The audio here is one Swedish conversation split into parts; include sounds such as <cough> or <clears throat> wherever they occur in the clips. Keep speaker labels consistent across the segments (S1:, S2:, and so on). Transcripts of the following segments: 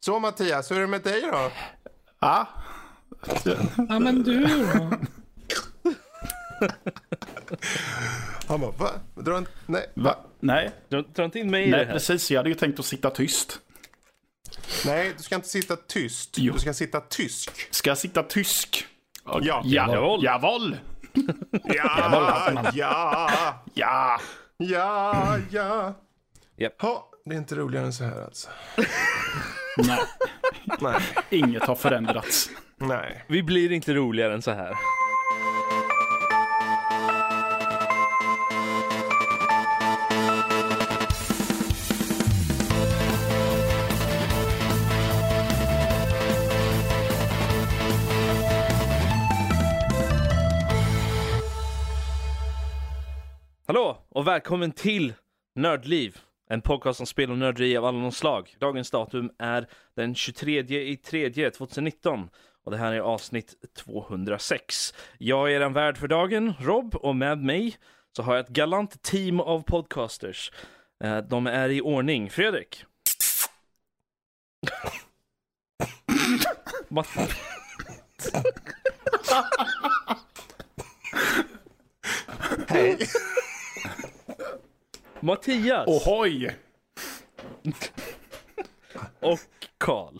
S1: Så Mattias, hur är det med dig då?
S2: Ja.
S3: Ja men du då?
S1: Han bara, va? Drar han... Nej,
S2: Va? Nej.
S4: Dra, dra inte in mig i
S2: Nej,
S4: det här.
S2: precis. Jag hade ju tänkt att sitta tyst.
S1: nej, du ska inte sitta tyst.
S2: Jo.
S1: Du ska sitta tysk.
S2: Ska jag sitta tysk?
S1: Ja.
S2: Ja.
S4: Jawohl.
S2: Jawohl.
S1: Ja, <laughs> ja,
S2: Ja.
S1: ja, ja.
S4: Japp.
S1: Ja, det är inte roligare än så här alltså.
S2: Nej,
S1: Nej,
S2: inget har förändrats.
S1: nej.
S4: Vi blir inte roligare än så här. Hallå och välkommen till Nördliv. En podcast om spel och nörderi av alla de slag. Dagens datum är den 23 i 3 2019 och det här är avsnitt 206. Jag är en värd för dagen, Rob, och med mig så har jag ett galant team av podcasters. Eh, De är i ordning. Fredrik. <laughs> Matt-
S1: Hej.
S4: Mattias
S2: Ohoj!
S4: och Karl.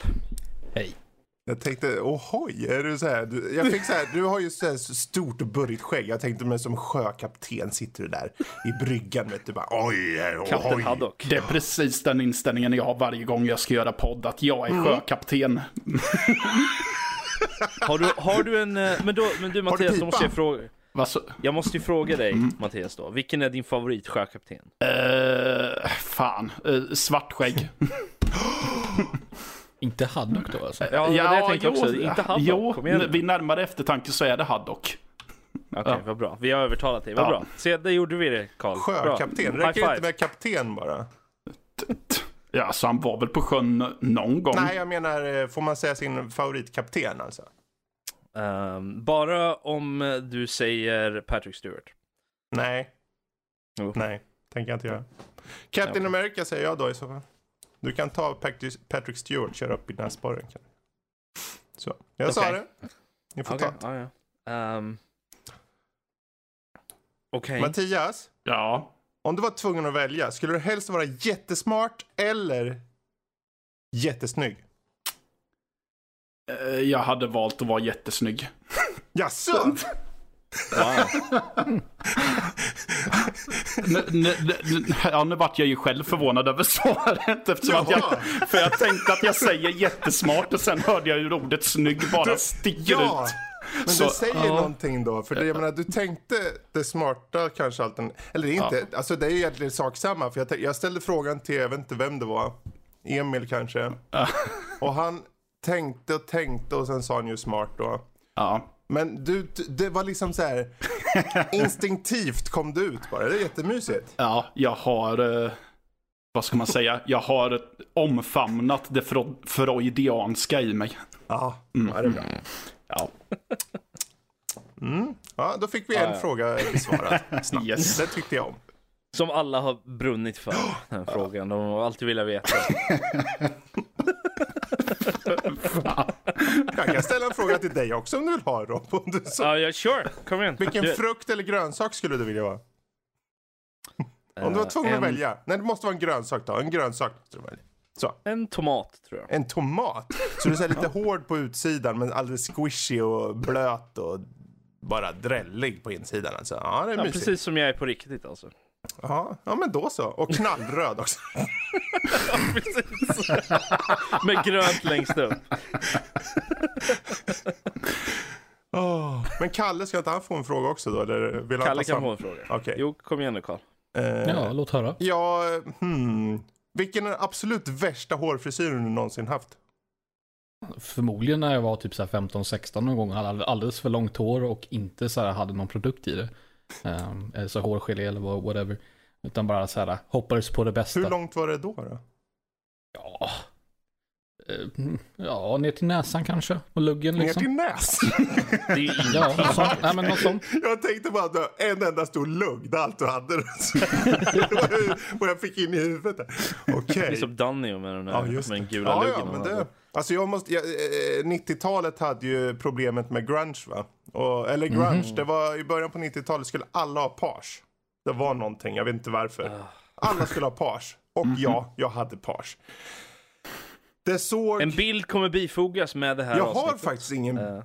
S3: Hej.
S1: Jag tänkte, ohoj, är du så här? Du, jag fick så här, du har ju så här stort och burrigt skägg. Jag tänkte mig som sjökapten sitter du där i bryggan vet du bara oj,
S4: Kapten
S1: ohoj.
S4: Haddock.
S2: Det är precis den inställningen jag har varje gång jag ska göra podd. Att jag är sjökapten.
S4: Har du, har du en... eh, Men, då, men du Mattias, då måste jag fråga.
S2: Vad så?
S4: Jag måste ju fråga dig, Mattias då. Vilken är din favorit sjökapten?
S2: Eh, fan. Uh, svartskägg. <gasps>
S3: Inte Haddock då alltså?
S4: Ja, det var det jag tänkte också. Inte Haddock.
S2: Jo, vid närmare eftertanke så är det Haddock.
S4: Okej,
S2: Ja.
S4: vad bra. Vi har övertalat dig. Vad
S2: Ja.
S4: bra. Se, det gjorde vi det, Karl. Bra.
S1: Sjökapten,
S4: High
S1: räcker det inte med kapten bara?
S2: Ja, så han var väl på sjön någon gång.
S1: Nej, jag menar, eh, får man säga sin favoritkapten alltså?
S4: Ehm, bara om du säger Patrick Stewart.
S1: Nej,
S4: Jo.
S1: nej, tänker jag inte göra. Captain
S4: Okej.
S1: America säger jag då i så fall. Du kan ta Patrick Stewart, köra upp i näsborren. Så, jag sa
S4: Okej.
S1: det. Ni får
S4: Okej,
S1: ta det.
S4: ja, ja. Ehm, Okej.
S1: Mattias,
S2: Ja.
S1: om du var tvungen att välja, skulle du helst vara jättesmart eller jättesnygg?
S2: Eh, Jag hade valt att vara jättesnygg. <laughs>
S1: Jaså?
S4: Wow.
S2: N- n- n- ja, nu vart jag ju själv förvånad över svaret. Eftersom att jag, för jag tänkte att jag säger jättesmart och sen hörde jag hur ordet snygg bara stiger
S1: Ja,
S2: ut.
S1: men
S2: Så,
S1: det säger
S2: ja.
S1: någonting då. För det, jag menar, du tänkte det smarta kanske allt Eller inte, alltså det är ju egentligen sak samma. För jag, jag ställde frågan till, jag vet inte vem det var. Emil kanske. Och han tänkte och tänkte och sen sa han ju smart då.
S2: Ja.
S1: Men du, det var liksom så här <laughs> instinktivt kom det ut bara. Det är jättemysigt.
S2: ja, jag har... eh, Vad ska man säga? Jag har omfamnat det fro- freudianska i mig.
S1: Ja, ja det är bra.
S2: Ja.
S1: Ja, då fick vi en
S4: Ja, ja.
S1: fråga besvarad snabbt.
S2: Yes.
S1: Det tyckte jag om.
S4: Som alla har brunnit för, den här frågan. De har alltid velat veta. <laughs>
S1: Jag kan ställa en fråga till dig också om du vill ha Rob. Om du så.
S4: Ja, ja, sure. Kom igen.
S1: Vilken
S4: Du-
S1: frukt eller grönsak skulle du vilja vara? Om du var tvungen
S4: Eh,
S1: att
S4: en,
S1: välja. Nej, det måste vara en grönsak då. En grönsak måste du välja. Så,
S4: En tomat, tror jag.
S1: en tomat. Så du är lite <laughs> hård på utsidan men alldeles squishy och blöt och bara drällig på insidan alltså. Ja, det är
S4: Ja,
S1: mysigt.
S4: precis som jag är på riktigt alltså.
S1: Ja, ja, men då så. Och knallröd också. <laughs>
S4: Precis. Med grönt längst upp.
S1: Åh. Men Kalle, ska inte han få en fråga också då? Eller vill
S4: Kalle kan få en fråga.
S1: Okej.
S4: Jo, kom igen nu Karl.
S1: Eh,
S3: Ja, låt höra.
S1: Ja, hmm. Vilken är den absolut värsta hårfrisyren du någonsin haft?
S3: Förmodligen när jag var typ så här 15-16 någon gång. Hade alldeles för långt hår och inte så här hade någon produkt i det. Um, eller så hårgelé eller whatever. Utan bara så här hoppades på det bästa.
S1: Hur långt var det då? då?
S3: Ja. Eh, Ja, ner till näsan kanske. Och luggen
S1: Ner
S3: liksom.
S1: till näs. <laughs>
S4: Det är ju <laughs> ingenting.
S3: Ja, något sånt. Nej, men något sånt.
S1: Jag tänkte bara att du en enda stor lugg, det allt du hade. <laughs> Vad jag fick in i huvudet. där.
S4: Det är
S1: Okej.
S4: som Danny med den, där,
S1: Ja,
S4: med den gula
S1: ja,
S4: luggen.
S1: ja, men det. Alltså jag måste, jag, eh, 90-talet hade ju problemet med grunge va? Och, eller grunge, det var i början på 90-talet skulle alla ha page. Det var någonting, jag vet inte varför. Alla skulle ha page. Och ja, jag hade page. Det såg...
S4: En bild kommer bifogas med det här
S1: jag har
S4: avsnittet.
S1: faktiskt ingen...
S4: Eh,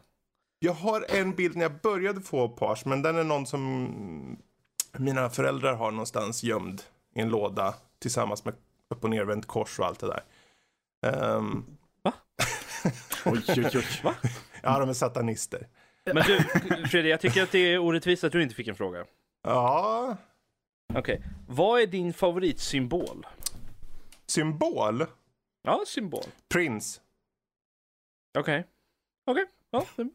S1: Jag har en bild när jag började få page, men den är någon som mina föräldrar har någonstans gömd i en låda tillsammans med upp och nervänt kors och allt det där. Ehm, <laughs>
S2: Oj, oj, oj.
S1: ja, de är satanister.
S4: Men du, Fredrik, jag tycker att det är orättvist att du inte fick en fråga.
S1: Ja,
S4: Okej, vad är din favoritsymbol?
S1: symbol.
S4: Ja, symbol.
S1: Prince,
S4: Okej. Okej, ja, det- mm,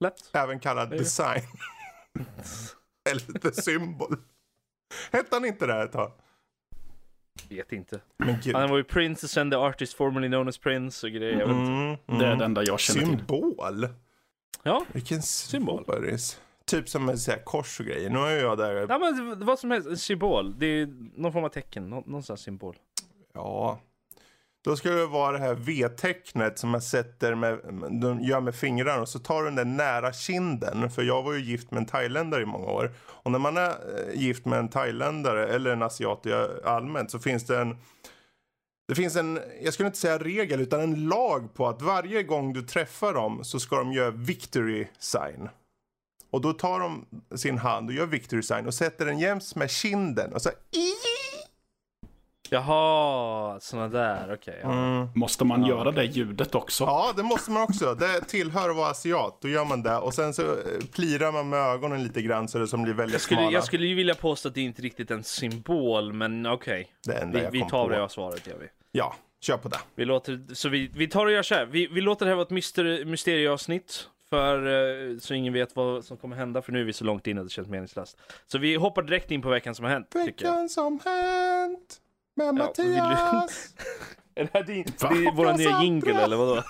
S4: lätt.
S1: även kallad design. <laughs> Eller the symbol. Hette han inte det ett tag?
S4: Vet inte. Han var ju Prince, sen the artist formerly known as Prince och grejer. Inte.
S1: Mm,
S2: Det är
S1: mm.
S2: det enda jag känner till.
S1: Symbol?
S4: Ja,
S1: Vilken
S4: Symbol.
S1: symbol? Typ som så här kors och grejer. Nu är jag där.
S4: ja men vad som helst, en symbol. Det är någon form av tecken, nå- någon sån här symbol.
S1: Ja. Då ska det vara det här V-tecknet som man sätter med, de gör med fingrarna och så tar du den där nära kinden. För jag var ju gift med en thailändare i många år. Och när man är eh, gift med en thailändare eller en asiat eh, allmänt så finns det en det finns en, jag skulle inte säga regel, utan en lag på att varje gång du träffar dem så ska de göra victory sign. Och då tar de sin hand och gör victory sign och sätter den jäms med kinden och så här
S4: Jaha, såna där, okej. ja.
S1: mm.
S2: Måste man göra det ljudet också?
S1: Ja, det måste man också. Det tillhör att vara asiat. Då gör man det. Och sen så eh, plirar man med ögonen lite grann så det som blir väldigt
S4: Jag skulle,
S1: smala.
S4: jag skulle ju vilja påstå att det inte riktigt är en symbol, men okej.
S1: Enda
S4: Vi, vi tar
S1: på.
S4: det av svaret, gör vi.
S1: Ja, kör på det.
S4: Vi låter, så vi, vi tar och gör så här. Vi, vi låter det här vara ett myster, mysterieavsnitt. För, eh, så ingen vet vad som kommer hända, för nu är vi så långt in att det känns meningslöst. Så vi hoppar direkt in på veckan som har hänt, tycker jag.
S1: Veckan som hänt
S4: Ja, du-
S1: Mattias. <laughs>
S4: Är det här din,
S2: Va?
S4: det är våran nya jingle, eller vadå?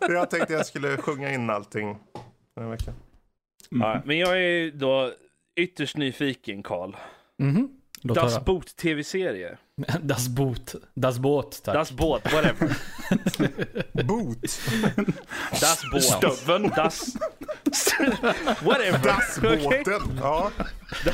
S4: <laughs>
S1: jag tänkte jag skulle sjunga in allting den här veckan.
S4: Ja, men jag är då ytterst nyfiken, Karl.
S3: Mhm. Låt
S4: Das
S3: höra.
S4: Boot tv-serie. <laughs>
S3: Das Boot. Das Boot, tack.
S4: Das Boot, whatever. <laughs>
S1: Boot.
S4: Das Boot.
S2: Stöveln.
S4: Das... whatever. Okej?
S1: Dassbåten. Ja.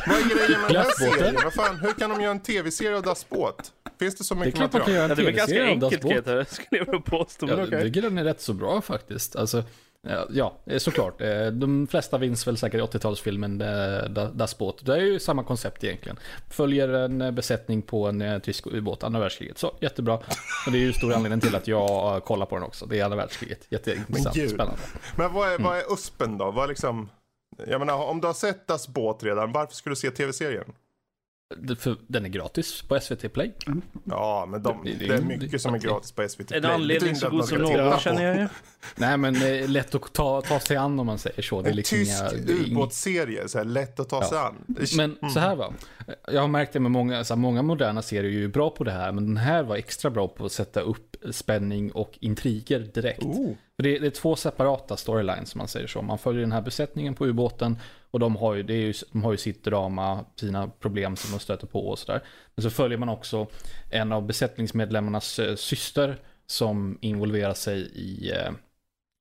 S1: Vad är grejen med den här serien? Vad fan, hur kan de göra en tv-serie av Dassbåt? Finns det så
S3: Det är
S1: mycket
S3: klart man kan
S1: material?
S3: göra
S4: Ja,
S3: en
S4: det är ganska
S3: tv-serie av Das
S4: enkelt,
S3: Boot.
S4: Peter, skulle jag vilja påstå. Men
S3: Jag
S4: okej.
S3: tycker den är rätt så bra faktiskt. Alltså, ja, ja, eh, såklart. Eh, De flesta vinns väl säkert i 80-talsfilmen eh, Da- Das Boot. Det är ju samma koncept egentligen. Följer en eh, besättning på en eh, tysk ubåt, andra världskriget. Så, jättebra. Och det är ju stor anledning till att jag eh, kollar på den också. Det är andra världskriget. Jätteintressant,
S1: gud.
S3: spännande.
S1: Men vad är, vad är USPen då? Vad är liksom... Jag menar, om du har sett Das båt redan, varför skulle du se tv-serien?
S3: Det- För den är gratis på SVT Play.
S1: Ja, men de,
S3: Det- det-
S1: är
S3: det-
S1: mycket som är gratis på SVT Play.
S4: En
S1: Det
S4: anledning så
S1: att
S4: god som någon känner jag ju.
S3: Nej men det är lätt att ta, ta sig an om man säger så. Det är
S1: En
S3: liksom
S1: tysk ubåtsserie, så här lätt att ta sig an. Det-
S3: Men så här va. Jag har märkt det med många, så här, många moderna serier är ju bra på det här. Men den här var extra bra på att sätta upp spänning och intriger direkt.
S1: Oh.
S3: För det, är, det är två separata storylines som man säger så. Man följer den här besättningen på ubåten. Och de har, ju, det är ju, de har ju sitt drama, sina problem som de stöter på och sådär. Men så följer man också en av besättningsmedlemmarnas eh, syster. Som involverar sig i, eh,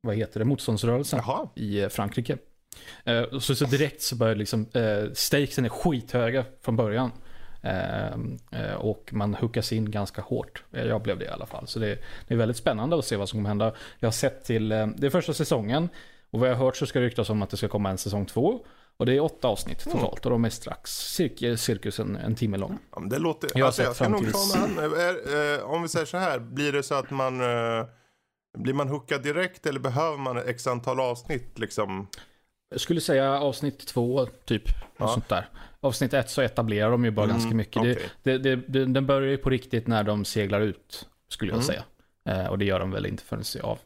S3: vad heter det, motståndsrörelsen
S1: Jaha.
S3: i eh, Frankrike. Så, så direkt så börjar liksom, stakesen är skithöga från början. Och man hookas in ganska hårt. Jag blev det i alla fall. Så det, det är väldigt spännande att se vad som kommer hända. Jag har sett till, det är första säsongen. Och vad jag har hört så ska det ryktas om att det ska komma en säsong två. Och det är åtta avsnitt totalt. Och de är strax cirka, cirkus en, en timme lång.
S1: Ja, men det låter...
S3: Jag
S1: alltså, jag ska nog
S3: tills-
S1: ta med han. Är, eh, om vi säger så här, blir det så att man... Eh, blir man hookad direkt eller behöver man x antal avsnitt liksom?
S3: Jag skulle säga avsnitt två, typ.
S1: Ja.
S3: Sånt där. Avsnitt ett så etablerar de ju bara
S1: Mm,
S3: ganska mycket.
S1: okej.
S3: Det, det, det, den börjar ju på riktigt när de seglar ut, skulle jag
S1: Mm.
S3: säga. Eh, och det gör de väl inte förrän sig av.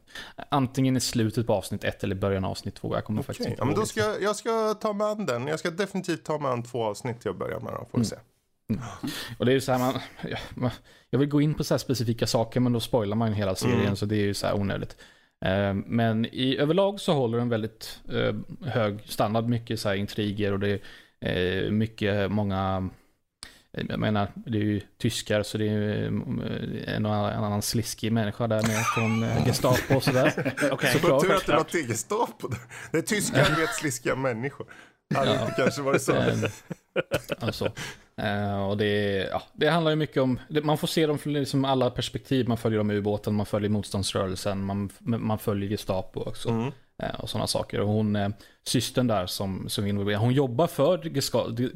S3: Antingen i slutet på avsnitt ett eller början av avsnitt två. Jag kommer faktiskt
S1: Okej,
S3: inte
S1: ja, men då ska jag, jag ska ta med an den. Jag ska definitivt ta med an två avsnitt till att börja med. Då, får vi
S3: Mm.
S1: se.
S3: Och det är ju så här, man, ja, man, jag vill gå in på så här specifika saker men då spoilar man hela serien
S1: Mm.
S3: så det är ju så här onödigt. Eh, men i överlag så håller den väldigt eh, hög standard, mycket så här intriger och det är mycket, många, jag menar, det är ju tyskar så det är ju eh, en och annan sliskig människa där med från eh, <laughs> Gestapo och sådär.
S4: Okej.
S3: Såklart.
S1: Tur att det var tegelstap där. Det är tyskar vet sliskiga människor. Hade <laughs>
S3: Ja.
S1: inte kanske varit så.
S3: Alltså. Och det, ja, det handlar ju mycket om, det, man får se dem från liksom alla perspektiv. Man följer dem i ubåten, man följer motståndsrörelsen, man, man följer Gestapo också.
S1: Mm.
S3: Eh, och sådana saker. Och hon, systern där som, som är involverad, hon jobbar för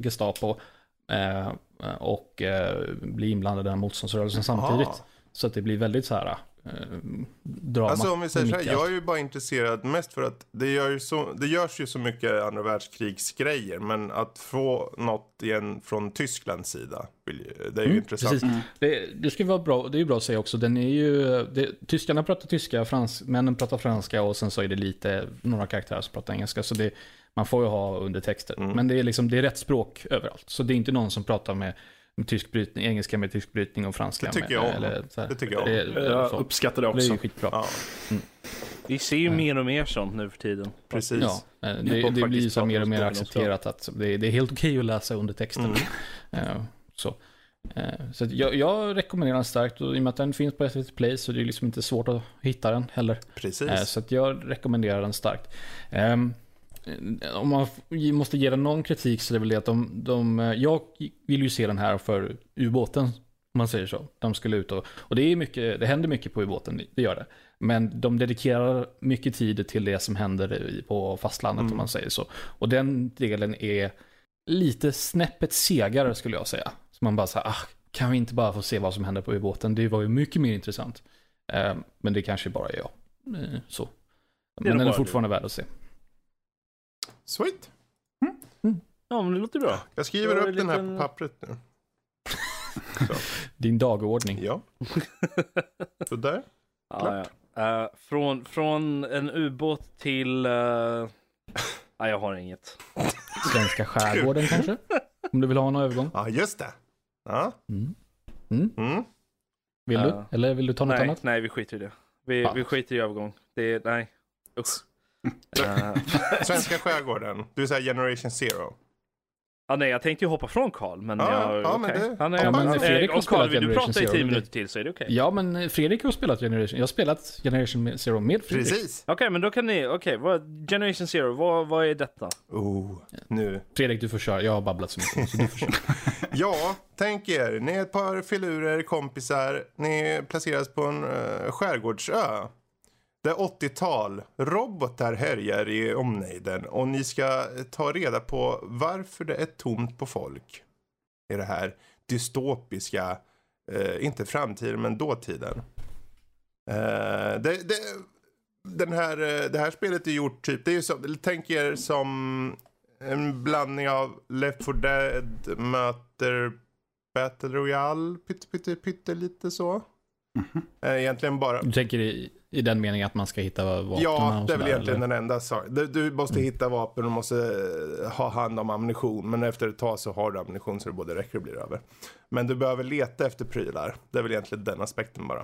S3: Gestapo. Eh, och eh, blir inblandad i den här motståndsrörelsen samtidigt.
S1: Aha.
S3: Så att det blir väldigt så här eh, drama.
S1: Alltså om vi säger så här, jag är ju bara intresserad mest för att det, gör ju så, det görs ju så mycket andra världskrigsgrejer. Men att få något igen från Tysklands sida, det är ju
S3: Mm,
S1: intressant.
S3: Precis. Det, det ska vara bra, det är ju bra att säga också. Den är ju, det, tyskarna pratar tyska, fransmännen pratar franska och sen så är det lite, några karaktärer som pratar engelska. Så det, man får ju ha undertexter.
S1: Mm.
S3: Men det är liksom, det är rätt språk överallt. Så det är inte någon som pratar med, med tysk brytning, engelska med tysk brytning och franska
S1: Det tycker
S3: med,
S1: jag
S3: eller så här.
S1: Det tycker jag.
S3: Det,
S2: Jag
S3: så.
S2: uppskattar det
S3: det är ju
S2: också.
S3: skitbra.
S1: Ja,
S4: Vi ser ju mer och mer sånt nu för tiden.
S1: precis.
S3: Ja, eh, det, det blir ju så mer och mer accepterat att det, det är helt okej att läsa undertexten.
S1: Mm.
S3: Eh, Så, Eh, så att jag, jag rekommenderar den starkt och i och med att den finns på SVT Play så är det liksom inte svårt att hitta den heller.
S1: Precis.
S3: Så att jag rekommenderar den starkt. Om man måste ge den någon kritik så är det väl det att de, de eh, jag vill ju se den här för ubåten, om man säger så. De skulle ut och, och det är mycket, det händer mycket på ubåten, det gör det. Men de dedikerar mycket tid till det som händer på fastlandet
S1: Mm.
S3: om man säger så. Och den delen är lite snäppet segare skulle jag säga. Så man bara säger, ah, kan vi inte bara få se vad som händer på ubåten? Det var ju mycket mer intressant. Eh, men det kanske bara är jag. Eh, så.
S4: är
S3: Men den
S4: nog
S3: är fortfarande värd att se.
S1: Sweet.
S4: Ja, men det låter bra.
S1: Jag skriver upp den här på pappret nu. <laughs>
S3: Din dagordning.
S1: Ja. <laughs> Sådär.
S4: Ja, ja. Eh, från, från en ubåt till... Uh... <laughs> Nej, jag har inget.
S3: Svenska skärgården kanske? Om du vill ha en övergång?
S1: Ja, just det. Ja.
S3: Mm. Mm.
S1: Mm.
S3: Vill
S4: Ja.
S3: du? Eller vill du ta något
S4: Nej,
S3: annat?
S4: nej, vi skiter i det. Vi,
S3: Ja.
S4: vi skiter i övergång. Det är, nej. Usch. Eh, <laughs>
S1: Svenska skärgården. Du säger generation zero.
S4: ja, nej, jag tänkte ju hoppa från Karl, men
S1: Ja,
S4: jag...
S1: ja, men
S4: okej.
S1: det-
S4: Ja, nej,
S1: ja,
S4: men
S1: men
S3: Fredrik har spelat
S4: vill du
S3: Generation
S4: prata i
S3: Zero,
S4: tio minuter till så är det okej.
S3: Ja, men Fredrik har spelat Generation. Jag har spelat Generation Zero med Fredrik.
S1: Precis.
S4: Okej, men då kan ni... Okej, Generation Zero, vad, vad är detta?
S1: Oh, nu.
S3: Fredrik, du får köra. Jag har babblat så mycket. Så du får köra. <laughs>
S1: Ja, tänk er. Ni är ett par filurer, kompisar. Ni placeras på en uh, skärgårdsö. Det är 80-tal. Robotar härjar i omnejden och ni ska ta reda på varför det är tomt på folk i det här dystopiska, eh, inte framtiden men dåtiden. Eh, det, det, den här, eh, det här spelet är gjort typ, det är ju som, tänk er som en blandning av Left 4 Dead möter Battle Royale, pytte, pytte, pytte lite så. Eh, Egentligen bara,
S3: Du tänker i, i den meningen att man ska hitta vapnen
S1: Ja,
S3: och
S1: det är väl egentligen
S3: eller?
S1: den enda saken. Du, du måste
S3: Mm.
S1: hitta vapen och måste eh, ha hand om ammunition. Men efter ett tag så har du ammunition så det både räcker och blir över. Men du behöver leta efter prylar. Det är väl egentligen den aspekten bara.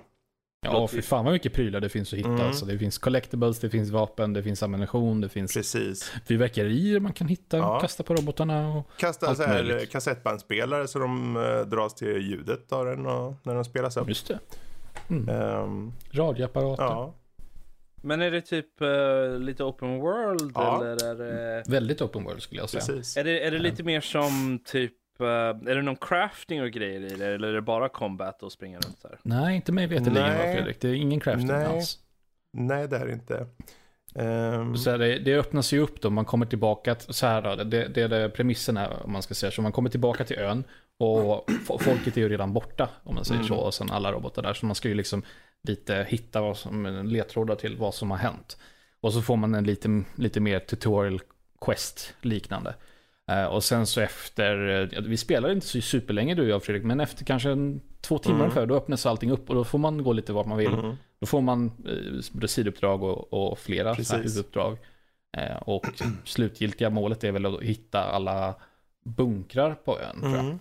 S3: Ja, för fan vad mycket prylar det finns att hitta.
S1: Mm.
S3: Alltså, det finns collectibles, det finns vapen, det finns ammunition, det finns
S1: Precis.
S3: fyrverkerier man kan hitta,
S1: Ja.
S3: kasta på robotarna. Och...
S1: Kasta
S3: Allt
S1: så här
S3: möjligt.
S1: kassettbandspelare så de eh, dras till ljudet av den och, när den spelas upp.
S3: Just det. Mm.
S1: Ehm,
S3: Radioapparater.
S1: ja.
S4: Men är det typ eh, lite open world
S1: Ja.
S4: eller är det...
S3: Väldigt open world skulle jag säga.
S1: Precis.
S4: Är det, är det lite mer som typ... eh, är det någon crafting och grejer i det? Eller är det bara combat och springa runt här?
S3: Nej, inte mig veterligen. Fredrik. Det är ingen crafting
S1: Nej.
S3: alls.
S1: Nej, det är det inte. Ehm,
S3: Så här, det, det öppnas ju upp då, man kommer tillbaka, så här då, det, det är det premissen här om man ska säga så. Man kommer tillbaka till ön och fo- folket är ju redan borta om man säger
S1: Mm.
S3: så. Och sen alla robotar där. Så man ska ju liksom lite hitta vad som, ledtrådar till vad som har hänt. Och så får man en lite, lite mer tutorial quest liknande. Eh, och sen så efter, eh, vi spelar inte så superlänge du och jag Fredrik, men efter kanske en, två timmar
S1: Mm.
S3: ungefär, då öppnas allting upp och då får man gå lite vart man vill.
S1: mhm.
S3: Då får man eh, sidouppdrag och, och flera huvuduppdrag. Eh, och slutgiltiga målet är väl att hitta alla bunkrar på ön.
S1: Mm.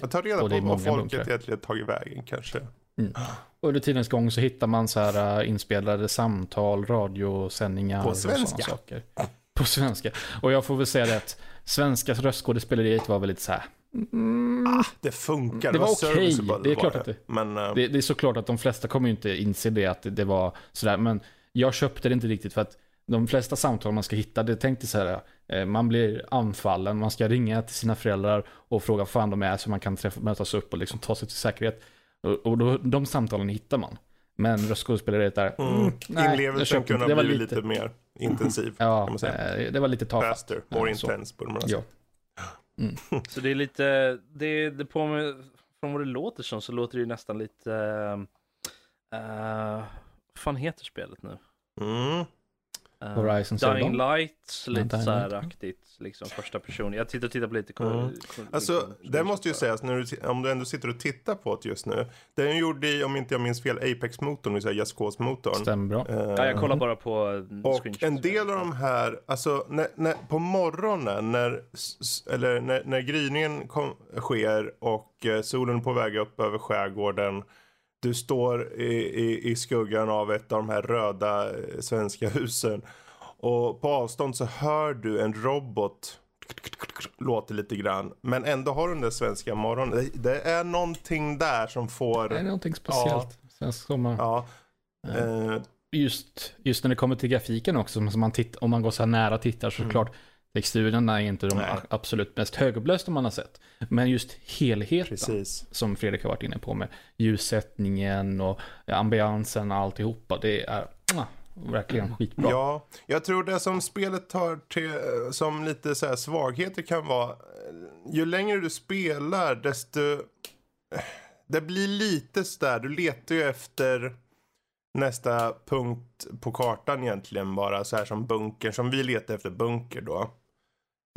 S1: Jag tar reda
S3: det
S1: på vad folket egentligen tagit vägen kanske.
S3: Och under tidens gång så hittar man så här äh, inspelade samtal, radiosändningar
S1: På
S3: och sådana saker. På svenska. Och jag får väl säga det att svenska röstskådespeleriet var väl lite så här. Mm,
S1: Det funkar,
S3: Det var okej.
S1: serviceable
S3: Det är klart att det-
S1: Men eh,
S3: det, det är såklart att de flesta kommer ju inte inse det att det, det var sådär. Men jag köpte det inte riktigt för att de flesta samtal man ska hitta, det tänkte så här. eh, Man blir anfallen, man ska ringa till sina föräldrar och fråga vad fan de är så man kan träffa, mötas upp och liksom ta sig till säkerhet. Och, och då, de samtalen hittar man. Men röstskådespeleriet där,
S1: mm,
S3: mm, nej,
S1: inlevelsen kunde
S3: Det
S1: ha
S3: var
S1: blivit
S3: lite,
S1: lite, mer intensiv. kan
S3: ja,
S1: man säga.
S3: eh, det var lite tafatt.
S1: Faster, more
S3: Ja,
S1: intense borde man sagt.
S3: Ja.
S4: Så det är lite, det, det på med, från vad det låter som så låter det ju nästan lite, uh, vad fan heter spelet nu?
S1: Mm.
S4: Eh,
S3: Horizon Zero
S4: Dying
S3: Dawn?
S4: Light,
S3: Ja,
S4: lite
S3: Dying
S4: så här aktigt, liksom första person. Jag tittar, tittar på lite.
S1: Mm.
S4: liksom,
S1: Alltså, det måste ju sägas, när du, om du ändå sitter och tittar på det just nu. Den är gjord i, om inte jag minns fel, Apex-motorn, det vill säga Just Cause-motorn.
S3: Stämmer bra.
S1: Eh,
S4: Ja, jag kollar bara på
S1: Och
S4: screenshots.
S1: en del av de här, alltså när, när, på morgonen när, eller när, när gryningen kom, sker och eh, solen är på väg upp över skärgården. Du står i, i, i skuggan av ett av de här röda eh, svenska <laughs> husen. Och på avstånd så hör du en robot låter lite grann. Men ändå har du den där svenska morgonen. Det, det är någonting där som får...
S3: Det är någonting speciellt. Svensk sommar.
S1: Ja. Eh,
S3: just, just när det kommer till grafiken också, som man titt, om man går så här nära och tittar så klart texturerna är inte de
S1: Mm. Nej.
S3: absolut mest högupplösta man har sett. Men just helheten,
S1: precis.
S3: som Fredrik har varit inne på med ljussättningen och ambiansen och alltihopa, det är mwah, verkligen skitbra.
S1: Ja, jag tror det som spelet har till, som lite så här svagheter kan vara, eh, ju längre du spelar desto, det blir lite sådär, du letar ju efter nästa punkt på kartan egentligen bara, så här som bunker, som vi letar efter bunker då.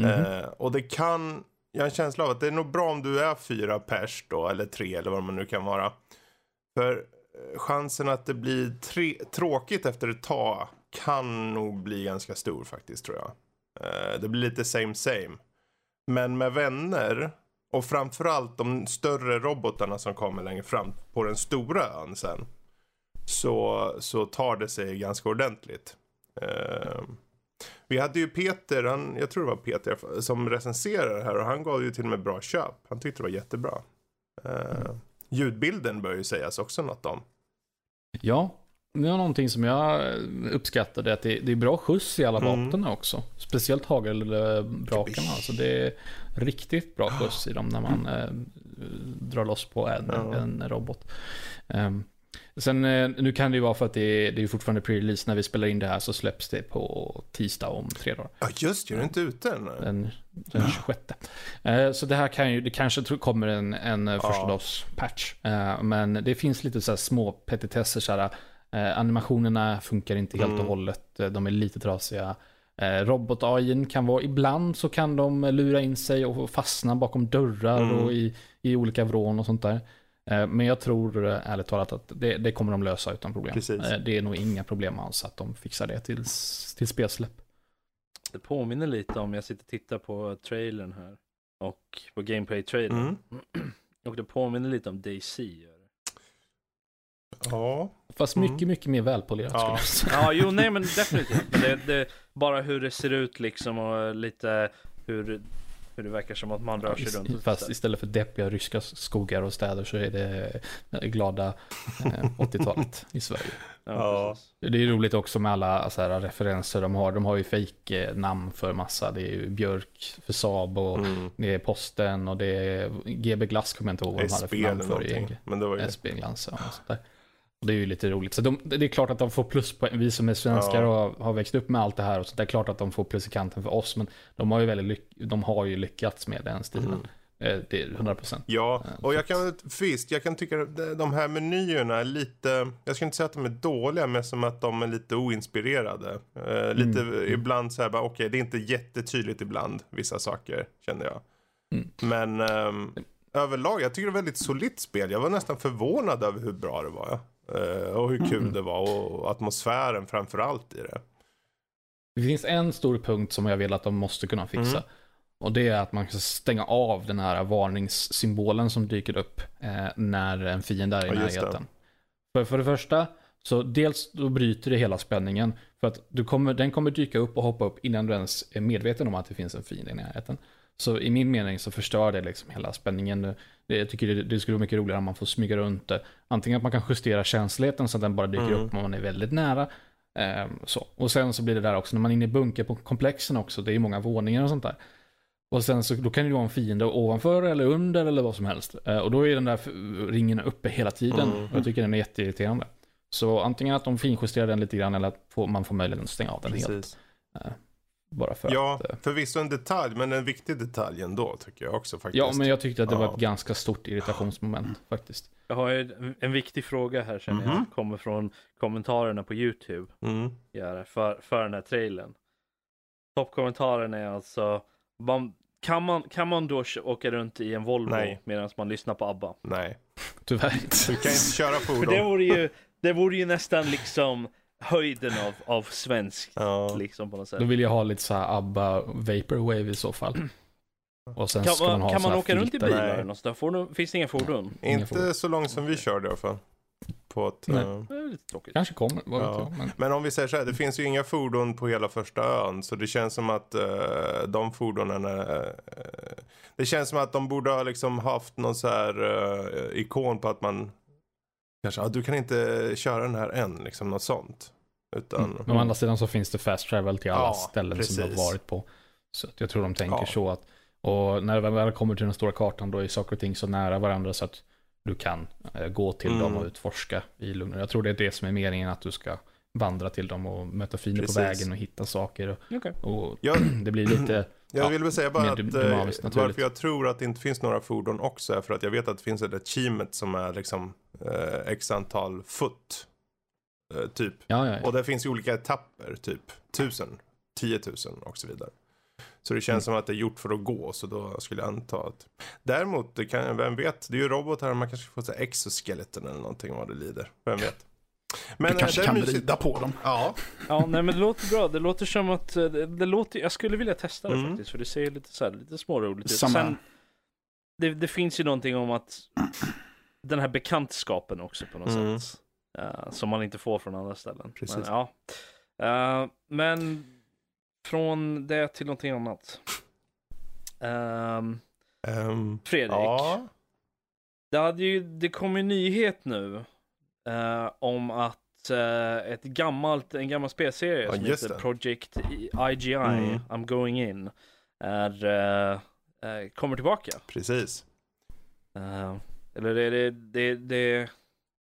S3: Mhm.
S1: Eh, och det kan, jag har en känsla av att det är nog bra om du är fyra pers då, eller tre eller vad man nu kan vara. För eh, chansen att det blir tre, tråkigt efter ett tag kan nog bli ganska stor faktiskt tror jag. Eh, det blir lite same same. Men med vänner och framförallt de större robotarna som kommer längre fram på den stora ön sen. Så, så tar det sig ganska ordentligt. Eh, vi hade ju Peter, han, jag tror det var Peter som recenserade det här och han gav ju till och med bra köp. Han tyckte det var jättebra. Eh, ljudbilden bör ju sägas också något om.
S3: Ja, det var någonting som jag uppskattade, att det, det är bra skjuts i alla
S1: Mm.
S3: också. Speciellt hagelbrakarna, alltså det är riktigt bra skjuts i dem när man eh, drar loss på en,
S1: Ja.
S3: en robot. Ehm, sen, eh, nu kan det ju vara för att det är, det är fortfarande pre-release när vi spelar in det här så släpps det på tisdag om tre dagar.
S1: Ja just det, är det inte ute än?
S3: Den, den 26. Eh, Så det här kan ju, det kanske kommer en, en ja. första dags patch. Eh, Men det finns lite så små petitesser så här. eh, Animationerna funkar inte helt och
S1: Mm.
S3: hållet. Eh, De är lite trasiga. Eh, robot AI kan vara, ibland så kan de lura in sig och fastna bakom dörrar
S1: Mm.
S3: och i, i olika vrån och sånt där. Eh, Men jag tror eh, ärligt talat att det, det kommer de lösa utan problem.
S1: Precis.
S3: Eh, Det är nog inga problem alls att de fixar det till, till spelsläpp.
S4: Det påminner lite om, jag sitter och tittar på trailern här. Och på gameplay-trailern.
S1: Mm. <clears throat>
S4: Och det påminner lite om DC.
S1: Ja.
S3: Fast
S1: Mm.
S3: mycket, mycket mer välpolerat
S1: Ja.
S3: skulle jag säga.
S4: Ja, jo, nej men <laughs> definitivt. Det, det, bara hur det ser ut liksom och lite hur, hur det verkar som att man rör sig runt.
S3: Fast istället för deppiga ryska skogar och städer så är det eh, glada eh, 80-talet i Sverige. <laughs>
S4: Ja,
S1: Ja.
S3: Det är roligt också med alla så här, referenser de har. De har ju fake namn för massa. Det är ju Björk för Saab och
S1: Mm.
S3: det är Posten och det är GB Glass kommer jag inte ihåg vad de hade för namn för.
S1: Men det var ju...
S3: SB Glans och sånt där. Och det är ju lite roligt. Så de, det är klart att de får plus på Vi som är svenskar
S1: Ja.
S3: och har, växt upp med allt det här. Och så det är klart att de får plus i kanten för oss. Men de har ju, väldigt de har ju lyckats med den stilen.
S1: Mm.
S3: Eh, Det är 100%.
S1: Ja,
S3: Ja,
S1: och
S3: så
S1: jag kan, visst, jag kan tycka de här menyerna är lite, jag ska inte säga att de är dåliga, men som att de är lite oinspirerade. Eh, lite
S3: Mm.
S1: ibland så här bara, okej, det är inte jättetydligt ibland, vissa saker, känner jag.
S3: Mm.
S1: Men ehm, överlag, jag tycker det är ett väldigt solitt spel. Jag var nästan förvånad över hur bra det var. Eh, och hur kul
S3: Mm.
S1: det var och atmosfären framför allt i det.
S3: Det finns en stor punkt som jag vill att de måste kunna fixa.
S1: Mm.
S3: Och det är att man ska stänga av den här varningssymbolen som dyker upp eh, när en fiende är i
S1: Ja,
S3: närheten. För, för det första, så dels då bryter det hela spänningen. För att du kommer, den kommer dyka upp och hoppa upp innan du ens är medveten om att det finns en fiende i närheten. Så i min mening så förstör det liksom hela spänningen. Jag tycker det, det skulle vara mycket roligare om man får smyga runt det. Antingen att man kan justera känsligheten så att den bara dyker
S1: Mm.
S3: upp om man är väldigt nära. Ehm, så. Och sen så blir det där också när man är inne i bunker på komplexen också. Det är många våningar och sånt där. Och sen så då kan det ju vara en fiende ovanför eller under eller vad som helst. Eh, och då är den där ringen uppe hela tiden.
S1: Mm.
S3: Och jag tycker den är jätteirriterande. Så antingen att de finjusterar den lite grann eller att man får möjligheten att stänga av den helt. Bara för
S1: Ja,
S3: att... eh,
S1: förvisso en detalj, men en viktig detalj ändå tycker jag också faktiskt.
S3: Ja, men jag tyckte att det var
S1: Ja.
S3: ett ganska stort irritationsmoment faktiskt.
S4: Jag har en, en viktig fråga här känner jag.
S1: Mhm.
S4: Kommer från kommentarerna på YouTube.
S1: Mm.
S4: Det, för, för den här trailern. Toppkommentaren är alltså. Man, kan, man, kan man då åka runt i en Volvo medan man lyssnar på ABBA?
S1: Nej,
S3: Tyvärr.
S1: du kan inte köra
S4: För det
S1: fordon.
S4: vore ju, det vore ju nästan liksom höjden av, av svensk
S1: Ja.
S4: liksom på något sätt.
S3: Då vill jag ha lite så här ABBA Vaporwave i så fall. Och sen
S4: Kan
S3: ska man
S4: man,
S3: ha
S4: kan man åka runt i bilar
S1: Nej.
S4: där? Fordon, finns det inga fordon?
S3: Inga
S1: Inte
S3: fordon.
S1: så långt som vi körde i alla fall. På ett,
S3: Nej.
S1: eh,
S4: Det är lite tråkigt.
S3: Kanske kommer, vad vet
S1: Ja.
S3: jag. Men...
S1: Men om vi säger så här, det finns ju inga fordon på hela första ön. Så det känns som att eh, de fordonen är... eh, det känns som att de borde ha liksom haft någon så här eh, ikon på att man... Kanske, ah, du kan inte köra den här än, liksom något sånt. Utan...
S3: Mm. Men å andra sidan så finns det fast travel till alla
S1: Ja,
S3: ställen som du
S1: precis.
S3: har varit på. Så att jag tror de tänker
S1: Ja.
S3: så att, och när det väl kommer till den stora kartan då är saker och ting så nära varandra så att du kan eh, gå till
S1: Mm.
S3: dem och utforska i lugn. Jag tror det är det som är meningen att du ska vandra till dem och möta fiender på vägen och hitta saker. Och,
S4: Okej.
S3: och
S1: Jag, <clears throat>
S3: det blir lite,
S1: jag
S3: Ja,
S1: vill väl säga bara
S3: mer
S1: att eh,
S3: dynamiskt naturligt.
S1: varför jag tror att det inte finns några fordon också är för att jag vet att det finns ett achievement som är liksom eh, x antal foot. Eh, typ.
S3: ja ja, ja.
S1: Och det finns ju olika etapper, typ 1000, 10 000 och så vidare. Så det känns
S3: Mm.
S1: som att det är gjort för att gå, så då skulle jag anta att... Däremot, det kan, vem vet, det är ju robotar, man kanske får säga exoskeleton eller någonting vad det lider. Vem vet. Men
S2: du kanske
S1: eh,
S2: kan
S1: mysigt.
S2: rida på dem.
S1: Ja,
S4: Ja, nej men det låter bra. Det låter som att, eh, det, det låter, jag skulle vilja testa det
S1: Mm.
S4: faktiskt. För det ser lite så här, lite småroligt ut. Sen, det, det finns ju någonting om att den här bekantskapen också på något
S1: Mm.
S4: sätt. Eh, som man inte får från andra ställen.
S1: Precis.
S4: Men, ja. Eh, men från det till någonting annat. Ehm,
S1: ehm,
S4: Fredrik.
S1: ja.
S4: Det, hade ju, det kom ju nyhet nu eh, om att ett gammalt, en gammal spelserie
S1: Ja,
S4: som heter
S1: det.
S4: Project IGI,
S1: Mm.
S4: I'm going in, är, kommer tillbaka.
S1: precis.
S4: Eller är det, det, det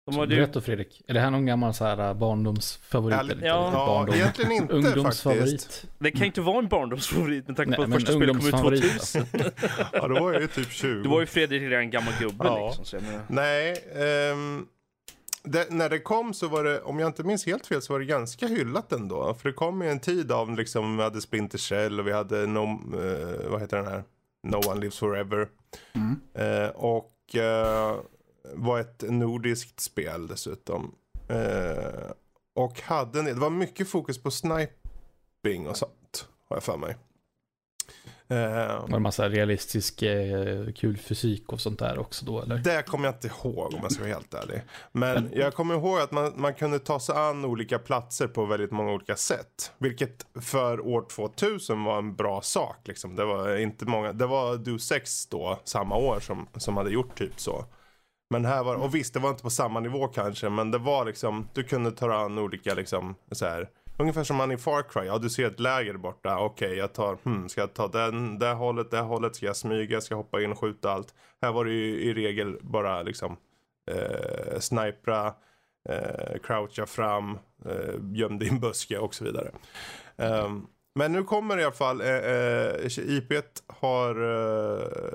S4: de har ju,
S3: Fredrik, är det här någon gammal så här äh, barndomsfavorit?
S1: Ärligt-
S3: eller?
S4: Ja.
S1: Ja,
S3: Barndom.
S1: egentligen inte <laughs> faktiskt.
S3: Ungdomsfavorit.
S4: det kan ju inte vara en barndomsfavorit med tanke på att första spelet kom ut
S3: ungdomsfavorit,
S4: 2000. <laughs>
S1: Ja, då var jag ju typ 20.
S4: Du var ju Fredrik redan en gammal gubbe
S1: Ja.
S4: liksom. Så jag menar,
S1: Nej, ehm, det, när det kom så var det, om jag inte minns helt fel, så var det ganska hyllat ändå. För det kom i en tid av, liksom, vi hade Splinter Cell och vi hade, no, eh, vad heter den här? No One Lives Forever.
S2: Mm.
S1: Eh, och eh, var ett nordiskt spel dessutom. Eh, och hade, en- det var mycket fokus på sniping och sånt, har jag för mig. Eh,
S3: Var det massa realistisk eh, kul fysik och sånt där också då eller?
S1: Det kommer jag inte ihåg om jag ska vara helt ärlig. Men jag kommer ihåg att man, man kunde ta sig an olika platser på väldigt många olika sätt. Vilket för år 2000 var en bra sak. Liksom. Det var inte många, det var Du 6 då, samma år som, som hade gjort typ så. Men här var, och visst det var inte på samma nivå kanske, men det var liksom, du kunde ta an olika liksom så här. Ungefär som man i Far Cry, ja du ser ett läger borta, okej jag tar, hmm, ska jag ta den, det hållet, det hållet, ska jag smyga, ska jag hoppa in och skjuta allt. Här var det ju i regel bara liksom eh, snipra, eh, croucha fram, eh, göm din buske och så vidare. Um, men nu kommer i alla fall, eh, eh, IP har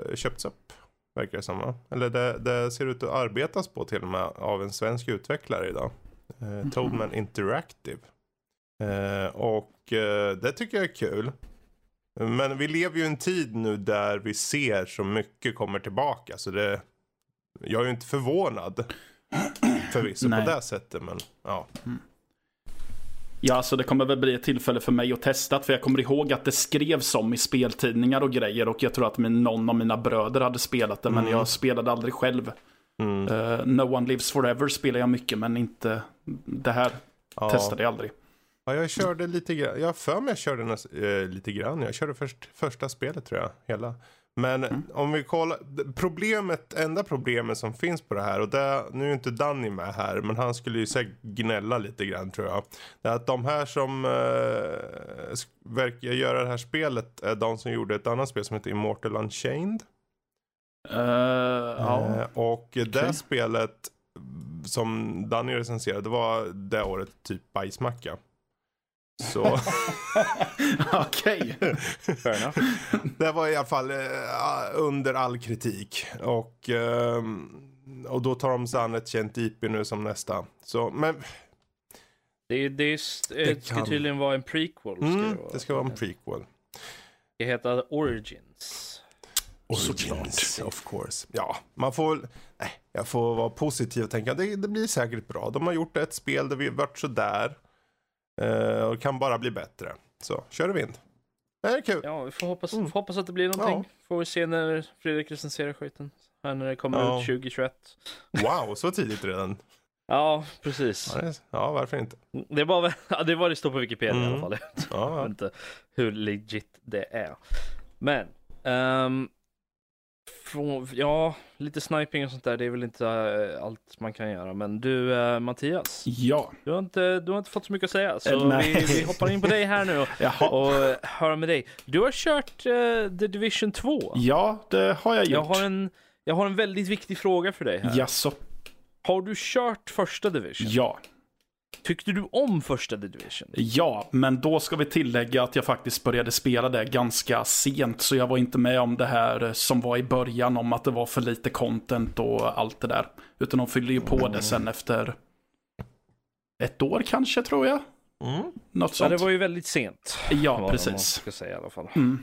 S1: eh, köpts upp. Verkar det som? Eller det, det ser ut att arbetas på till och med av en svensk utvecklare idag. Eh, Toadman Interactive. Eh, och eh, det tycker jag är kul. Men vi lever ju i en tid nu där vi ser så mycket kommer tillbaka. Så det, jag är ju inte förvånad. Förvisso på det sättet men ja.
S2: Ja, alltså det kommer väl bli ett tillfälle för mig att testa. För jag kommer ihåg att det skrevs om i speltidningar och grejer. Och jag tror att min, någon av mina bröder hade spelat det. Men
S1: Mm.
S2: jag spelade aldrig själv. Eh, no One Lives Forever spelar jag mycket, men inte det här
S1: Ja.
S2: testade jag aldrig.
S1: Ja, jag körde lite grann. Jag för mig jag körde näs, eh, lite grann. Jag körde först, första spelet tror jag. Hela. Men
S2: Mm.
S1: om vi kollar. Problemet, enda problemet som finns på det här. Och det, nu är inte Danny med här. Men han skulle ju säkert gnälla lite grann tror jag. Det är att de här som eh, verkar göra det här spelet. Är de som gjorde ett annat spel som heter Immortal Unchained.
S2: Eh, ja.
S1: Eh, och det spelet som Danny recenserade. Det var det året typ bajsmacka. Så. <laughs>
S2: Okej.
S1: Det var i alla fall eh, under all kritik. Och, ehm, och då tar de sig an ett känt IP nu som nästa. Så, men
S4: Det, det, är s- eh,
S1: Det
S4: ska
S1: kan-
S4: tydligen vara en prequel. Ska
S1: mm,
S4: det, vara.
S1: det ska vara en prequel.
S4: Det heter Origins.
S1: Origins, of course. Ja, man får nej, jag får vara positiv och tänka det, det blir säkert bra. De har gjort ett spel där vi varit sådär. Eh, och kan bara bli bättre. Så, kör i vind. Det är kul.
S4: Ja, vi får hoppas,
S1: Mm.
S4: får hoppas att det blir någonting. Får vi se när Fredrik recenserar skiten. Här när det kommer
S1: Ja.
S4: ut 2021.
S1: Wow, så tidigt redan.
S4: Ja, precis.
S1: Ja, det- Ja, varför inte?
S4: Det var ja, det var det står på Wikipedia i alla
S1: Mm.
S4: fall.
S1: Ja,
S4: Jag vet
S1: ja.
S4: inte hur legit det är. Men, ehm, från, ja, lite sniping och sånt där, det är väl inte eh, allt man kan göra. Men du, eh, Mattias,
S2: Ja.
S4: du har, inte, du har inte fått så mycket att säga. Så
S2: nej.
S4: vi, vi hoppar in på dig här nu och, <laughs> och eh, hör med dig. Du har kört eh, The Division 2.
S2: Ja, det har jag gjort.
S4: Jag har, en, jag har en väldigt viktig fråga för dig här.
S2: Jaså?
S4: Har du kört första Division?
S2: Ja.
S4: Tyckte du om första Division?
S2: Ja, men då ska vi tillägga att jag faktiskt började spela det ganska sent. Så jag var inte med om det här som var i början om att det var för lite content och allt det där. Utan de fyllde ju på det sen efter ett år kanske tror jag.
S1: Mm.
S2: Något
S4: Ja,
S2: sånt.
S4: det var ju väldigt sent.
S2: Ja, precis.
S4: ska säga i alla fall.
S2: Mm.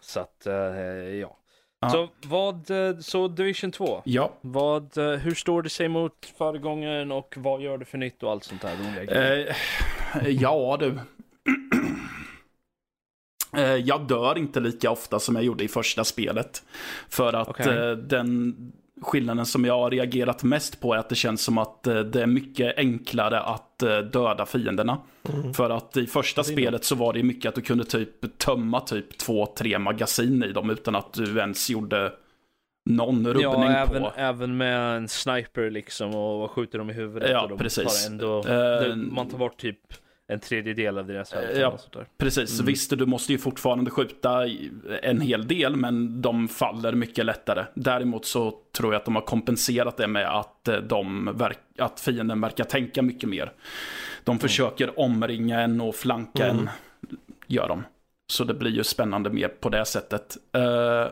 S4: Så att, eh, ja.
S2: Ja.
S4: Så vad, eh, så Division 2.
S2: Ja.
S4: Vad, eh, hur står det sig mot föregångaren och vad gör det för nytt och allt sånt där?
S2: Eh, ja du. <clears throat> Eh, jag dör inte lika ofta som jag gjorde i första spelet. För att
S4: Okej.
S2: eh, den skillnaden som jag har reagerat mest på är att det känns som att eh, det är mycket enklare att eh, döda fienderna. För att i första
S4: är
S2: spelet så var det mycket att du kunde typ tömma typ två, tre magasin i dem utan att du ens gjorde någon rubbning
S4: Ja, även,
S2: på.
S4: även med en sniper liksom och skjuter dem i huvudet
S2: Ja,
S4: och de
S2: precis.
S4: tar ändå, det, man tar bort typ en tredjedel av deras.
S2: Ja.
S4: och sånt där.
S2: Precis,
S4: Mm.
S2: visst du måste ju fortfarande skjuta en hel del men de faller mycket lättare. Däremot så tror jag att de har kompenserat det med att, eh, de att fienden verkar tänka mycket mer. De
S4: Mm.
S2: försöker omringa en och flanka en, gör de. Så det blir ju spännande mer på det sättet. Eh,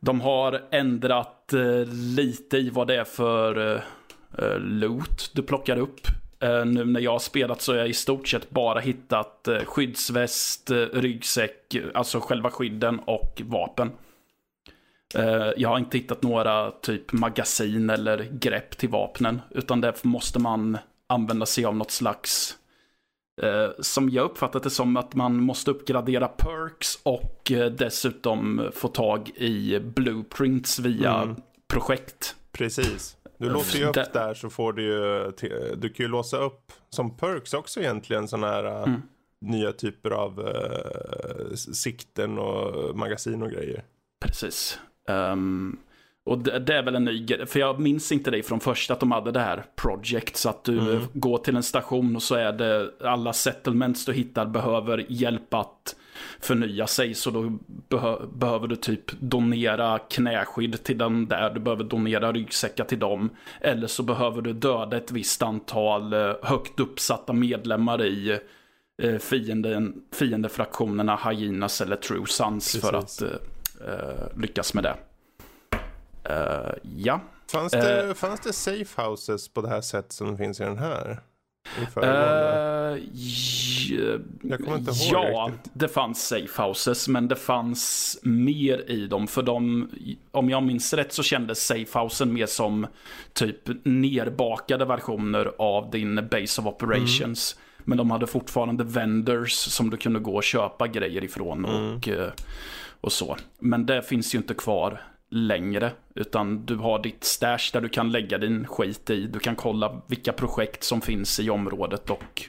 S2: de har ändrat eh, lite i vad det är för eh, eh, loot du plockar upp. Eh, nu när jag har spelat så har jag i stort sett bara hittat eh, skyddsväst, eh, ryggsäck, alltså själva skydden och vapen. Jag har inte hittat några typ magasin eller grepp till vapnen. Utan därför måste man använda sig av något slags som jag uppfattat det som att man måste uppgradera perks och dessutom få tag i blueprints via
S1: Mm.
S2: projekt.
S1: Precis. Du låser ju upp där så får du ju, du kan ju låsa upp som perks också egentligen sådana här äh,
S2: Mm.
S1: nya typer av äh, sikten och magasin och grejer.
S2: Precis. Ehm, och det, det är väl en ny grej, för jag minns inte det från första att de hade det här project. Så att du
S1: Mm.
S2: går till en station och så är det alla settlements du hittar behöver hjälp att förnya sig. Så då behö, behöver du typ donera knäskydd till den där, du behöver donera ryggsäckar till dem. Eller så behöver du döda ett visst antal eh, högt uppsatta medlemmar i eh, fienden, fiendefraktionerna Hyenas eller True Sons för att eh, eh, lyckas med det. Eh, ja.
S1: Fanns det,
S2: Eh.
S1: fanns det safe houses på det här sättet som finns i den här?
S2: J-
S1: Jag kommer inte ihåg
S2: ja,
S1: riktigt.
S2: det fanns safe houses, men det fanns mer i dem. För de, om jag minns rätt så kändes safehousen mer som typ nerbakade versioner av din base of operations. Men de hade fortfarande vendors som du kunde gå och köpa grejer ifrån och, eh, och så. Men det finns ju inte kvar längre. Utan du har ditt stash där du kan lägga din skit i. Du kan kolla vilka projekt som finns i området och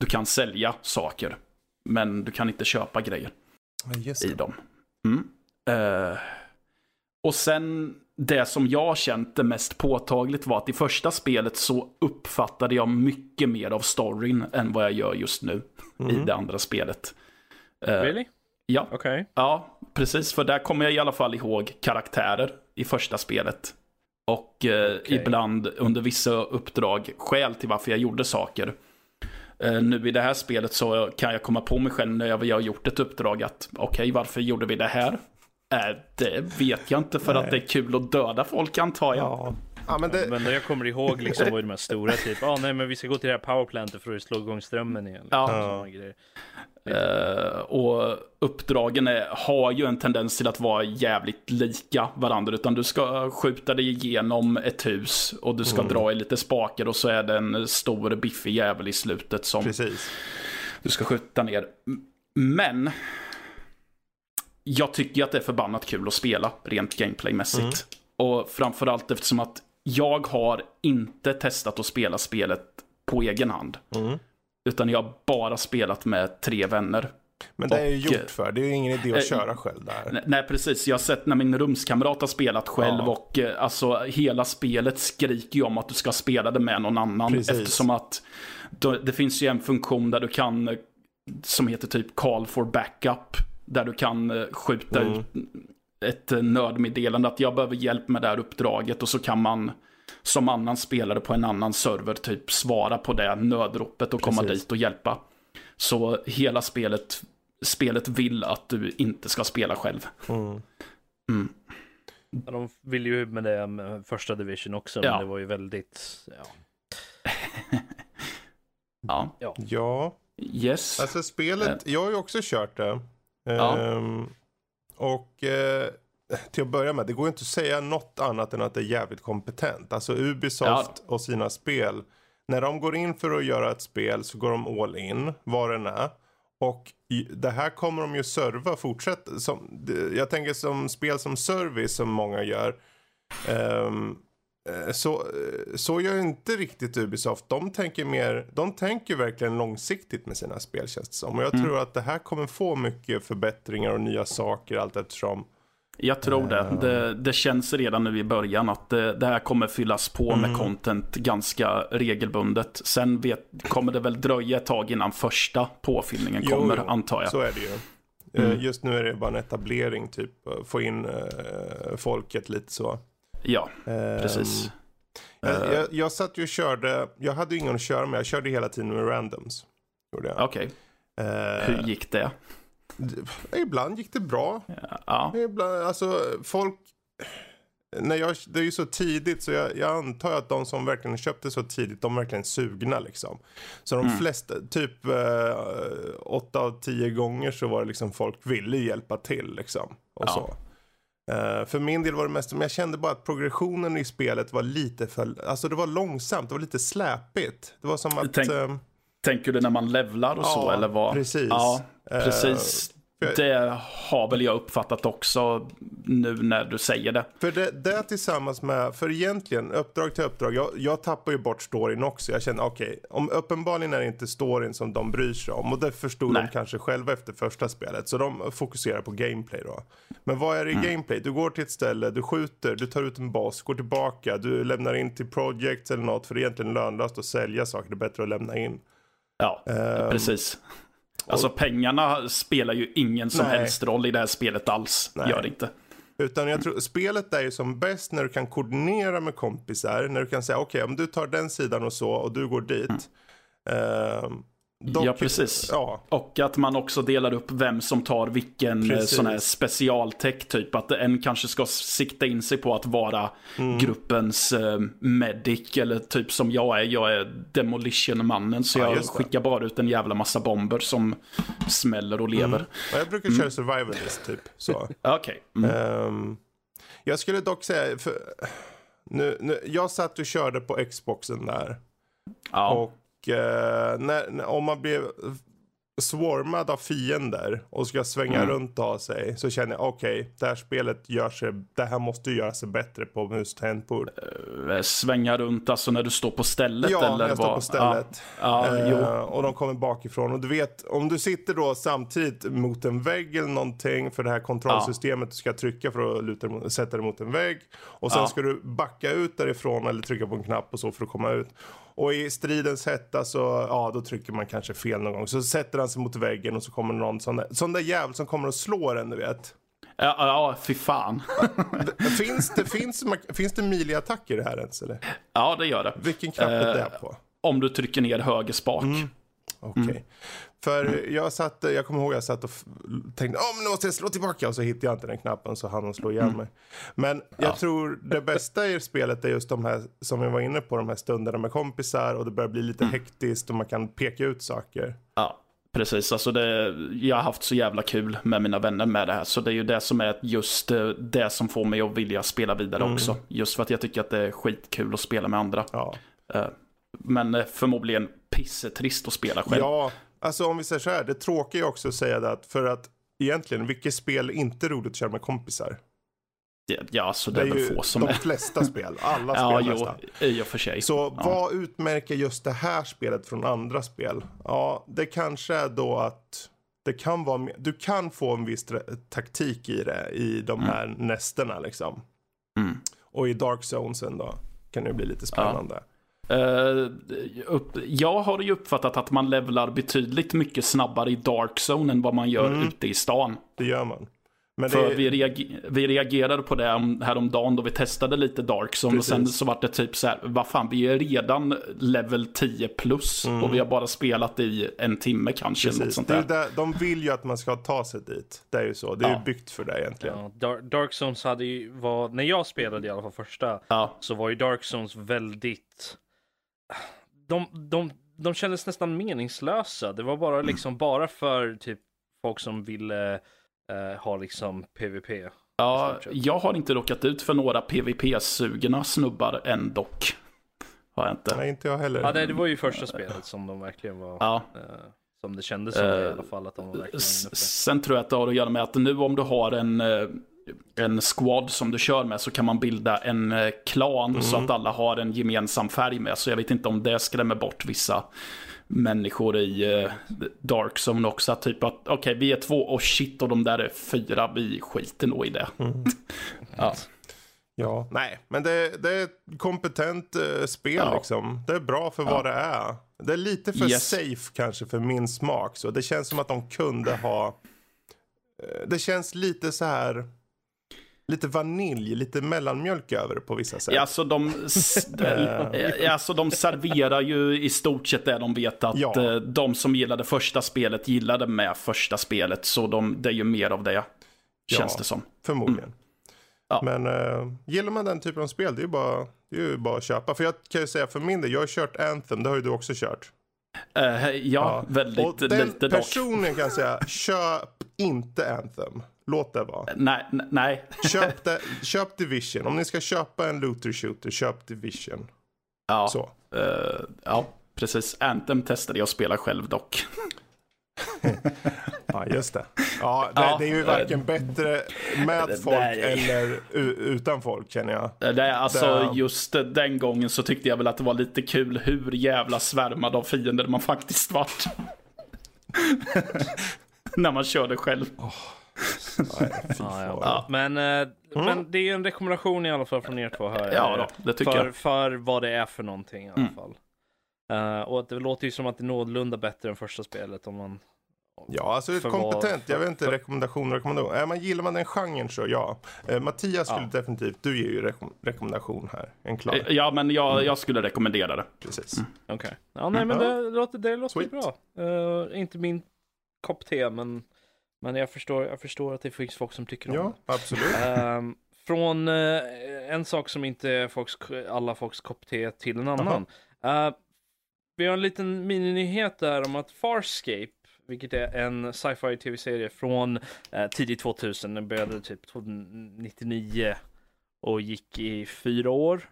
S2: du kan sälja saker. Men du kan inte köpa grejer
S1: just
S2: i dem. Mm. Eh, och sen det som jag känt det mest påtagligt var att i första spelet så uppfattade jag mycket mer av storyn än vad jag gör just nu i det andra spelet. Eh,
S4: Really?
S2: Ja,
S4: Okej.
S2: ja, precis. För där kommer jag i alla fall ihåg karaktärer i första spelet. Och eh,
S4: Okej.
S2: ibland under vissa uppdrag skäl till varför jag gjorde saker. Eh, nu i det här spelet så kan jag komma på mig själv när jag har gjort ett uppdrag att okej, varför gjorde vi det här? Eh, det vet jag inte för att det är kul att döda folk antar jag.
S1: Ja. Ja, men det...
S4: Men jag kommer ihåg liksom var ju de här stora typ, ah, nej men vi ska gå till det här powerplantet för att slå igång strömmen igen.
S2: Ja. Eh, och uppdragen är, har ju en tendens till att vara jävligt lika varandra. Utan du ska skjuta dig igenom ett hus och du ska dra i lite spaker och så är det en stor biffig jävel i slutet som
S1: Precis.
S2: du ska skjuta ner. Men jag tycker att det är förbannat kul att spela rent gameplaymässigt. Och framförallt eftersom att jag har inte testat att spela spelet på egen hand.
S1: Mm.
S2: Utan jag har bara spelat med tre vänner.
S1: Men det är ju gjort för. Det är ju ingen idé att
S2: eh,
S1: köra själv där.
S2: Nej, precis. Jag har sett när min rumskamrat har spelat själv
S1: Ja.
S2: och eh, alltså hela spelet skriker ju om att du ska spela det med någon annan.
S1: Precis.
S2: Eftersom att det finns ju en funktion där du kan, eh, som heter typ call for backup. Där du kan eh, skjuta
S1: Mm.
S2: ut ett eh, nödmeddelande att jag behöver hjälp med det här uppdraget och så kan man som annan spelare på en annan server typ svara på det nödropet och komma
S1: Precis.
S2: dit och hjälpa. Så hela spelet, spelet vill att du inte ska spela själv.
S1: Mm.
S4: Ja, De ville ju med det med första division också,
S2: Ja.
S4: men det var ju väldigt, <laughs> ja.
S2: Ja,
S1: Ja,
S2: yes.
S1: alltså spelet, jag har ju också kört det.
S2: Ja.
S1: Ehm, och eh, till att börja med, det går ju inte att säga något annat än att det är jävligt kompetent. Alltså Ubisoft och sina spel, när de går in för att göra ett spel så går de all in, vad den är. Och det här kommer de ju serva. Som, det- jag tänker som spel som service som många gör. Eh, så, eh, så gör inte riktigt Ubisoft. De tänker mer, de tänker verkligen långsiktigt med sina spel känns det som. Och jag tror att det här kommer få mycket förbättringar och nya saker allt eftersom.
S2: Jag tror det. det. Det känns redan nu i början att det, det här kommer fyllas på med content ganska regelbundet. Sen vet, kommer det väl dröja ett tag innan första påfyllningen
S1: Jo,
S2: kommer,
S1: jo,
S2: antar jag.
S1: Så är det ju. Eh, Just nu är det bara en etablering typ. eh, Få in eh, folket lite så.
S2: Ja,
S1: Ehm,
S2: precis.
S1: Jag, jag, jag satt ju och körde, jag hade ju ingen att köra med, jag körde hela tiden med randoms.
S2: Okej,
S1: Eh,
S2: hur gick det?
S1: Ibland gick det bra.
S2: Ja,
S1: Ibland, alltså folk, när jag, det är ju så tidigt så jag, jag antar att de som verkligen köpte så tidigt, de är verkligen sugna liksom. Så de flesta, typ eh, åtta av tio gånger så var det liksom folk ville hjälpa till liksom. Och
S2: Ja.
S1: så. Eh, för min del var det mest, men jag kände bara att progressionen i spelet var lite för, alltså det var långsamt, det var lite släpigt. Det var som att...
S2: Tänk-
S1: eh,
S2: tänker du när man levlar och så
S1: Ja,
S2: eller vad?
S1: precis.
S2: Ja,
S1: Eh,
S2: precis.
S1: för-
S2: Det har väl jag uppfattat också nu när du säger det.
S1: För det, det tillsammans med, för egentligen uppdrag till uppdrag, jag, jag tappar ju bort storyn också. Jag känner okej, om uppenbarligen är det inte storyn som de bryr sig om och det förstod
S2: Nej.
S1: de kanske själva efter första spelet. Så de fokuserar på gameplay då. Men vad är det i
S2: Mm.
S1: gameplay? Du går till ett ställe, du skjuter, du tar ut en boss, går tillbaka, du lämnar in till projects eller något för det är egentligen lönlöst att sälja saker, det är bättre att lämna in.
S2: Ja,
S1: Ehm,
S2: precis. Alltså pengarna spelar ju ingen som
S1: Nej.
S2: helst roll i det här spelet alls.
S1: Nej.
S2: Gör det inte.
S1: Utan jag tror spelet är ju som bäst när du kan koordinera med kompisar. När du kan säga okej om du tar den sidan och så och du går dit. Ehm, dock-
S2: Ja, precis.
S1: Ja,
S2: Och att man också delar upp vem som tar vilken eh,
S1: Precis.
S2: sån här specialtech typ. Att en kanske ska sikta in sig på att vara
S1: Mm.
S2: gruppens eh, medic. Eller typ som jag är. Jag är demolition-mannen. Så
S1: Ja,
S2: jag skickar bara ut en jävla massa bomber som smäller och lever.
S1: och jag brukar köra survivalist typ. <laughs>
S2: Okej. Mm.
S1: Ehm, jag skulle dock säga, för, nu, nu, jag satt och körde på Xboxen där.
S2: Ja.
S1: Och eh, när, om man blir swarmad av fiender och ska svänga
S2: Mm.
S1: runt ha sig så känner jag okej, det här spelet gör sig, det här måste ju göra sig bättre på mus tangentbord.
S2: Eh, Svänga runt, alltså när du står på stället
S1: Ja,
S2: eller
S1: när jag står på stället.
S2: Ja, ja
S1: Eh, och de kommer bakifrån. Och du vet, om du sitter då samtidigt mot en vägg eller någonting för det här kontrollsystemet du ska trycka för att luta sätta dig mot en vägg. Och sen ska du backa ut därifrån eller trycka på en knapp och så för att komma ut. Och i stridens hetta så, ja då trycker man kanske fel någon gång. Så sätter han sig mot väggen och så kommer någon sån där, sån där jävel som kommer och slår en du vet.
S2: Ja, ja, fy fan. <laughs>
S1: finns det, finns, finns det det här ens eller?
S2: Ja, det gör det.
S1: Vilken knapp är
S2: Eh,
S1: det på?
S2: Om du trycker ner höger spak.
S1: Okej.
S2: Mm.
S1: För jag satt, jag kommer ihåg jag satt och tänkte, åh men nu måste jag slå tillbaka och så hittade jag inte den knappen så hon slå ihjäl mig. Men jag
S2: Mm. Ja.
S1: tror det bästa i spelet är just de här, som vi var inne på, de här stunderna med kompisar och det börjar bli lite
S2: Mm.
S1: hektiskt och man kan peka ut saker.
S2: Ja, precis. Alltså det, jag har haft så jävla kul med mina vänner med det här. Så det är ju det som är just eh, det som får mig att vilja spela vidare
S1: Mm.
S2: också. Just för att jag tycker att det är skitkul att spela med andra.
S1: Ja.
S2: Eh, Men eh, förmodligen pissetrist att spela själv.
S1: ja, alltså om vi säger så här, det tråkiga är också att säga det att för att egentligen, vilket spel är inte roligt att köra med kompisar?
S2: Ja, så det,
S1: Det
S2: är
S1: är
S2: väl få som
S1: de
S2: är.
S1: flesta <laughs> spel, alla
S2: Ja,
S1: spel nästan.
S2: i och för sig.
S1: Så
S2: ja.
S1: vad utmärker just det här spelet från andra spel? Ja, det kanske är då att det kan vara, du kan få en viss taktik i det i de här nästerna liksom.
S2: Mm.
S1: Och i Dark Zonesen då kan det bli lite spännande.
S2: Upp, jag har ju uppfattat att man levlar betydligt mycket snabbare i Dark Zone än vad man gör
S1: Mm.
S2: ute i stan.
S1: Det gör man. Men
S2: För
S1: det,
S2: vi, reager, vi reagerade på det om- häromdagen då vi testade lite Dark Zone och sen
S1: Precis.
S2: så var det typ så här, vad fan vi är redan level 10 plus och vi har bara spelat i en timme kanske. Något
S1: Mm. precis,
S2: sånt där.
S1: där, de vill ju att man ska ta sig dit. Det är ju så. Det är
S2: Ja.
S1: ju byggt för det egentligen.
S4: Ja, Dark, Dark Zones hade ju, var, när jag spelade i alla fall första,
S2: Ja,
S4: så var ju Dark Zones väldigt... De, de, de kändes nästan meningslösa. Det var bara liksom bara för typ folk som ville eh, ha liksom PVP.
S2: ja, jag har inte råkat ut för några PVP-sugna snubbar än dock. Har jag inte.
S1: Nej, inte jag heller.
S4: Ja, det, det var ju första spelet som de verkligen var...
S2: Ja.
S4: Eh, som det kändes som det i alla fall att de var verkligen
S2: S-
S4: inne på.
S2: Sen tror jag att det har att göra med att nu om du har en, eh, en squad som du kör med så kan man bilda en eh, klan så att alla har en gemensam färg med. Så jag vet inte om det skrämmer bort vissa människor i eh, Dark Zone också. Att Typ att okej, vi är två och shit och de där är fyra, vi skiter nog i det. <laughs> ja.
S1: Ja, nej, men det, det är ett kompetent eh, spel
S2: Ja.
S1: liksom. Det är bra för vad det är. Det är lite för
S2: Yes.
S1: safe kanske för min smak. Så det känns som att de kunde ha... eh, det känns lite så här... Lite vanilj, lite mellanmjölk över på vissa sätt.
S2: Ja, alltså, de, eh, <laughs> alltså de serverar ju i stort sett det de vet att
S1: Ja.
S2: eh, de som gillade första spelet gillade med första spelet. Så de, det är ju mer av det, känns
S1: Ja.
S2: det som.
S1: Förmodligen.
S2: Mm. Ja.
S1: Men uh, gillar man den typen av spel, det är ju bara, det är ju bara att köpa. För jag kan ju säga för min del, jag har kört Anthem, det har ju du också kört.
S2: Eh, ja, väldigt
S1: Och den
S2: lite dock.
S1: personen kan säga, köp inte Anthem. Låt det vara.
S2: Nej, nej.
S1: Köp, det, <laughs> köp Division. Om ni ska köpa en looter shooter, köp Division.
S2: Ja,
S1: Så.
S2: eh, ja, precis. Anthem testade jag att spela själv dock. <laughs>
S1: Ja, just det. Ja, det,
S2: Ja,
S1: det är ju varken bättre med folk
S2: nej.
S1: eller utan folk känner jag.
S2: Det, är alltså,
S1: Det-
S2: just den gången så tyckte jag väl att det var lite kul hur jävla svärmad av fiender man faktiskt vart. <laughs> När man körde själv.
S1: Nej,
S4: Ja. Men, eh, men det är ju en rekommendation i alla fall från er två här.
S2: Ja, då, det tycker
S4: för,
S2: jag. Mm.
S4: för vad det är för någonting i alla fall. Eh, och det låter ju som att det är någorlunda bättre än första spelet om man...
S1: Ja, alltså
S4: För vad-
S1: kompetent. Jag
S4: för-
S1: vet inte,
S4: för-
S1: rekommendation, rekommendation. Är man, gillar man den genren så ja. Eh, Mattias skulle
S2: Ja.
S1: definitivt, du ger ju rekom- rekommendation här. En klar.
S2: Eh, Ja, men jag,
S1: Mm.
S2: jag skulle rekommendera det.
S1: Precis.
S4: Okej. Ja, nej men
S1: Ja.
S4: det låter, det låter
S1: Sweet.
S4: bra. Eh, inte min kopp te, men, men jag, förstår, jag förstår att det finns folk som tycker om
S1: Ja, absolut.
S4: det. Ehm, från eh, en sak som inte är folks, alla folks kopp te till en annan. Eh, vi har en liten mininyhet där om att Farscape, vilket är en sci-fi tv-serie från eh, tidigt 2000, den började typ 99 och gick i fyra år.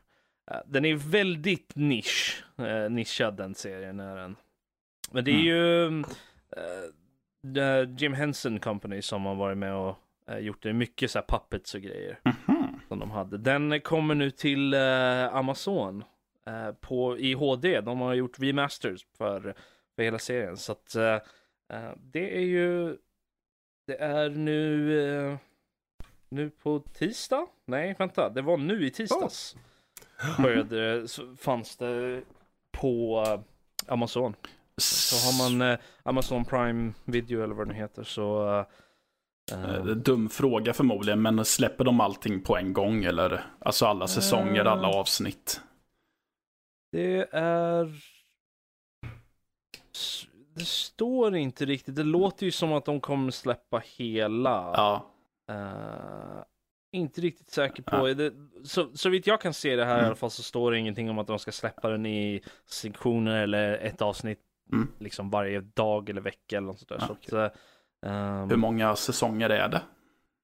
S4: eh, den är väldigt nisch, eh, nischad den serien är den. Men det är ju eh, the Jim Henson Company som har varit med och eh, gjort det. Mycket så här puppets och grejer
S2: Mhm.
S4: som de hade. Den kommer nu till eh, Amazon eh, på, i HD. De har gjort remasters för, för hela serien. Så att det är ju, det är nu, nu på tisdag? Nej, vänta, det var nu i tisdags. Började, så fanns det på Amazon. Så har man eh, Amazon Prime Video eller vad det nu heter så eh,
S2: Eh, Dum fråga förmodligen, men släpper de allting på en gång eller? Alltså alla säsonger, alla avsnitt.
S4: Det är... Det står inte riktigt. Det låter ju som att de kommer släppa hela.
S2: Ja.
S4: Eh, inte riktigt säker på.
S2: Ja.
S4: Det, så, så vitt jag kan se det här i
S2: Mm.
S4: alla fall så står det ingenting om att de ska släppa den i sektioner eller ett avsnitt
S2: Mm.
S4: liksom varje dag eller vecka eller något sånt där.
S2: Ja,
S4: så att, ehm,
S2: Hur många säsonger är det?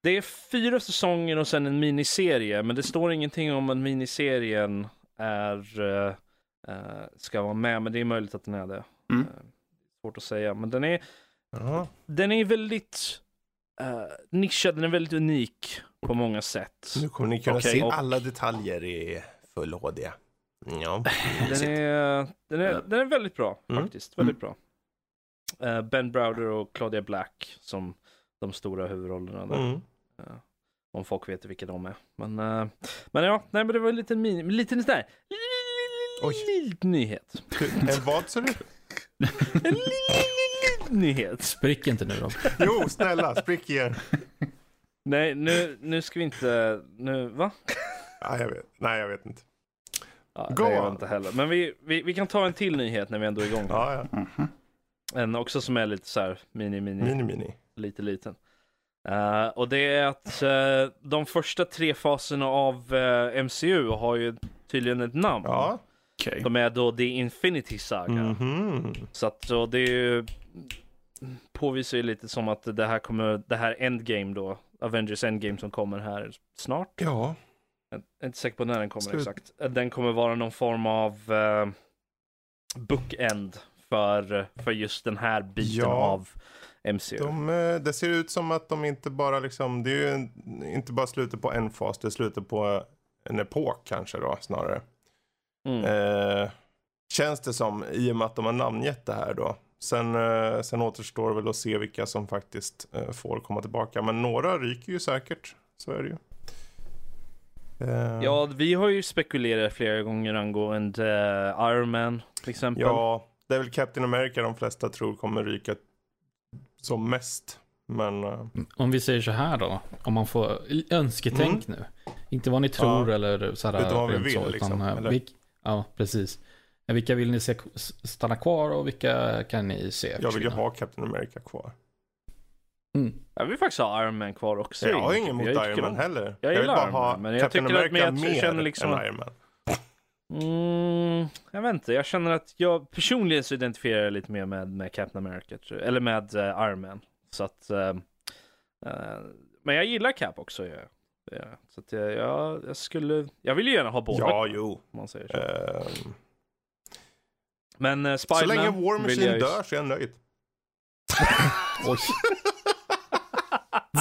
S4: det är fyra säsonger och sen en miniserie, men det står ingenting om att miniserien är, eh, ska vara med, men det är möjligt att den är det.
S2: Mm.
S4: Eh, svårt att säga, men den är,
S1: Ja.
S4: den är väldigt uh, nischad, den är väldigt unik på många sätt.
S1: Nu kommer ni kunna
S2: Okej,
S1: se
S4: och-
S1: alla detaljer i full HD. Ja.
S4: Den är, den är, den är väldigt bra
S1: Mm.
S4: faktiskt, väldigt bra. Eh, ben Browder och Claudia Black som de stora huvudrollerna där.
S1: Mm.
S4: Eh, om folk vet vilka de är. Men, eh, men ja, nej men det var en liten, mini, en liten sån där liten nyhet. <laughs>
S1: En vad sa du?
S4: En liten nyhet.
S3: Sprick inte nu då.
S1: Jo, snälla, sprick igen.
S4: Nej, nu, nu ska vi inte, nu, va?
S1: Ja, jag vet. Nej, jag vet inte.
S4: Ja,
S1: Go
S4: det gör jag inte heller. Men vi, vi, vi kan ta en till nyhet när vi ändå är igång.
S1: Ja, ja.
S2: Mhm.
S4: En också som är lite så här mini, mini,
S1: Mini, mini.
S4: lite liten. Eh, och det är att eh, de första tre faserna av eh, MCU har ju tydligen ett namn.
S1: Ja.
S2: Okej.
S4: De är då The Infinity Saga.
S1: Mhm.
S4: Så att så det är ju påvisar ju lite som att det här kommer, det här Endgame då, Avengers Endgame som kommer här snart.
S1: Ja.
S4: Jag är inte säker på när den kommer
S1: Slut.
S4: exakt. Den kommer vara någon form av uh, bookend för, för just den här biten
S1: Ja.
S4: av MCU.
S1: De, eh, det ser ut som att de inte bara liksom, det är ju inte bara slutet på en fas, det är slutet på en epok kanske då snarare.
S4: Mm.
S1: Eh, känns det som, i och med att de har namngett det här då. Sen, eh, sen återstår väl att se vilka som faktiskt eh, får komma tillbaka. Men några ryker ju säkert, så är det ju. Eh,
S4: Ja, vi har ju spekulerat flera gånger angående uh, Iron Man till exempel.
S1: ja, det är väl Captain America de flesta tror kommer ryka som mest. Men eh,
S3: Om vi säger så här då, om man får önsketänk nu. Inte vad ni tror
S1: Mm. Ja.
S3: eller så här.
S1: Utan vad vi vill,
S3: så,
S1: liksom,
S3: eh,
S1: eller?
S3: vilk- ja, precis. Vilka vill ni se stanna kvar och vilka kan ni se
S1: jag vill ju ha Captain America kvar.
S3: Mm.
S4: Jag vill faktiskt ha Iron Man kvar också.
S1: Jag har
S4: i-
S1: inget emot
S4: jag
S1: Iron Man
S4: om-
S1: heller.
S4: jag
S1: vill
S4: gillar
S1: bara
S4: Iron Man,
S1: ha
S4: men jag
S1: Captain
S4: tycker att- jag
S1: mer
S4: känner liksom
S1: än Iron Man.
S4: Mm, jag vet inte, jag känner att jag personligen så identifierar jag lite mer med, med Captain America, tror jag. eller med eh, Iron Man. Så att, eh, eh, men jag gillar Cap också. Ja. Ja, så att jag, jag, jag skulle, jag vill ju gärna ha båda
S1: Ja, jo.
S4: om man säger så.
S1: Ehm,
S4: Men uh,
S1: så
S4: Spiderman
S1: länge War
S4: vill
S1: Machine
S4: jag
S1: dör så är jag nöjd. <laughs>
S3: Oj. <laughs>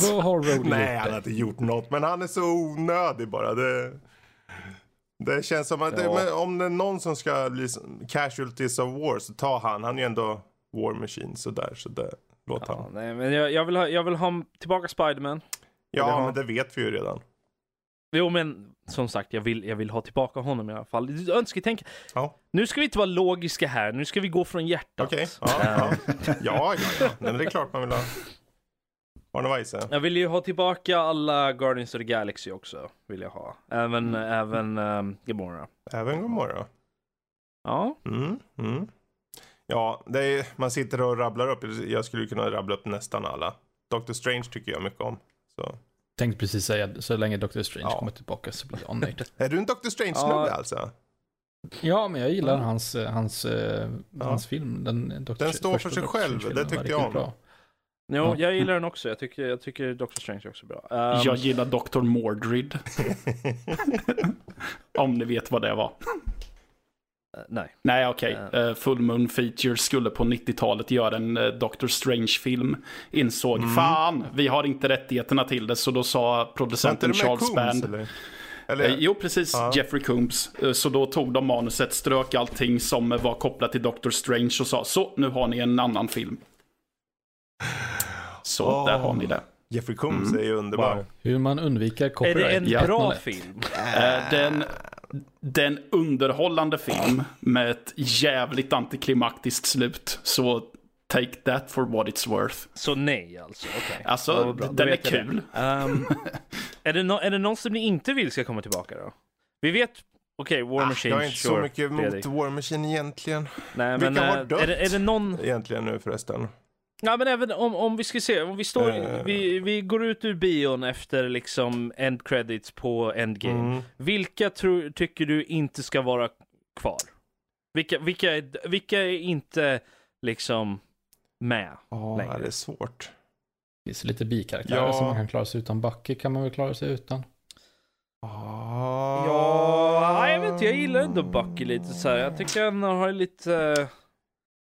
S3: Vad har Rhodey
S1: Nej,
S3: gjort
S1: han har inte gjort något. Men han är så onödig bara. Det, det känns som att det,
S4: Ja.
S1: men om det är någon som ska bli casualties of war så tar han. Han är ju ändå War Machine sådär. Så det, låt
S4: Ja,
S1: han.
S4: nej, men jag, jag, vill ha, jag vill ha tillbaka Spiderman.
S1: Ja,
S4: det har-
S1: men det vet vi ju redan.
S4: Jo men som sagt, jag vill, jag vill ha tillbaka honom i alla fall. Önsketänk.
S1: Ja.
S4: Nu ska vi inte vara logiska här, nu ska vi gå från hjärtat.
S1: Okej. Ja, ja. <laughs> ja, ja, ja. Nej, men det är klart man vill ha. Arne Weise.
S4: Jag vill ju ha tillbaka alla Guardians of the Galaxy också. Vill jag ha. Även, även um, Gamora.
S1: Även Gomorra.
S4: Ja.
S1: Mm, mm. Ja, det är, man sitter och rabblar upp. Jag skulle kunna rabbla upp nästan alla. Doctor Strange tycker jag mycket om. Så.
S3: Tänkte precis säga, så länge Doctor Strange
S1: Ja.
S3: kommer tillbaka så blir jag nöjd. <laughs>
S1: Är du en Doctor Strange-snubbe
S4: Ja.
S1: alltså?
S3: Ja, men jag gillar hans, eh, hans, eh,
S1: Ja.
S3: hans film. Den, Doctor
S1: Den står för sig själv, det tyckte jag om.
S4: Jo,
S3: Ja.
S4: jag gillar den också. Jag tycker, jag tycker Doctor Strange är också bra. Um,
S2: Jag gillar Dr. Mordrid. <laughs> Om ni vet vad det var.
S4: eh, nej.
S2: Nej, okej.
S4: Ja.
S2: Eh, Full Moon Features skulle på 90-talet göra en uh, Doctor Strange-film. Insåg,
S1: Mm.
S2: fan, vi har inte rättigheterna till det. Så då sa producenten Charles
S1: Coombs,
S2: Band.
S1: eller?
S2: Eh,
S1: Eller?
S2: Jo, precis.
S1: Ja.
S2: Jeffrey Combs. Eh, Så då tog de manuset, strök allting som eh, var kopplat till Doctor Strange och sa så, nu har ni en annan film. Så,
S1: Åh.
S2: där har ni det.
S1: Jeffrey Combs
S2: Mm.
S1: är ju underbar.
S2: Wow.
S3: Hur man undviker
S4: Är
S3: copyright.
S4: det en
S2: Ja.
S4: bra film?
S2: Eh, Den, den underhållande film med ett jävligt antiklimaktiskt slut. Så take that for what it's worth.
S4: Så nej alltså, okej.
S2: Alltså, den är kul.
S4: Ehm, är, det no- är det någon som ni inte vill ska komma tillbaka då? Vi vet, okej, War
S1: Ah,
S4: Machine,
S1: jag är inte
S4: sure,
S1: så mycket mot
S4: Fredrik.
S1: War Machine egentligen.
S4: Nej,
S1: Vilka
S4: men
S1: har
S4: eh,
S1: dött?
S4: är det, är det någon...
S1: Egentligen nu förresten.
S4: Ja men även om, om vi ska se, om vi står,
S1: Eh.
S4: vi, vi går ut ur bion efter liksom end credits på Endgame.
S1: Mm.
S4: Vilka tror, tycker du inte ska vara kvar? Vilka, vilka, är, vilka är inte liksom med?
S1: Ja,
S4: längre.
S1: det är svårt.
S3: Det finns lite bikaraktärer
S1: Ja.
S3: som man kan klara sig utan. Bucky kan man väl klara sig utan.
S1: Ah.
S4: Ja, jag vet inte, jag gillar ändå Bucky lite så här. Jag tycker han har lite...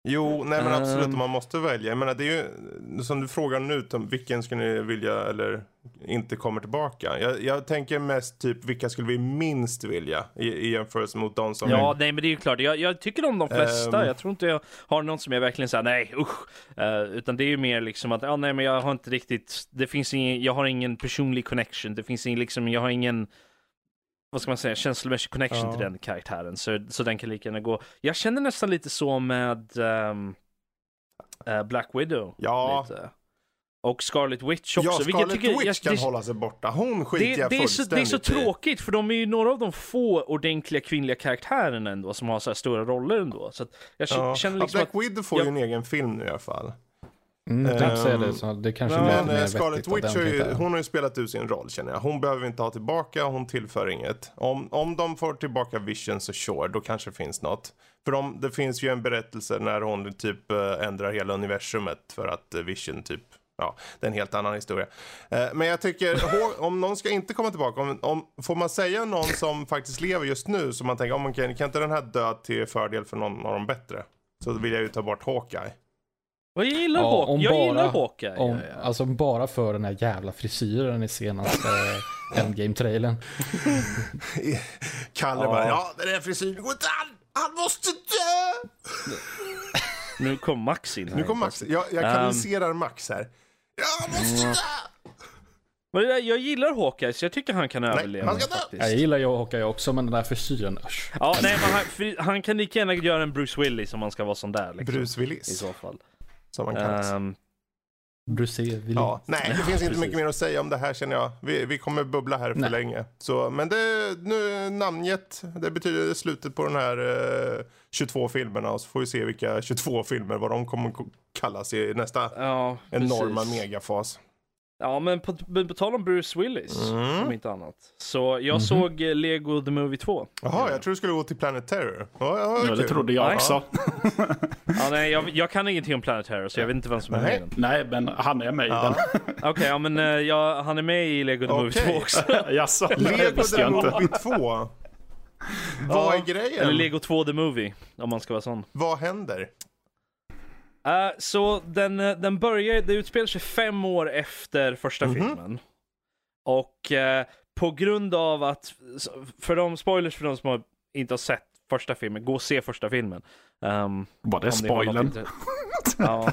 S1: Jo, nej men absolut,
S4: Ehm.
S1: man måste välja. Jag menar, det är ju som du frågar nu, vilken skulle ni vilja eller inte kommer tillbaka? Jag, jag tänker mest typ, vilka skulle vi minst vilja i, i jämförelse mot de som...
S4: Ja, nej men det är ju klart. Jag, jag tycker om de flesta.
S1: Ehm.
S4: Jag tror inte jag har någon som jag verkligen säger nej usch. Eh, utan det är ju mer liksom att, ja nej men jag har inte riktigt, det finns ingen, jag har ingen personlig connection. Det finns ingen liksom, jag har ingen, vad ska man säga, känslomässig connection
S1: Ja.
S4: till den karaktären. Så, så den kan lika gärna gå. Jag känner nästan lite så med ehm, eh, Black Widow.
S1: Ja.
S4: Lite. Och Scarlet Witch också.
S1: Ja, Scarlet
S4: tycker,
S1: Witch
S4: jag,
S1: kan
S4: det,
S1: hålla sig borta. Hon skiter
S4: det,
S1: jag
S4: det, är så, det är så tråkigt för de är ju några av de få ordentliga kvinnliga karaktärerna ändå som har så här stora roller ändå. Så jag
S1: Ja.
S4: känner
S1: Ja,
S4: liksom
S1: Black
S4: att...
S1: Widow får
S4: jag-
S1: ju en egen film nu i alla fall.
S3: Mm, jag tänkte säga det, så det kanske
S1: Men eh, Scarlet
S3: vettigt av
S1: Witch har ju, hon har ju spelat ut sin roll känner jag. Hon behöver vi inte ha tillbaka, hon tillför inget. Om, om de får tillbaka Vision så sure, då kanske det finns något. För de, det finns ju en berättelse när hon typ eh, ändrar hela universumet för att eh, Vision typ Ja, det är en helt annan historia. Eh, men jag tycker, <laughs> om någon ska inte komma tillbaka, om, om, får man säga någon som faktiskt lever just nu, som man tänker, om man kan, kan inte den här dö till fördel för någon av dem bättre? Så vill jag ju ta bort Hawkeye.
S4: Jag gillar,
S3: Ja,
S4: Hawk,
S3: om
S4: jag
S3: bara-
S4: gillar Hawkeye.
S3: Om,
S4: ja, ja.
S3: Alltså bara för den här jävla frisyren i senaste <laughs> Endgame-trailern.
S1: Kalle
S3: Ja.
S1: bara, ja den där frisyren går inte an! Han måste dö!
S4: Nu kom Max in här.
S1: Nu kommer Max. Jag, jag
S4: Ehm.
S1: kanaliserar Max här. Ja, han måste dö!
S4: Men där, jag gillar Hawkeye så jag tycker han kan överleva
S1: han ska dö.
S4: faktiskt.
S3: Jag gillar jag Hawkeye också, men den där frisyren, usch.
S4: Ja, nej, men han, han kan lika gärna göra en Bruce Willis om han ska vara sån där. Liksom,
S1: Bruce
S4: I
S1: Willis,
S4: så fall.
S1: Som han kallas.
S4: Ehm,
S3: Bruce Willis.
S1: Ja, nej, det <laughs> finns inte
S4: precis.
S1: mycket mer att säga om det här känner jag. Vi, vi kommer bubbla här för
S3: Nej.
S1: länge. Så, men det, nu namnget, det betyder slutet på den här eh, 22 filmerna och så får vi se vilka 22 filmer, vad de kommer kallas i nästa
S4: ja,
S1: enorma megafas.
S4: Ja, men på, på tal om Bruce Willis,
S1: Mm.
S4: om inte annat. Så jag såg eh, Lego The Movie 2.
S1: Jaha, jag tror du skulle gå till Planet Terror. Ja, ja,
S2: Ja, det trodde jag
S4: Nej.
S2: också. <laughs>
S4: Ja, nej, jag, jag kan ingenting om Planet Terror, så jag vet inte vem som är med i
S1: Nej.
S4: den.
S2: Nej, men han är med i den. <laughs>
S4: Okej, ja men eh, ja, han är med i Lego The Movie
S1: Okej.
S4: 2 också. <laughs>
S2: Jaså,
S1: Lego The. Movie 2. Vad är grejen?
S4: Eller Lego 2 The Movie, om man ska vara sån.
S1: Vad händer?
S4: Eh, så den, eh, den börjar, det utspelar sig fem år efter första
S1: Mhm.
S4: filmen. Och eh, på grund av att, för de spoilers för de som har, inte har sett första filmen, gå och se första filmen. Um,
S2: Var det spoilern?
S4: Ja,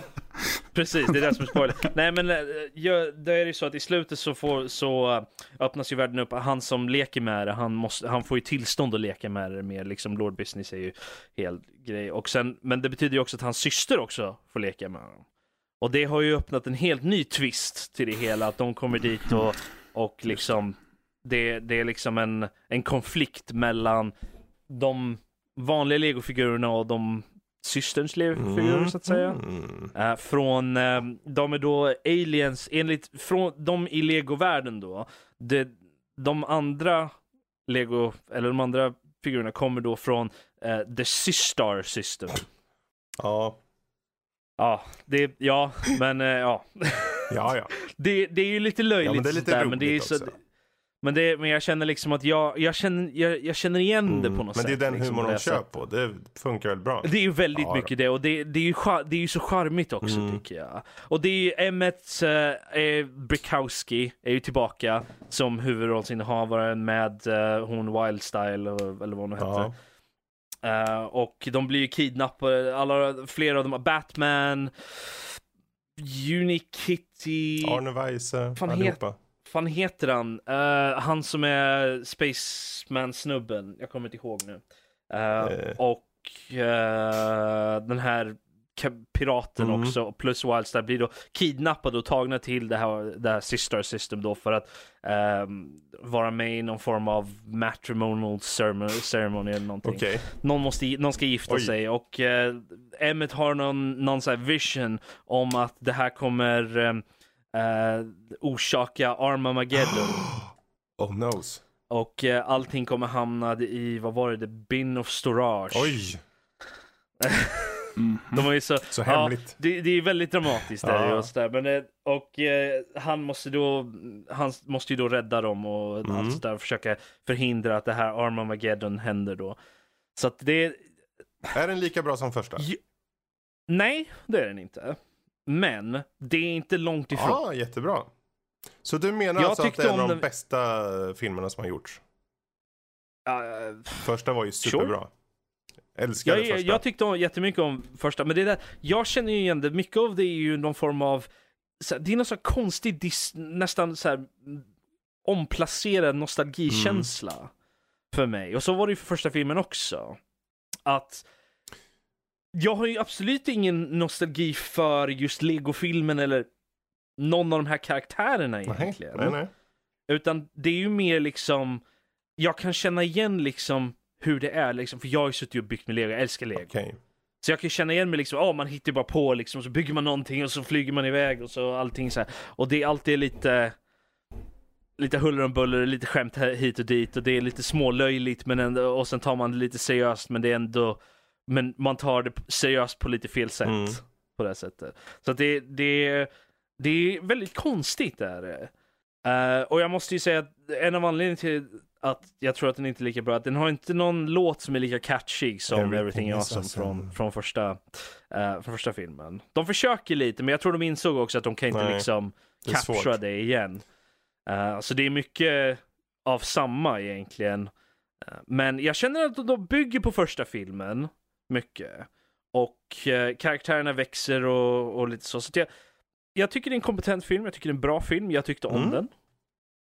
S4: precis, det är det som är spoiler. Nej men eh, ja, det är ju så att i slutet så, får, så eh, öppnas ju världen upp. Han som leker med det, han, måste, han får ju tillstånd att leka med det mer liksom Lord Business är ju hel grej. Och sen, men det betyder ju också att hans syster också får leka med honom. Och det har ju öppnat en helt ny twist till det hela, att de kommer dit och, och liksom det, det är liksom en, en konflikt mellan de vanliga legofigurerna och de systerns legofigurer så att säga.
S1: Mm.
S4: Eh, från, eh, de är då aliens, enligt, från de i legovärlden då, det, de andra lego, eller de andra figurerna kommer då från eh, the Sistar system.
S1: Ja.
S4: Ja, det, ja, men ja.
S1: Ja, ja. <laughs>
S4: Det, det är ju lite löjligt
S1: Ja, men det är lite
S4: sådär, men det är så,
S1: också.
S4: Men, det, men jag känner liksom att jag, jag, känner, jag, jag känner igen det
S1: Mm,
S4: på något
S1: Men
S4: sätt.
S1: det är den
S4: liksom,
S1: humorn de
S4: det
S1: kör på. Det funkar väl bra?
S4: Det är ju väldigt
S1: Ja,
S4: mycket det och det, det, är ju, det är ju så charmigt också
S1: Mm.
S4: tycker jag. Och det är ju Emmet uh, eh, Brickowski är ju tillbaka som huvudrollsinnehavaren med eh, hon Wildstyle eller vad hon hette.
S1: Ja.
S4: Eh, och de blir ju kidnappade, alla, flera av dem, Batman, Unikitty,
S1: Arne Weise,
S4: Fan,
S1: allihopa.
S4: Fan heter han? Eh, han som är Spaceman-snubben, jag kommer inte ihåg nu. Eh. Och den här piraten
S1: Mm.
S4: också, plus Wildstar blir då kidnappade och tagna till det här, det här Sister System då för att ehm, vara med i någon form av matrimonial ceremony, ceremony eller någonting.
S1: Okej.
S4: Någon, måste, någon ska gifta
S1: Oj.
S4: sig och eh, Emmet har någon, någon sån vision om att det här kommer eh, eh, orsaka Armageddon. <gasps>
S1: Oh knows.
S4: och eh, allting kommer hamna i, vad var det, the bin of storage.
S1: Oj, <laughs>
S2: Mm.
S4: De var ju så,
S1: så
S4: ja,
S1: hemligt.
S4: det, det är väldigt dramatiskt där
S1: Ja.
S4: just där. Men, det- och eh, han måste då, han måste ju då rädda dem och
S1: Mm.
S4: allt och försöka förhindra att det här Armageddon händer då. Så att det,
S1: Är den lika bra som första?
S4: Ju- Nej, det är den inte. Men det är inte långt ifrån.
S1: Ja, jättebra. Så du menar
S4: Jag
S1: alltså att det är en av de bästa filmerna som har gjorts?
S4: Ja,
S1: Första var ju superbra. Älskade
S4: jag,
S1: första.
S4: jag tyckte om, jättemycket om första, men det där, jag känner ju igen det. Mycket av det är ju någon form av, så det är någon sån konstig, dis, nästan så här mm, omplacerad nostalgikänsla
S1: Mm.
S4: för mig. Och så var det ju för första filmen också. Att jag har ju absolut ingen nostalgi för just Lego-filmen eller någon av de här karaktärerna
S1: nej,
S4: egentligen.
S1: nej, nej.
S4: Utan det är ju mer liksom, jag kan känna igen liksom hur det är liksom, för jag har ju suttit och byggt med lego, jag älskar lego.
S1: Okej.
S4: Så jag kan känna igen mig liksom, ja man hittar bara på liksom, så bygger man någonting och så flyger man iväg och så allting så här. Och det är alltid lite, lite huller om buller, lite skämt hit och dit och det är lite smålöjligt men ändå, och sen tar man det lite seriöst men det är ändå, men man tar det seriöst på lite fel sätt.
S1: Mm.
S4: På det sättet. Så att det, det, det är väldigt konstigt är det. Eh, och jag måste ju säga att en av anledningarna till att jag tror att den inte är lika bra, att den har inte någon låt som är lika catchy som
S1: Everything
S4: Everything,
S1: is
S4: Awesome
S1: awesome.
S4: från, från, första, eh, från första filmen. De försöker lite, men jag tror de insåg också att de kan inte
S1: Nej,
S4: liksom
S1: det
S4: captura det igen. Eh, så det är mycket av samma egentligen. Men jag känner att de bygger på första filmen mycket. Och eh, karaktärerna växer och, och lite så. så jag, jag tycker det är en kompetent film, jag tycker det är en bra film, jag tyckte om
S1: Mm.
S4: den.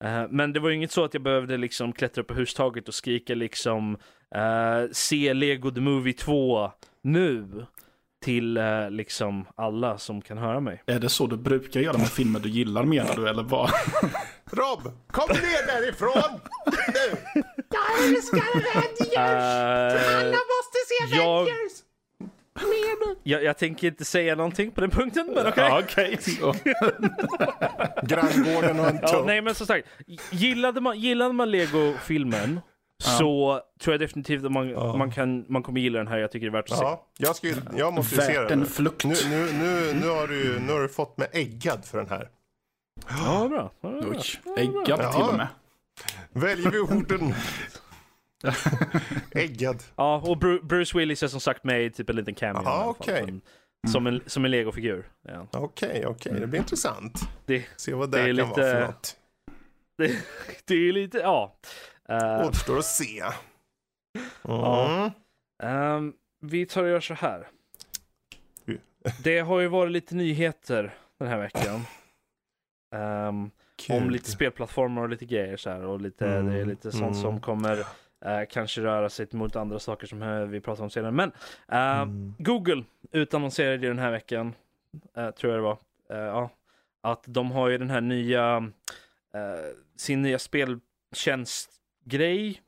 S4: Eh, men det var ju inget så att jag behövde liksom klättra upp på hustaget och skrika liksom eh, se Lego the Movie 2 nu till eh, liksom alla som kan höra mig.
S2: Är det så du brukar göra med filmer du gillar menar du eller vad? <laughs>
S1: Rob, kom ner därifrån! Nu!
S5: Jag älskar Avengers!
S4: Eh,
S5: Alla måste se
S4: jag-
S5: Avengers!
S4: Jag, jag tänker inte säga någonting på den punkten, men okej.
S2: Ja, Okej. <laughs> Så.
S1: Granngården och en
S4: Ja, nej men som sagt, gillade man, gillade man Lego-filmen så tror jag definitivt att man,
S1: Ja.
S4: man, kan, man kommer gilla den här. Jag tycker det är värt att se.
S1: Ja, jag, skulle, jag måste ju se den.
S2: en flukt.
S1: Nu, nu, nu, nu, har du, nu har du fått mig äggad för den här.
S4: Ja, bra. Ja, bra.
S2: Äggad
S1: Ja.
S2: till och med.
S1: Väljer vi orden? <laughs> äggad.
S4: Ja, och Bru- Bruce Willis är som sagt med i typ en liten cameo. I alla fall.
S1: okej.
S4: Som- Som en, som en legofigur. Ja.
S1: Okej, okej. Det blir intressant.
S4: Det,
S1: Se vad det,
S4: Det är
S1: kan
S4: lite-
S1: vara för något. <laughs>
S4: det, det är lite, ja. Uh,
S1: Återstår att se. Mm.
S4: Ja. ehm, vi tar och gör så här. Det har ju varit lite nyheter den här veckan. Ehm, om lite spelplattformar och lite grejer så här och lite,
S1: Mm,
S4: det är lite sånt
S1: mm.
S4: som kommer eh, kanske röra sig mot andra saker som eh, vi pratar om senare. Men eh,
S1: Mm.
S4: Google utannonserade ju den här veckan, eh, tror jag det var, ja, att de har ju den här nya, sin nya speltjänstgrej,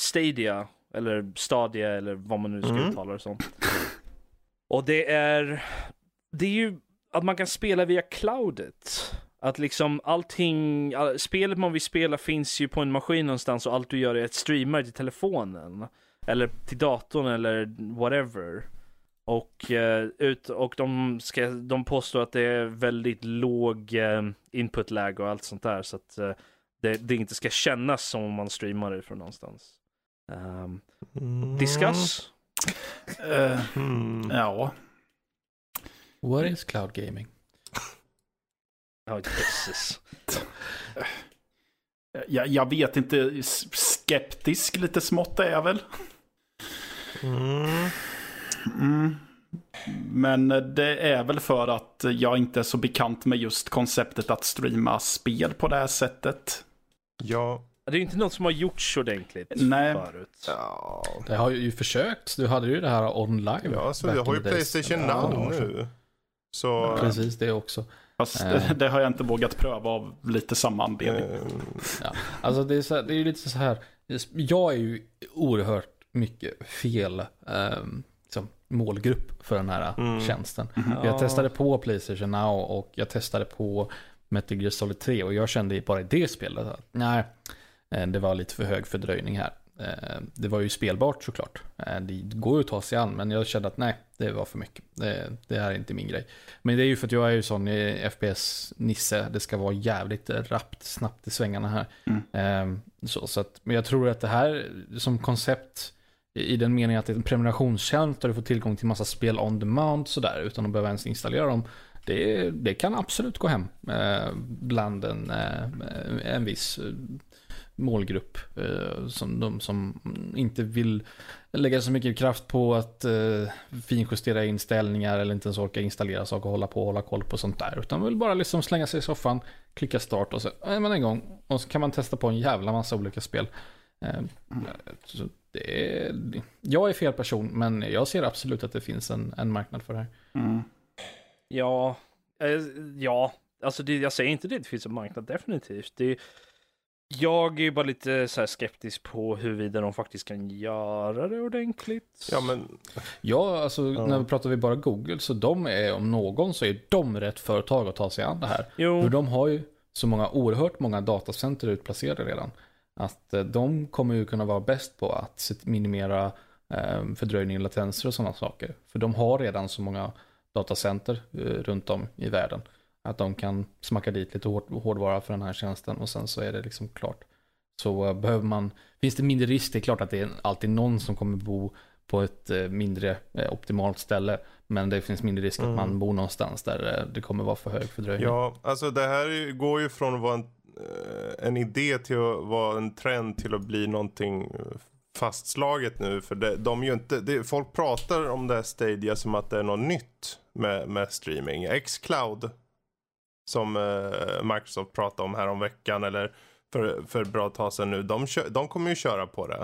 S4: Stadia, eller Stadia eller vad man nu ska
S1: Mm.
S4: uttala det som. Och det är, det är ju att man kan spela via cloudet. Att liksom allting, all, spelet man vill spela finns ju på en maskin någonstans och allt du gör är att streama till telefonen. Eller till datorn eller whatever. Och, eh, ut, och de, ska, de påstår att det är väldigt låg eh, input-läge och allt sånt där. Så att eh, det, det inte ska kännas som om man streamar det från någonstans. Um, discuss?
S2: Eh,
S1: Mm.
S2: ja,
S3: What is cloud gaming?
S4: Ja, Jesus. <laughs>
S2: jag, jag vet inte. Skeptisk lite smått är jag väl.
S1: Mm.
S2: Mm. Men det är väl för att jag inte är så bekant med just konceptet att streama spel på det här sättet.
S1: Ja.
S4: Det är ju inte något som har gjorts ordentligt
S2: Nej.
S4: förut.
S1: Ja.
S3: Det har ju försökt. Du hade ju det här online.
S1: Ja, så
S3: in
S1: har ju. Playstation Now nu. Så...
S3: Precis, det också.
S2: Fast
S3: Eh.
S2: det, <laughs> det har jag inte vågat pröva av lite samma anledning.
S1: eh,
S3: Ja. Alltså det är, så här, det är lite så här. Jag är ju oerhört mycket fel ehm, som målgrupp för den här
S1: Mm.
S3: tjänsten.
S4: Ja.
S3: Jag testade på Playstation Now och jag testade på Metal Gear Solid 3 och jag kände bara i det spelet att nej, eh, det var lite för hög fördröjning här. Eh, Det var ju spelbart såklart. Eh, Det går ju att ta sig an, men jag kände att nej, det var för mycket. Det, det här är inte min grej. Men det är ju för att jag är ju sån i FPS-nisse. Det ska vara jävligt rappt, snabbt i svängarna här.
S2: Mm.
S3: Eh, Så, så att, men jag tror att det här som koncept i den meningen att det är en prenumerationstjänst där du får tillgång till massa spel on demand sådär utan att behöva ens installera dem. Det, det kan absolut gå hem eh, bland en, eh, en viss målgrupp. Eh, som de som inte vill lägga så mycket kraft på att eh, finjustera inställningar eller inte ens orka installera saker och hålla på och hålla koll på sånt där. Utan vill bara liksom slänga sig i soffan, klicka start och så är man igång. Och så kan man testa på en jävla massa olika spel. Eh, så det är, jag är fel person, men jag ser absolut att det finns en, en marknad för det här.
S2: Mm.
S4: Ja, ja, alltså det, jag säger inte det, det finns en marknad definitivt. Det, jag är ju bara lite så här skeptisk på huruvida de faktiskt kan göra det ordentligt.
S1: ja, men
S3: Ja, alltså
S1: Ja.
S3: när vi pratar vi bara Google, så de är om någon så är de rätt företag att ta sig an det här.
S4: Jo,
S3: För de har ju så många, oerhört många datacenter utplacerade redan. Att eh, de kommer ju kunna vara bäst på att minimera eh, fördröjning, latenser och sådana saker. För de har redan så många datacenter eh, runt om i världen. Att de kan smacka dit lite hård, hårdvara för den här tjänsten och sen så är det liksom klart. Så eh, behöver man, finns det mindre risk, det är klart att det är alltid någon som kommer bo på ett eh, mindre eh, optimalt ställe. Men det finns mindre risk att
S1: Mm.
S3: man bor någonstans där det kommer vara för hög fördröjning.
S1: Ja, alltså det här går ju från att vara en, en idé till att vara en trend till att bli någonting fastslaget nu. För det, de ju inte, det, folk pratar om det här Stadia som att det är något nytt med, med streaming. Xcloud som eh, Microsoft pratade om här om veckan eller för, för ett bra tag sedan nu. De, de kommer ju köra på det.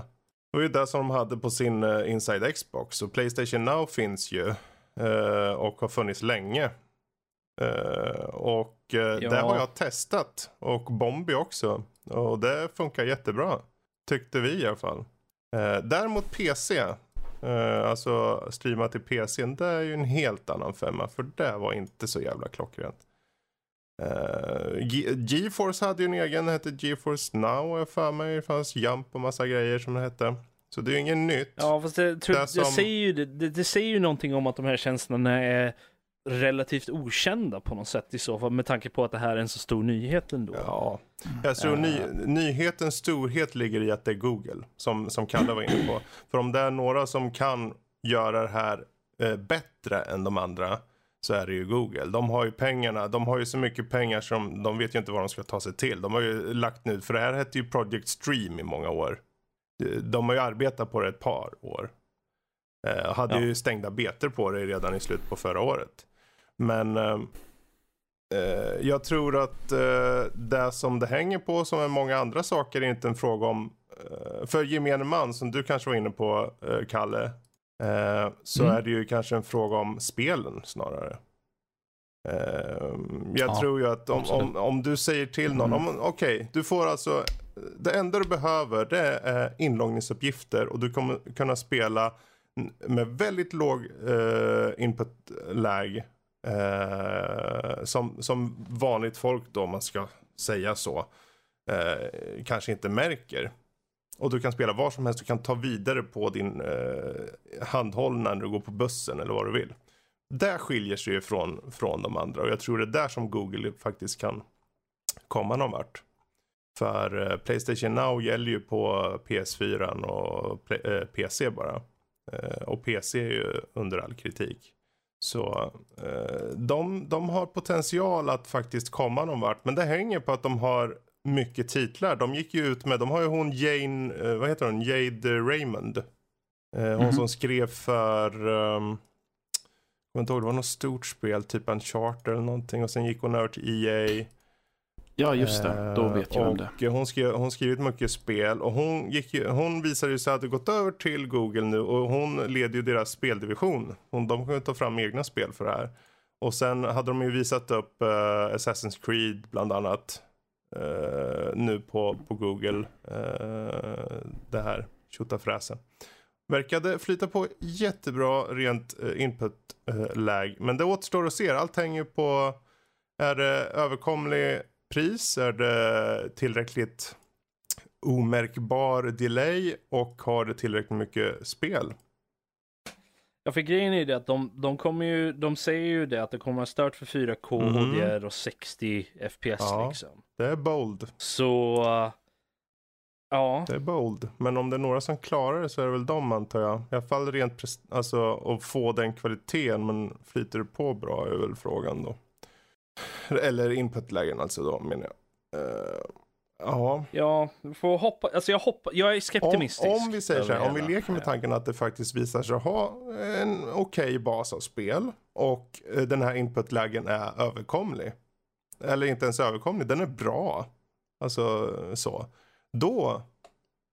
S1: Det var ju det som de hade på sin eh, Inside Xbox. Och Playstation Now finns ju eh, och har funnits länge. Och
S4: Ja.
S1: det har jag testat. Och Bombi också. Och det funkar jättebra. Tyckte vi i alla fall. Däremot PC. alltså streama till PC. Det är ju en helt annan femma. För det var inte så jävla klockrent. Uh, GeForce hade ju en egen. Hette GeForce Now jag för mig. Det fanns Jump och massa grejer som det hette. Så det är ju inget nytt.
S4: Ja, fast det, tror,
S1: Det
S4: det,
S1: som-
S4: säger ju, det, det, det säger ju någonting om att de här tjänsterna är relativt okända på något sätt i så fall, med tanke på att det här är en så stor nyhet ändå.
S1: Ja, jag tror ny, nyhetens storhet ligger i att det är Google som, som Kalle var inne på. För om det är några som kan göra det här eh, bättre än de andra så är det ju Google. De har ju pengarna, de har ju så mycket pengar som de vet ju inte vad de ska ta sig till. De har ju lagt nu, för det här hette ju Project Stream i många år. De- De har ju arbetat på det ett par år. Eh, hade
S4: Ja.
S1: ju stängda beter på det redan i slutet på förra året. Men ehm, Eh, jag tror att eh, det som det hänger på, som är många andra saker, är inte en fråga om... Eh, för gemene man, som du kanske var inne på, eh, Kalle, eh, så
S3: Mm.
S1: är det ju kanske en fråga om spelen snarare. Eh, jag
S3: Ja,
S1: tror ju att om, om, om du säger till någon, om- okej, du får alltså, det enda du behöver det är inloggningsuppgifter och du kommer kunna spela med väldigt låg eh, input-lag eh, som, som vanligt folk då, om man ska säga så, eh, kanske inte märker. Och du kan spela var som helst, du kan ta vidare på din eh, handhållna när du går på bussen eller vad du vill. Där skiljer sig ju från, från de andra och jag tror det är där som Google faktiskt kan komma någon vart. För eh, Playstation Now gäller ju på PS4 och Play, eh, PC bara. Eh, och PC är ju under all kritik. Så eh, de, de har potential att faktiskt komma någon vart. Men det hänger på att de har mycket titlar. De gick ju ut med, de har ju hon Jane, eh, vad heter hon, Jade Raymond. Eh, hon
S3: Mhm.
S1: som skrev för, um, jag kommer inte ihåg, det var något stort spel, typ en charter eller någonting. Och sen gick hon över till EA.
S2: Ja, just det. Då
S1: Eh,
S2: vet jag om det.
S1: hon, skrev, hon skrivit mycket spel och hon, gick ju, hon visade ju sig att det gått över till Google nu och hon leder ju deras speldivision. Hon, de kommer ta fram egna spel för det här. Och sen hade de ju visat upp eh, Assassin's Creed bland annat eh, nu på, på Google. eh, det här tjotafräsen. Verkade flyta på jättebra rent eh, input-läge. Eh, men det återstår att se. Allt hänger ju på är det överkomlig pris? Är det tillräckligt omärkbar delay? Och har det tillräckligt mycket spel?
S4: Ja, för grejen är det att de, de kommer ju, de säger ju det att det kommer att start för 4K,
S1: Mhm.
S4: HDR och 60 FPS
S1: Ja.
S4: liksom.
S1: Det är bold.
S4: Så, uh, ja.
S1: Det är bold. Men om det är några som klarar det så är det väl de antar jag. I alla fall rent alltså att få den kvaliteten. Men flyter det på bra är väl frågan då. Eller inputlägen alltså då menar jag. Eh, ja.
S4: Ja, får hoppa, alltså jag hoppas, jag är
S1: Om,
S4: skeptimistisk.
S1: om vi säger så här, om vi leker med tanken att det faktiskt visar sig ha en okej bas av spel och eh, den här inputlägen är överkomlig. Eller inte ens överkomlig, den är bra. Alltså så. Då,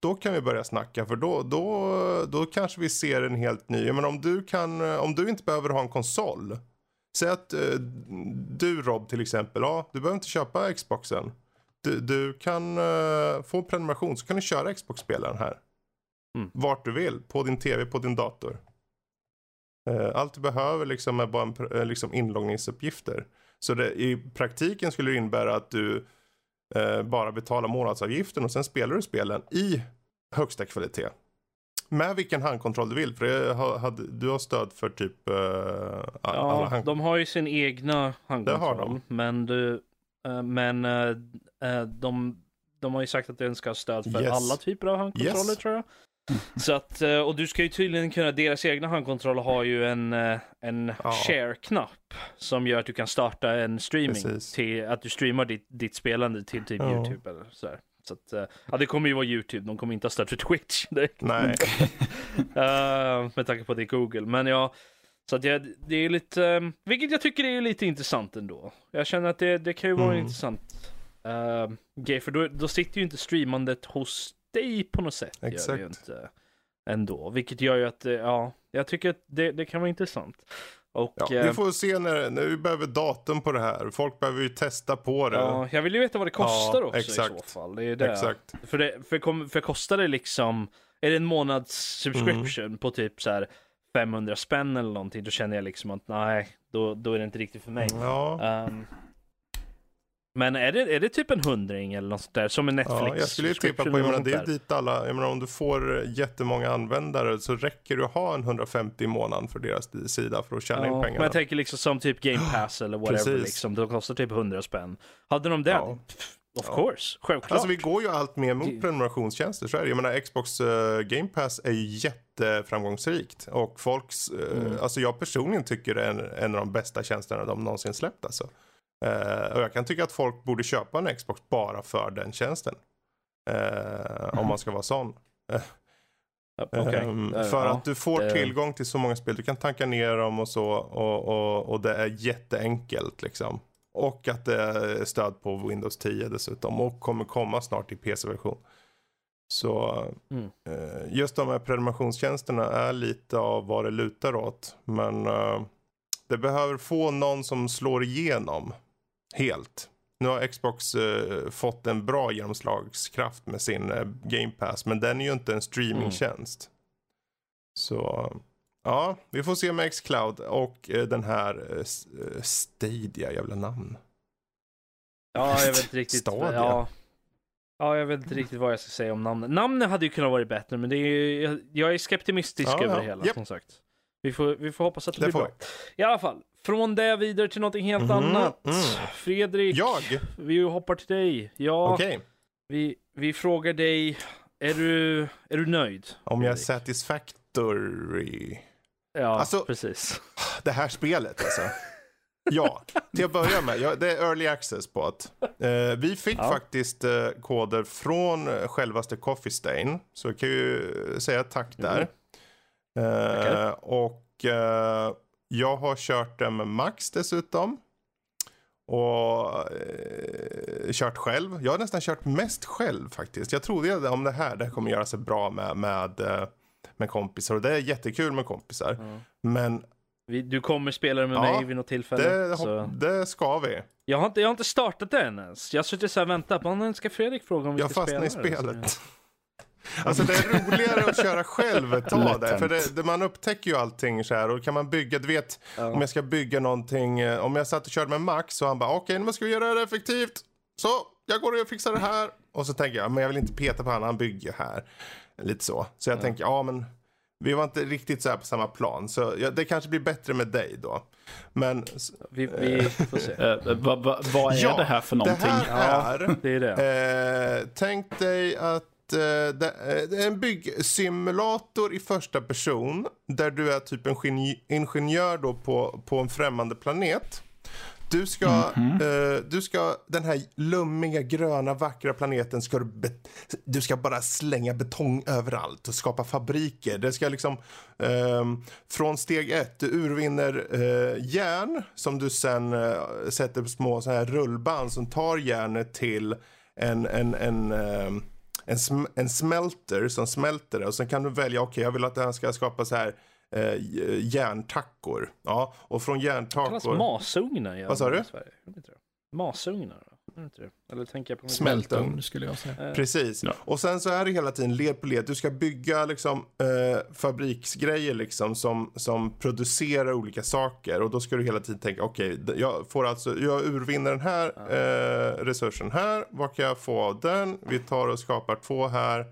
S1: då kan vi börja snacka för då, då, då kanske vi ser en helt ny. Men om du kan, eh, om du inte behöver ha en konsol. Säg att eh, du Rob till exempel, ja, du behöver inte köpa Xboxen. Du, du kan eh, få en prenumeration så kan du köra Xbox-spelaren här.
S4: Mm.
S1: Vart du vill, på din tv, på din dator. Eh, allt du behöver liksom är bara en, eh, liksom inloggningsuppgifter. Så det, i praktiken skulle det innebära att du eh, bara betalar månadsavgiften och sen spelar du spelen i högsta kvalitet. Med vilken handkontroll du vill, för det har, hade, du har stöd för typ eh, alla
S4: Ja,
S1: hand...
S4: de har ju sin egna
S1: Det har
S4: handkontroll.
S1: de.
S4: Men, du, men de, de har ju sagt att den ska ha stöd för
S1: Yes.
S4: alla typer av handkontroller
S1: Yes.
S4: tror jag. <laughs> Så att, eh, och du ska ju tydligen kunna, deras egna handkontroller har ju en, eh, en
S1: Ja.
S4: share-knapp som gör att du kan starta en streaming
S1: Precis.
S4: till att du streamar ditt, ditt spelande till typ
S1: Ja.
S4: YouTube eller sådär. Så att, eh, ja det kommer ju vara YouTube, de kommer inte ha stöd för <laughs> Twitch direkt.
S1: Nej, <laughs>
S4: Eh, med tanke på det Google. Men ja, så att jag, det är lite, vilket jag tycker är lite intressant ändå. Jag känner att det, det kan ju vara
S1: Mm.
S4: intressant uh, grej, för då, då sitter ju inte streamandet hos dig på något sätt.
S1: Exakt.
S4: inte ändå, vilket gör ju att, eh, ja, jag tycker att det, det kan vara intressant. Och
S1: ja,
S4: eh,
S1: vi får se när, när vi behöver datum på det här. Folk behöver ju testa på det.
S4: ja, jag vill ju veta vad det kostar
S1: Ja,
S4: också i
S1: exakt.
S4: så fall. Det är det.
S1: Exakt.
S4: För, det, för, kom, för kostar det liksom, är det en månads subscription
S1: Mm.
S4: på typ så här 500 spänn eller någonting, då känner jag liksom att nej, då, då är det inte riktigt för mig.
S1: Ja,
S4: Ehm, men är det, är det typ en hundring eller något sånt där, som en Netflix
S1: ja, jag skulle ju tippa på, jag menar, det är dit alla, jag menar om du får jättemånga användare så räcker det att ha en 150 i månaden för deras sida för att tjäna in
S4: Ja, men
S1: pengarna.
S4: jag tänker liksom som typ Game <gasps> Pass eller whatever,
S1: Precis.
S4: liksom, de kostar typ 100 spänn. Hade de det?
S1: Ja.
S4: Of
S1: Ja.
S4: course, självklart.
S1: Alltså vi går ju allt mer mot prenumerationstjänster, så är det. Jag menar Xbox eh, Game Pass är ju jätteframgångsrikt. Och folks, eh,
S4: Mm.
S1: alltså jag personligen tycker det är en, en av de bästa tjänsterna de någonsin släppt alltså. Eh, och jag kan tycka att folk borde köpa en Xbox bara för den tjänsten. Eh, Om man ska vara sån.
S4: Ja, okej.
S1: Ehm,
S4: Eh,
S1: för att du får tillgång till så många spel. Du kan tanka ner dem och så. Och, och, och det är jätteenkelt liksom. Och att det är stöd på Windows 10 dessutom. Och kommer komma snart i PC-version. Så
S4: Mm.
S1: eh, just de här prenumerationstjänsterna är lite av vad det lutar åt. Men eh, det behöver få någon som slår igenom helt. Nu har Xbox eh, fått en bra genomslagskraft med sin eh, Game Pass. Men den är ju inte en streamingtjänst. Så ja, vi får se med Xcloud och eh, den här eh, eh, Stadia, jävla namn.
S4: Ja, jag vet inte <laughs> riktigt.
S1: Stadia.
S4: Ja. Ja, jag vet inte riktigt vad jag ska säga om namnet. Namnet hade ju kunnat vara bättre, men det är, jag, jag är skeptimistisk
S1: Ja,
S4: över
S1: ja.
S4: det hela,
S1: Japp.
S4: som sagt. Vi får, vi får hoppas att det,
S1: Det
S4: blir bra. I alla fall, från det vidare till någonting helt
S1: Mhm,
S4: annat.
S1: mm.
S4: Fredrik,
S1: Jag?
S4: vi hoppar till dig. Ja,
S1: Okej.
S4: vi, vi frågar dig, är du, är du nöjd?
S1: Om jag är satisfactory.
S4: Ja,
S1: Alltså-
S4: precis. <sighs>
S1: Det här spelet alltså. <laughs> Ja, till att börja med. Ja, det är early access på att. Eh, vi fick
S4: Ja.
S1: faktiskt eh, koder från eh, självaste Coffee Stain. Så jag kan ju säga tack där. Eh,
S4: Tackar.
S1: och eh, jag har kört den med Max dessutom. Och eh, kört själv. Jag har nästan kört mest själv faktiskt. Jag trodde om det här, det här kommer göra sig bra med, med, eh, med kompisar. Och det är jättekul med kompisar.
S4: Ja.
S1: Men
S4: du kommer spela det med
S1: Ja,
S4: mig vid något tillfälle.
S1: det,
S4: så.
S1: det ska vi.
S4: Jag, har inte, jag har inte startat det än ens. Jag har suttit så här och väntat på när ska Fredrik fråga om vi
S1: Jag
S4: ska spela
S1: i
S4: det?
S1: spelet. Alltså det är roligare att köra själv ett tag där. För det, det, man upptäcker ju allting så här. Och kan man bygga, du vet
S4: Ja.
S1: om jag ska bygga någonting. eh, Om jag satt och körde med Max och han bara okej nu ska vi göra det effektivt. Så jag går och fixar det här. Och så tänker jag men jag vill inte peta på honom, han bygger här. Lite så. Så jag tänker ja men vi var inte riktigt så här på samma plan. Så ja, det kanske blir bättre med dig då. Men
S4: Vi, vi får se. <laughs>
S2: Eh, va, va, vad är
S1: ja,
S2: det här för någonting?
S1: Det här är
S4: Det är det.
S1: Eh, tänk dig att eh, eh, en byggsimulator i första person. Där du är typ en ingenjör då på, på en främmande planet. Du ska, eh, du ska, den här lummiga, gröna, vackra planeten ska du, du ska bara slänga betong överallt och skapa fabriker. Det ska liksom, ehm, från steg ett, du urvinner eh, järn som du sen eh, sätter på små så här rullband som tar järnet till en, en, en ehm, en, sm- en smälter som smälter det och sen kan du välja, okej jag vill att den ska skapa så här eh, järntackor. Ja, och från
S4: Det kallas
S1: järntackor...
S4: masugnar. gör
S1: Vad sa
S4: i
S1: du?
S4: Masugnar? Det? Eller tänker jag på
S3: Smältugn skulle jag säga.
S4: Eh,
S1: Precis.
S2: Ja.
S1: Och sen så är det hela tiden led på led. Du ska bygga liksom eh, fabriksgrejer liksom som, som producerar olika saker. Och då ska du hela tiden tänka, okej, d- jag får alltså, jag urvinner den här eh, resursen här. Vad kan jag få av den? Vi tar och skapar två här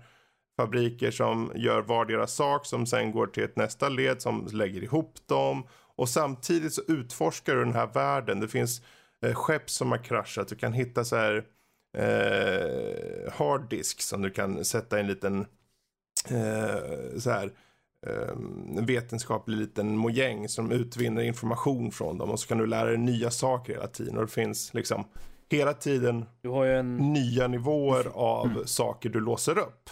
S1: fabriker som gör vardera sak som sen går till ett nästa led som lägger ihop dem. Och samtidigt så utforskar du den här världen. Det finns eh, skepp som har kraschat. Du kan hitta så här eh, harddisk som du kan sätta i en liten eh, så här eh, en vetenskaplig liten mojäng som utvinner information från dem och så kan du lära dig nya saker hela tiden och det finns liksom hela tiden
S4: Du har ju en...
S1: nya nivåer av saker du låser upp.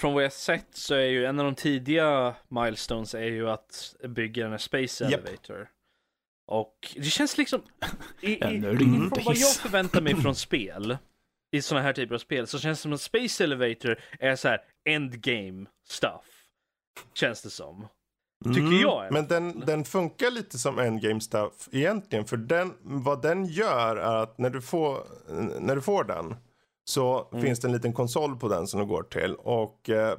S4: Från vad jag sett så är ju en av de tidiga milestones är ju att bygga en Space
S1: Japp.
S4: Elevator. Och det känns liksom... I, i, <laughs> från
S2: rymdhiss.
S4: vad jag förväntar mig från spel, i sådana här typer av spel, så känns det som att Space Elevator är så här endgame stuff. Känns det som. Tycker jag
S1: Mm. Men den, den funkar lite som endgame stuff egentligen. För den, vad den gör är att när du får, när du får den så
S4: Mm.
S1: finns det en liten konsol på den som du går till. Och eh,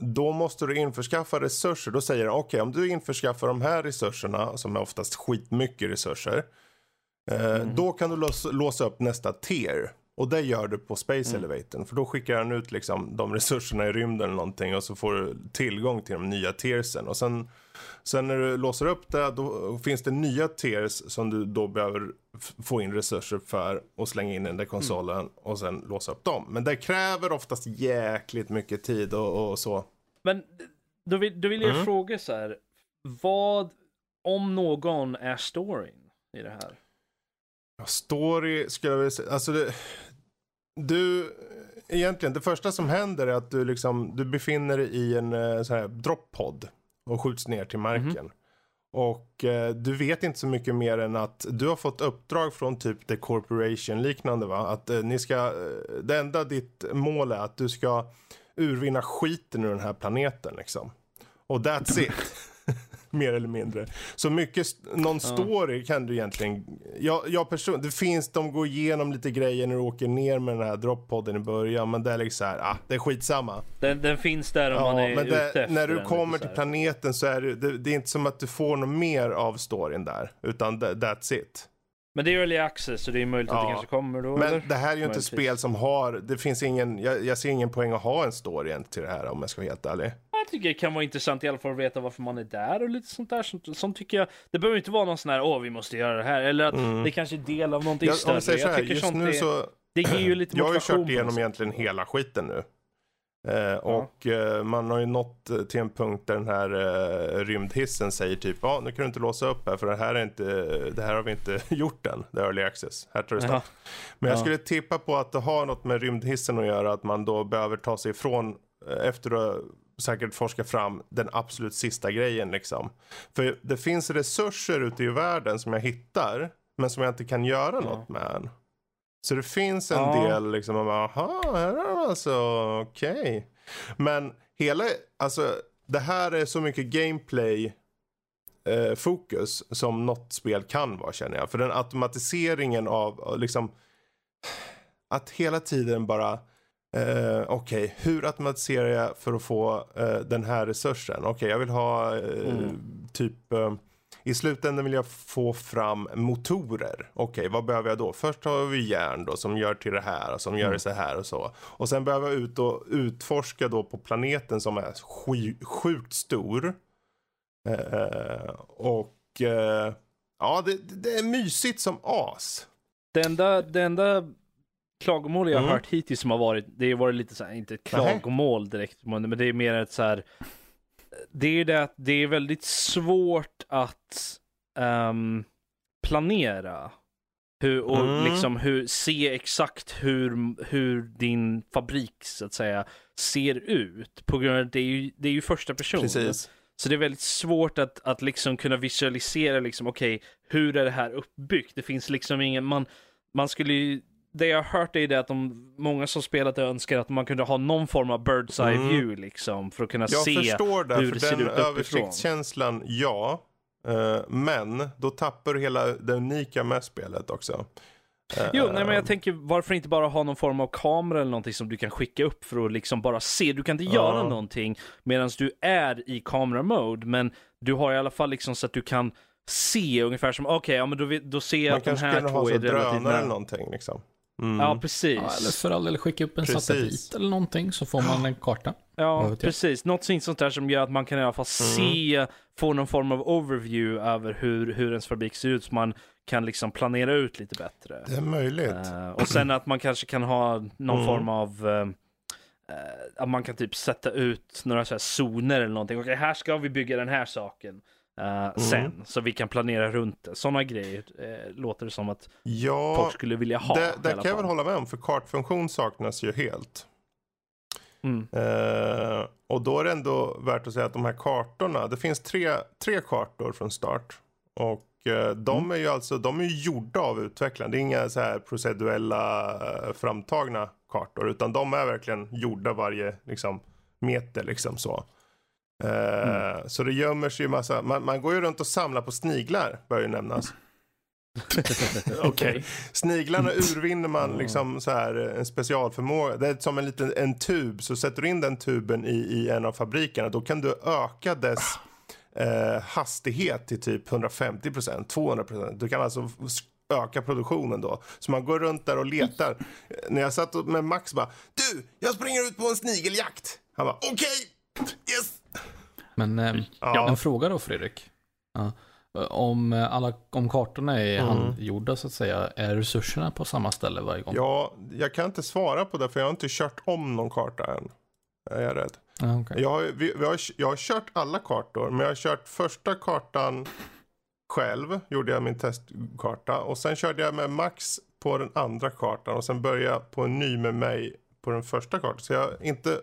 S1: då måste du införskaffa resurser. Då säger den okej om du införskaffar de här resurserna som är oftast skitmycket resurser. Eh,
S4: Mm.
S1: Då kan du låsa, låsa upp nästa tier. Och det gör du på Space
S4: Mm.
S1: Elevatorn. För då skickar han ut liksom de resurserna i rymden eller någonting. Och så får du tillgång till de nya tiersen. Och sen, sen när du låser upp det. Då finns det nya tiers som du då behöver få in resurser för. Och slänga in i den där konsolen. Och sen låsa upp dem. Men det kräver oftast jäkligt mycket tid och, och så.
S4: Men då vill, då vill jag
S1: Mm.
S4: fråga så här. Vad, om någon, är storyn i det här?
S1: Ja, Story skulle jag vilja säga. Alltså det, du, egentligen det första som händer är att du liksom, du befinner dig i en eh, så här droppod och skjuts ner till marken. Och eh, du vet inte så mycket mer än att du har fått uppdrag från typ The Corporation liknande va. Att eh, ni ska, eh, det enda ditt mål är att du ska urvinna skiten ur den här planeten liksom. Och that's it. <laughs> Mer eller mindre. Så mycket, någon story kan du egentligen, jag, jag person, det finns, de går igenom lite grejer när du åker ner med den här droppodden i början. Men det är liksom så här, ah, det är skitsamma.
S4: Den, den finns där om man är
S1: men
S4: ute
S1: det,
S4: efter
S1: när du
S4: den,
S1: kommer till planeten så är det, det, det är inte som att du får något mer av storyn där. Utan that's it.
S4: Men det är early access så det är möjligt att det
S1: Ja.
S4: kanske kommer då
S1: Men
S4: eller?
S1: det här är ju inte spel som har, det finns ingen, jag, jag ser ingen poäng att ha en story till det här om jag ska vara helt ärlig.
S4: Jag tycker det kan vara intressant i alla fall att veta varför man är där och lite sånt där. Sånt, sånt tycker jag, det behöver inte vara någon sån här, åh vi måste göra det här. Eller att det kanske är del av någonting
S1: Jag,
S4: större. jag
S1: här,
S4: tycker
S1: just
S4: sånt
S1: nu
S4: är,
S1: så,
S4: det ger ju lite <clears throat>
S1: jag har ju kört igenom egentligen hela skiten nu. Eh, och eh, man har ju nått eh, till en punkt där den här eh, rymdhissen säger typ, ja nu kan du inte låsa upp här för det här, är inte, det här har vi inte <laughs> gjort än, det är early access. Här tar det stopp. Men jag
S4: Ja.
S1: skulle tippa på att det har något med rymdhissen att göra, att man då behöver ta sig ifrån, eh, efter att säkert forskat fram den absolut sista grejen liksom. För det finns resurser ute i världen som jag hittar, men som jag inte kan göra något med än. Så det finns en
S4: Ja.
S1: del liksom, man bara, aha, här är de alltså, okej. Men hela, alltså det här är så mycket gameplay eh, fokus som något spel kan vara känner jag. För den automatiseringen av liksom, att hela tiden bara, eh, okej, hur automatiserar jag för att få eh, den här resursen? Okej, jag vill ha eh, typ, eh, i slutändan vill jag få fram motorer. Okej, vad behöver jag då? Först har vi järn då som gör till det här och som gör det så här och så. Och sen behöver jag ut och utforska då på planeten som är sjukt stor. Och ja, det, det är mysigt som as.
S4: Det enda, det enda klagomål jag har
S1: Mm.
S4: hört hittills som har varit, det har varit lite så här, inte ett klagomål direkt, men det är mer ett så här. Det är det att det är väldigt svårt att ehm, planera. Hur, och
S1: Mm.
S4: liksom hur, se exakt hur, hur din fabrik så att säga ser ut. På grund av det är ju, det är ju första person.
S1: Precis.
S4: Så det är väldigt svårt att, att liksom kunna visualisera liksom, okej, hur är det här uppbyggt? Det finns liksom ingen, man, man skulle ju, det jag har hört är det att de, många som spelat det önskar att man kunde ha någon form av bird's eye
S1: Mm.
S4: view liksom, för att kunna
S1: Jag
S4: se
S1: förstår det,
S4: hur
S1: för
S4: det ser
S1: den
S4: ut uppifrån.
S1: översiktskänslan, ja. Eh, men då tappar du hela det unika med spelet också. Eh,
S4: Jo, nej men jag tänker varför inte bara ha någon form av kamera eller någonting som du kan skicka upp för att liksom bara se. Du kan inte
S1: Ja.
S4: göra någonting medan du är i kameramode, men du har i alla fall liksom så att du kan se ungefär som, okej, ja men då, då ser jag
S1: Man
S4: att de
S1: kanske
S4: här
S1: kan ha
S4: två är relativt
S1: drönare eller någonting liksom. Mm.
S4: Ja, precis.
S3: Ja, eller för all del skicka upp en
S1: Precis.
S3: satellit eller någonting så får man en karta.
S4: Ja, precis. Något sånt där som gör att man kan i alla fall se, få någon form av overview över hur, hur ens fabrik ser ut, så man kan liksom planera ut lite bättre.
S1: Det är möjligt.
S4: Eh, och sen att man kanske kan ha någon
S1: Mm.
S4: form av eh, att man kan typ sätta ut några så här zoner eller någonting. Okej, här ska vi bygga den här saken. Eh, Sen, så vi kan planera runt det. Sådana grejer eh, låter det som att
S1: Ja,
S4: folk skulle vilja ha.
S1: det, det kan jag väl hålla med om, för kartfunktion saknas ju helt.
S4: Mm.
S1: Eh, och då är det ändå värt att säga att de här kartorna, det finns tre, tre kartor från start. Och eh, de
S4: Mm.
S1: är ju alltså, de är gjorda av utvecklaren. Det är inga så här proceduella eh, framtagna kartor, utan de är verkligen gjorda varje liksom, meter liksom så. Eh,
S4: Mm.
S1: Så det gömmer sig ju massa, man, man går ju runt och samlar på sniglar, bör ju nämnas. <laughs>
S2: Okej.
S1: Sniglarna urvinner man liksom så här en specialförmåga. Det är som en liten en tub. Så sätter du in den tuben i, i en av fabrikerna. Då kan du öka dess eh, hastighet till typ 150%, 200%. Du kan alltså öka produktionen då. Så man går runt där och letar. Eh, När jag satt med Max bara. Du, jag springer ut på en snigeljakt. Han bara okej, yes.
S3: Men eh,
S1: Ja.
S3: en fråga då Fredrik. Ja. Om, eh, alla, om kartorna är
S1: Mm.
S3: handgjorda så att säga, är resurserna på samma ställe varje gång?
S1: Ja, jag kan inte svara på det för jag har inte kört om någon karta än. Jag är rädd.
S3: Ja, okej.
S1: Jag har, vi, vi har, jag har kört alla kartor, men jag har kört första kartan själv, gjorde jag min testkarta. Och sen körde jag med Max på den andra kartan och sen började jag på en ny med mig på den första kartan. Så jag har inte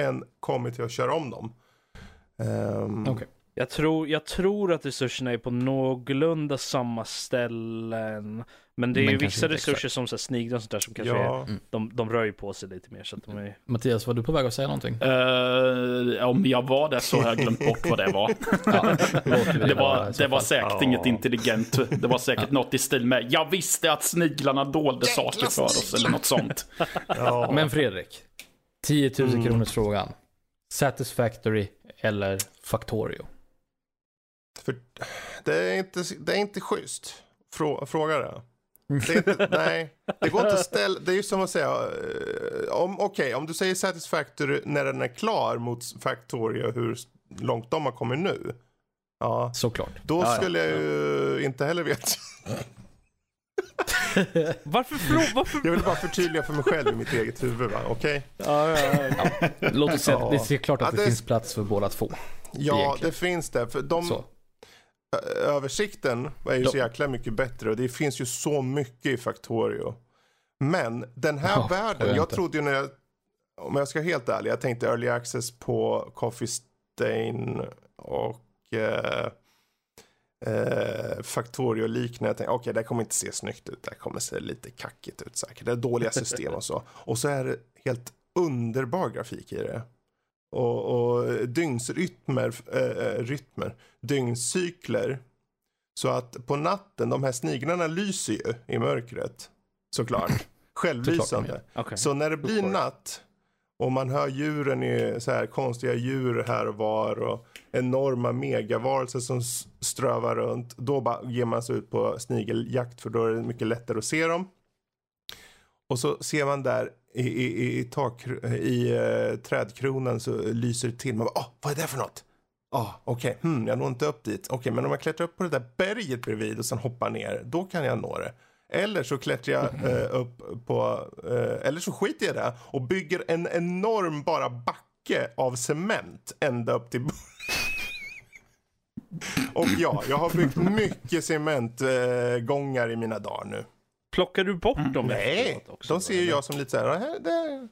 S1: än kommit till att köra om dem. Ehm,
S3: Okej.
S4: Jag tror, jag tror att resurserna är på någorlunda samma ställen. Men det är
S3: Men
S4: ju vissa resurser
S3: exakt.
S4: som så här, sniglar och sånt där som kanske är,
S1: Ja,
S4: de, de rör ju på sig lite mer så att de är
S3: Mattias, var du på väg att säga någonting?
S2: Eh, om jag var det så har jag glömt bort vad det var. <laughs>
S3: Ja,
S2: Det var, det var säkert
S1: Ja.
S2: inget intelligent. Det var säkert något i stil med Jag visste att sniglarna dolde saker för oss eller något sånt.
S1: ja.
S3: Men Fredrik, 10 000
S1: Mm.
S3: kronors frågan. Satisfactory eller Factorio?
S1: För det är, inte, det är inte schysst frå, fråga det. det inte, <laughs> nej, det går inte att ställa, det är ju som att säga, eh, om, okej, om du säger Satisfactory när den är klar mot Factorio, hur långt de har kommit nu. Ja,
S3: Såklart.
S1: då
S3: Ja, ja.
S1: skulle jag ju inte heller veta. <laughs> <laughs>
S4: Varför frå- varför?
S1: Jag vill bara förtydliga för mig själv i mitt eget huvud, va? okej?
S4: Ja, ja, ja.
S3: Låt oss säga att det är klart att
S1: Ja,
S3: det,
S1: det-
S3: finns plats för båda två.
S1: Ja,
S3: Egentligen.
S1: det finns det. För de,
S3: Så.
S1: Översikten är ju så jäkla mycket bättre och det finns ju så mycket i Factorio. Men den här
S3: Ja,
S1: världen,
S3: jag
S1: jag trodde ju när jag, om jag ska vara helt ärlig, jag tänkte early access på Coffee Stain och eh, eh, Factorio liknande. Jag tänkte, okej det kommer inte se snyggt ut, det kommer se lite kackigt ut säkert. Det är dåliga system och så. Och så är det helt underbar grafik i det. Och, och dygnsrytmer, äh, rytmer, dygnscykler. Så att på natten, de här sniglarna lyser ju i mörkret. Såklart. <clears throat> Självlysande.
S4: Okej.
S1: Så när det blir natt och man hör djuren i så här konstiga djur här och var och enorma megavarelser som strövar runt. Då bara ger man sig ut på snigeljakt för då är det mycket lättare att se dem. Och så ser man där i, i, i, tak, i eh, trädkronan så lyser det till. Man bara, oh, vad är det för något? Ja, ah, okej, hmm, jag når inte upp dit. Okej, men om jag klättrar upp på det där berget bredvid och sen hoppar ner, då kan jag nå det. Eller så klättrar jag eh, upp på, eh, eller så skiter jag i det och bygger en enorm bara backe av cement ända upp till <laughs> Och ja, jag har byggt mycket cementgångar i mina dagar nu.
S4: Plockar du bort dem
S1: Nej,
S4: efteråt också?
S1: de ser ju jag som lite så här, "Äh, det,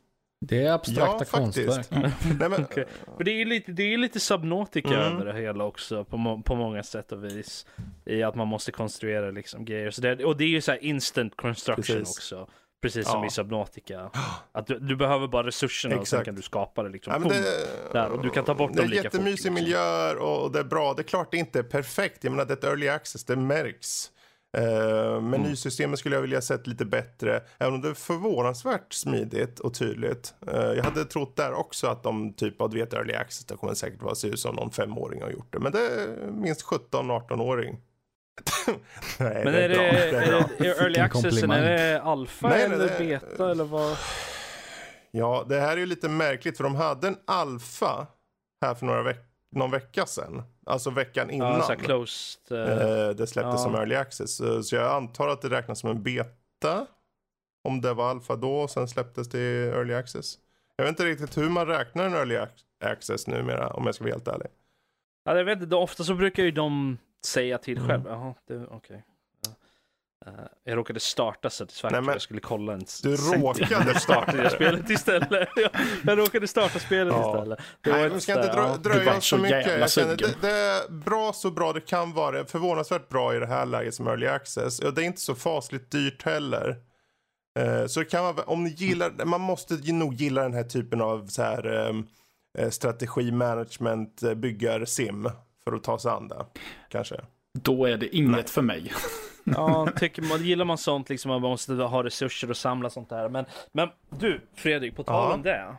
S3: Det är abstrakta
S1: Ja,
S3: konstverk. <laughs>
S1: nej men,
S4: Okej. För det är ju lite, det är lite Subnautica
S1: Mm.
S4: över det hela också på, må, på många sätt och vis. I att man måste konstruera liksom grejer. Så det, och det är ju så här instant construction
S1: Precis.
S4: också. Precis som
S1: Ja.
S4: i Subnautica. Att du, du behöver bara resurserna och sen
S1: Exakt.
S4: kan du skapa det liksom.
S1: Ja, men
S4: Boom.
S1: det,
S4: Där, och du kan ta bort
S1: det är
S4: dem lika
S1: jättemysig
S4: fort, liksom.
S1: miljöer och det är bra. Det är klart det inte är perfekt. Jag menar det är ett early access, det märks. Uh, menysystemet skulle jag vilja sett lite bättre. Även om det är förvånansvärt smidigt och tydligt. Eh, jag hade trott där också att de typ av vet early access, det kommer säkert vara se ut som någon femåring har gjort det. Men det är minst 17-18-åring. <laughs> Nej,
S4: Men
S1: det
S4: är
S1: är, bra.
S4: det,
S1: Det är
S4: är
S1: bra.
S4: det early accessen,
S3: komplimang.
S4: är det alfa
S1: Nej, nej,
S4: eller
S1: det-
S4: beta eller vad?
S1: Ja, det här är ju lite märkligt för de hade en alfa här för några veck någon vecka sedan. Alltså veckan innan.
S4: Ja, closed. Eh,
S1: det släpptes
S4: Ja.
S1: som early access. Så, jag antar att det räknas som en beta. Om det var alfa då och sen släpptes det i early access. Jag vet inte riktigt hur man räknar en early ac- access numera om jag ska vara helt ärlig.
S4: Ja, jag vet inte, ofta så brukar ju de säga till
S1: Mm.
S4: själv. Jaha, okej. Ja. Eh, jag råkade starta Satisfactory,
S1: Nej, men-
S4: jag skulle kolla en
S1: Du råkade <laughs>
S4: startade jag spelet istället. <laughs> jag, jag råkade starta spelet
S1: Ja.
S4: istället. Det var
S1: Nej,
S4: ett
S1: vi ska inte drö-
S4: ja.
S2: Du
S1: dröja så
S2: så
S1: mycket. Jag känner, det, det är bra så bra det kan vara. Förvånansvärt bra i det här läget som early access. Och det är inte så fasligt dyrt heller. Eh, så det kan vara, om ni gillar, man måste nog gilla den här typen av så här eh, strategi, management, byggar, sim. För att ta sig an det. Kanske.
S2: Då är det inget för mig. <laughs>
S4: Ja, tycker man, gillar man sånt liksom, man måste ha resurser och samla sånt där. Men, men du, Fredrik, på tal
S1: Ja.
S4: om det.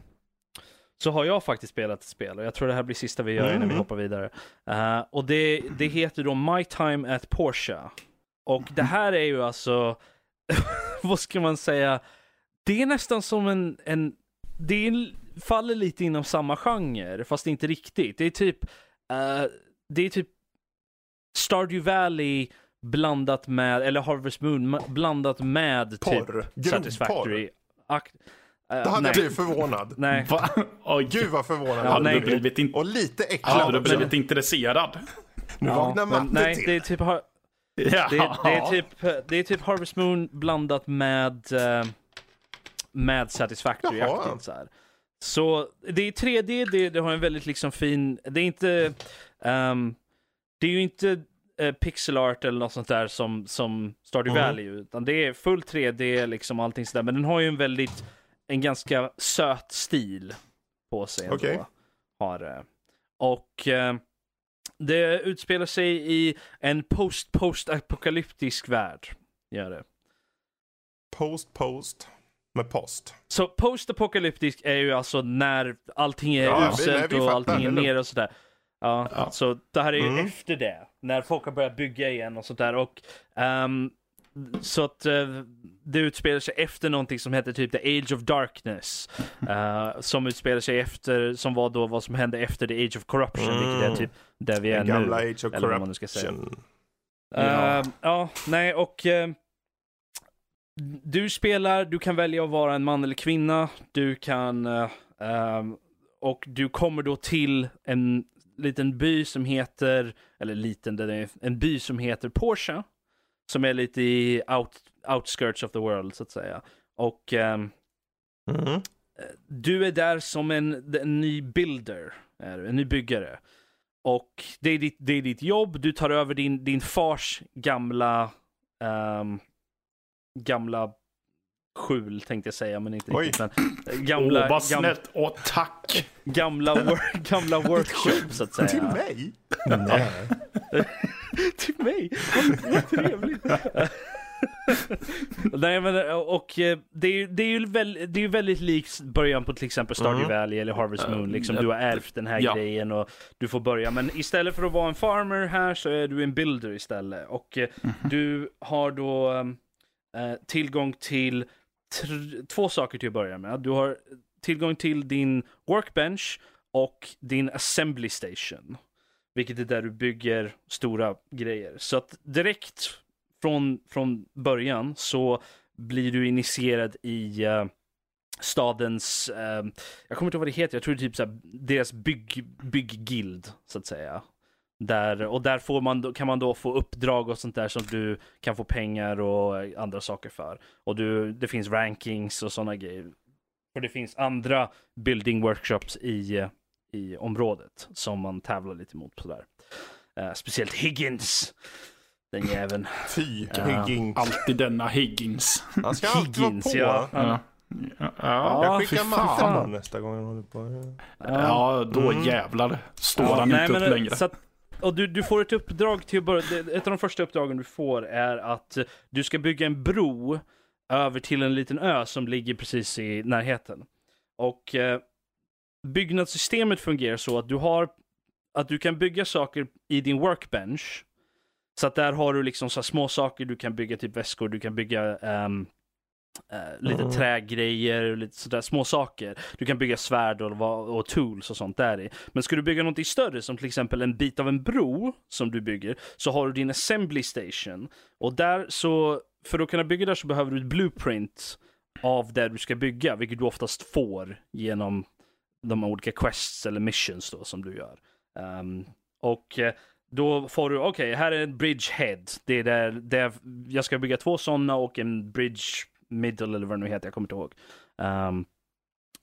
S4: Så har jag faktiskt spelat ett spel och jag tror det här blir sista vi gör innan vi
S1: Mm.
S4: hoppar vidare. Eh, och det, det heter då My Time at Porsche. Och det här är ju alltså, <laughs> vad ska man säga? Det är nästan som en, en det är, faller lite inom samma genre, fast inte riktigt. Det är typ, eh, det är typ Stardew Valley blandat med, eller Harvest Moon blandat med typ
S1: Porr. Grov
S4: Satisfactory. Ak- eh,
S1: Då hade
S4: nej.
S1: jag blivit förvånad.
S4: Nej. <laughs>
S2: Va? Oj,
S1: Gud vad förvånad.
S4: Ja,
S2: hade
S4: nej.
S2: du blivit, in...
S1: Och lite
S2: hade
S1: äcklad
S2: du
S1: också.
S2: blivit intresserad?
S1: Nu
S4: Ja,
S1: vaknar matte
S4: Nej,
S1: till.
S4: det är typ har-
S2: Ja.
S4: det, är- det, är typ, det är typ Harvest Moon blandat med, eh, med Satisfactory
S1: Jaha.
S4: aktigt så här. Så det är 3D, det, det har en väldigt liksom fin, det är inte, ehm, det är ju inte eh, pixel art eller något sånt där som, som Stardew
S1: Mm.
S4: Valley utan det är full 3D liksom allting sådär, men den har ju en väldigt, en ganska söt stil på sig ändå.
S1: Okej.
S4: Har det. Och eh, det utspelar sig i en post-post-apokalyptisk värld. Gör det.
S1: Post, post. Med post.
S4: Så post-apokalyptisk är ju alltså när allting är
S1: Ja,
S4: uselt och allting är nere och sådär. Ja,
S2: Ja.
S4: så det här är ju
S1: Mm.
S4: efter det. När folk har börjat bygga igen och sånt där. Och, ehm, så att eh, det utspelar sig efter någonting som heter typ The Age of Darkness. <laughs> eh, som utspelar sig efter, som var då vad som hände efter The Age of Corruption, vilket är
S1: Mm.
S4: typ där vi är nu.
S1: gamla Age of. Corruption.
S2: Ja.
S4: Ja. ja, nej och eh, du spelar, du kan välja att vara en man eller kvinna. Du kan, eh, ehm, och du kommer då till en liten by som heter, eller liten, den är en by som heter Porsche. Som är lite i out, outskirts of the world så att säga. Och ehm,
S1: Mm.
S4: du är där som en, en ny builder, är du, en ny byggare. Och det är ditt, det är ditt jobb, du tar över din, din fars gamla, ehm, gamla skjul tänkte jag säga, men inte
S1: Oj.
S4: riktigt. Men, eh, gamla,
S2: Åh, vad snällt. Åh, tack.
S4: gamla, wor- <laughs> gamla workshop så att säga.
S1: Till mig?
S3: Nej. <laughs>
S4: till mig. Vad, vad trevligt. <laughs> Nej men och eh, det är ju det är ju väldigt, det är ju väldigt likt början på till exempel Stardew
S1: Mm.
S4: Valley eller Harvest Moon. Liksom du har ärvt den här
S2: ja.
S4: grejen och du får börja. Men istället för att vara en farmer här så är du en builder istället. Och eh, du har då eh, tillgång till två saker till att börja med. Du har tillgång till din workbench och din assembly station. Vilket är där du bygger stora grejer. Så att direkt från, från början så blir du initierad i uh, stadens, uh, jag kommer inte ihåg vad det heter, jag tror det är typ såhär, deras bygg, bygggild så att säga. Där, och där får man, kan man då få uppdrag och sånt där som du kan få pengar och eh, andra saker för. Och du, det finns rankings och sådana grejer. Och det finns andra building workshops i, eh, i området som man tävlar lite mot sådär. Eh, speciellt Higgins. Den jäveln. <laughs>
S1: Fy,
S4: Ja.
S1: Higgins.
S2: Alltid denna Higgins.
S1: Han ska alltid vara
S4: Higgins,
S1: på.
S4: ja.
S2: Ja. Ja, ja,
S1: Jag skickar honom nästa gång han håller på.
S2: Ja, då
S1: Mm.
S2: jävlar står
S4: Ja,
S2: han
S4: nej,
S2: inte upp längre.
S4: Så att, och du, du får ett uppdrag till att börja, ett av de första uppdragen du får är att du ska bygga en bro över till en liten ö som ligger precis i närheten. Och eh, byggnadssystemet fungerar så att du har att du kan bygga saker i din workbench. Så att där har du liksom så här små saker, du kan bygga typ väskor, du kan bygga ehm, eh, lite
S1: Mm.
S4: trägrejer, lite sådär små saker. Du kan bygga svärd och, och tools och sånt där i. Men ska du bygga något större, som till exempel en bit av en bro som du bygger, så har du din assembly station. Och där så, för att kunna bygga där så behöver du ett blueprint av det du ska bygga, vilket du oftast får genom de olika quests eller missions då som du gör. Ehm, och eh, då får du, okej, här är en bridge head. Det är där, där jag ska bygga två sådana och en bridge middle eller vad det nu heter, jag kommer inte ihåg. Um,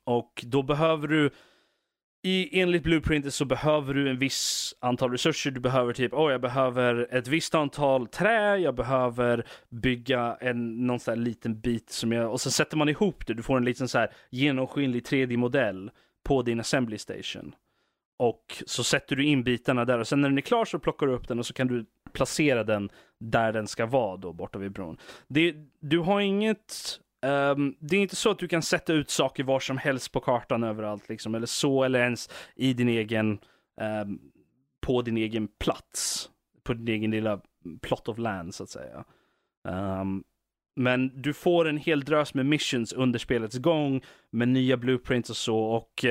S4: och då behöver du, i, enligt blueprintet så behöver du en viss antal resurser. Du behöver typ, åh jag behöver ett visst antal trä, jag behöver bygga en, någon sån här liten bit som jag, och så sätter man ihop det. Du får en liten så här genomskinlig 3D-modell på din assembly station. Och så sätter du in bitarna där och sen när den är klar så plockar du upp den och så kan du placera den där den ska vara då borta vid bron. Det, du har inget Um, det är inte så att du kan sätta ut saker var som helst på kartan överallt liksom, eller så, eller ens i din egen, um, på din egen plats. På din egen lilla plot of land så att säga. Um, men du får en hel drös med missions under spelets gång med nya blueprints och så och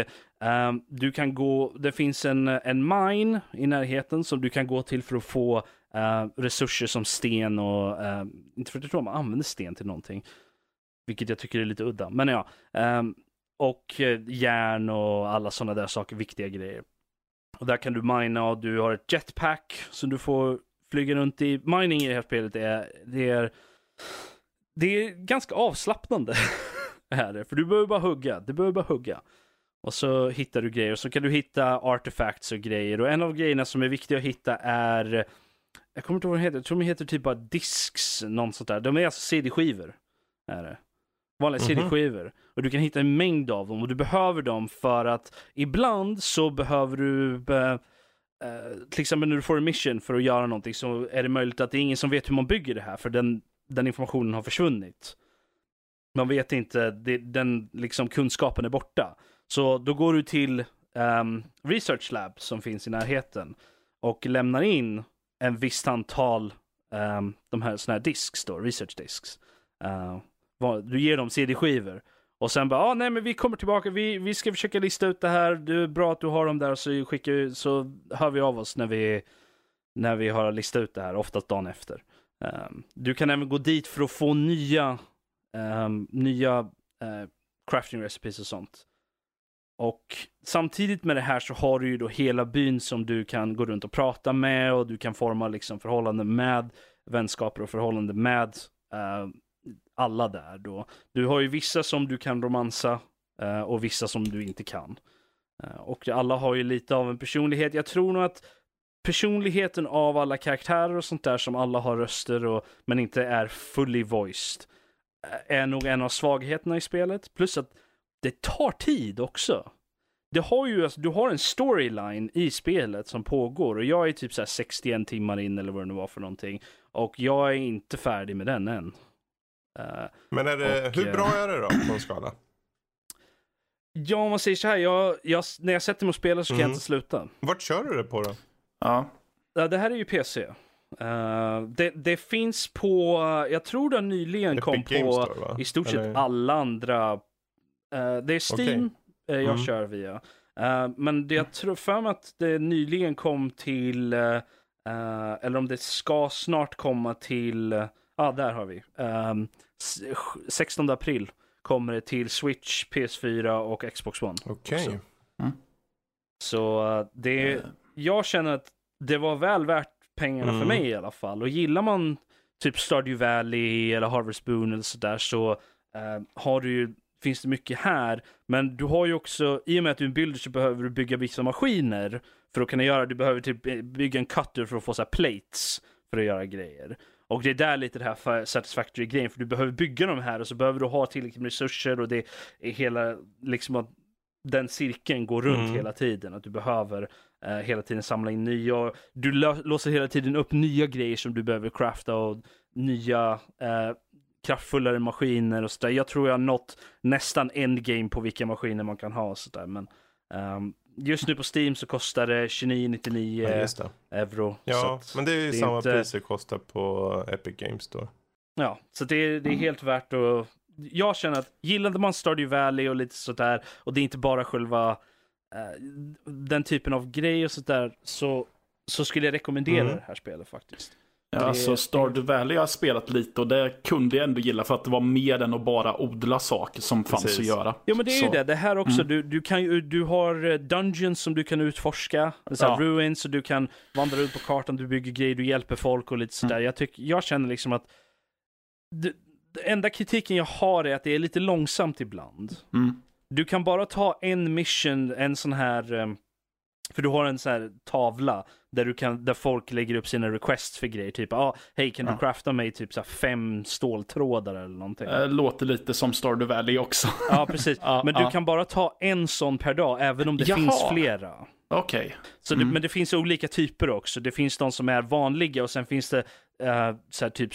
S4: du kan gå, det finns en, en mine i närheten som du kan gå till för att få Eh, resurser som sten och, uh, inte för att jag tror man använder sten till någonting, vilket jag tycker är lite udda, men ja. Um, och eh, järn och alla sådana där saker, viktiga grejer. Och där kan du mina och du har ett jetpack som du får flyga runt i. Mining i det här spelet är, det är, det är ganska avslappnande. <laughs> är det, för du behöver bara hugga, du behöver bara hugga. Och så hittar du grejer, och så kan du hitta artefacts och grejer. Och en av grejerna som är viktiga att hitta är, jag kommer inte ihåg vad de heter, jag tror de heter typ bara disks, någon sånt där. De är alltså CD-skivor. Är det. Vanliga
S1: Mhm.
S4: CD-skivor. Och du kan hitta en mängd av dem och du behöver dem för att ibland så behöver du eh, eh, till exempel när du får en mission för att göra någonting så är det möjligt att det är ingen som vet hur man bygger det här för den, den informationen har försvunnit. Man vet inte, det, den liksom kunskapen är borta. Så då går du till ehm, Research Lab som finns i närheten och lämnar in en visst antal um, de här såna här disks då, research disks. Uh, eh, vad- du ger dem CD-skivor. Och sen bara, ah, nej men vi kommer tillbaka, vi, vi ska försöka lista ut det här, det är bra att du har dem där, så, skickar, så hör vi av oss när vi, när vi har listat ut det här, oftast dagen efter. Um, du kan även gå dit för att få nya, um, nya uh, crafting recipes och sånt. Och samtidigt med det här så har du ju då hela byn som du kan gå runt och prata med och du kan forma liksom förhållanden med vänskaper och förhållanden med eh, alla där då. Du har ju vissa som du kan romansa eh, och vissa som du inte kan. Eh, och alla har ju lite av en personlighet. Jag tror nog att personligheten av alla karaktärer och sånt där som alla har röster och men inte är fully voiced eh, är nog en av svagheterna i spelet. Plus att det tar tid också. Det har ju, alltså, du har en storyline i spelet som pågår och jag är typ så här 61 timmar in eller vad det nu var för någonting. Och jag är inte färdig med den än. Eh,
S1: Men är det,
S4: Och,
S1: hur
S4: eh,
S1: bra är det då på en skala?
S4: ja, om man säger så här, jag, jag, när jag sätter mig och spelar så kan jag
S1: Mm.
S4: inte sluta.
S1: Vart kör du det på då?
S2: Ja.
S4: Ja, det här är ju PC. Eh, det, det finns på, jag tror det nyligen
S1: Epic
S4: kom
S1: Games
S4: på
S1: Store,
S4: i stort sett
S1: Eller-
S4: alla andra. Eh, det är Steam eh, jag
S1: Mm.
S4: kör via. Eh, men det, jag tror för mig att det nyligen kom till, eller om det ska snart komma till, ja ah, där har vi. Um, 16 april kommer det till Switch, PS4 och Xbox One.
S1: Okej.
S4: också. Så eh, det, jag känner att det var väl värt pengarna för
S1: Mm.
S4: mig i alla fall. Och gillar man typ Stardew Valley eller Harvest Moon eller sådär så eh, har du ju, finns det mycket här. Men du har ju också, i och med att du är en builder så behöver du bygga vissa maskiner för att kunna göra, du behöver typ bygga en cutter för att få så plates för att göra grejer. Och det är där lite det här för satisfactory grejen, för du behöver bygga de här och så behöver du ha tillräckligt med resurser och det är hela, liksom att den cirkeln går runt
S1: Mm.
S4: hela tiden. Att du behöver eh, hela tiden samla in nya. Du låser hela tiden upp nya grejer som du behöver crafta och nya eh, kraftfullare maskiner och sådär. Jag tror jag har nått nästan endgame på vilka maskiner man kan ha och sådär. Men ehm, just nu på Steam så kostar det 29,99
S1: Ja,
S4: euro.
S1: Ja, men det är ju
S4: det
S1: samma
S4: inte-
S1: pris det kostar på Epic Games då.
S4: Ja, så det, är- det är helt värt att... Jag känner att gillade man Stardew Valley och lite sådär och det är inte bara själva eh, den typen av grej och sådär så, så skulle jag rekommendera
S1: Mm.
S4: det här spelet faktiskt.
S2: Ja,
S4: Det-
S2: alltså Stardew Valley har jag spelat lite och det kunde jag ändå gilla för att det var mer än att bara odla saker som fanns
S1: Precis.
S2: att göra.
S4: Ja men det är
S2: Så-
S4: ju det, det här också,
S2: Mm.
S4: du, du, kan ju, du har eh, dungeons som du kan utforska, så
S2: Ja.
S4: ruins, och du kan vandra ut på kartan, du bygger grejer, du hjälper folk och lite sådär.
S2: Mm.
S4: Jag, jag känner liksom att det, det enda kritiken jag har är att det är lite långsamt ibland.
S2: Mm.
S4: Du kan bara ta en mission, en sån här, eh, för du har en sån här tavla där, du kan, där folk lägger upp sina requests för grejer. Typ, ah, hej kan du crafta mig typ så här fem ståltrådar eller någonting.
S2: Eh, Låter lite som Stardew Valley också.
S4: Ja, precis. <laughs> Men du kan bara ta en sån per dag, även om det
S2: Jaha.
S4: finns flera.
S2: Okej.
S4: Så det,
S2: Mm.
S4: Men det finns olika typer också. Det finns de som är vanliga och sen finns det eh, så här typ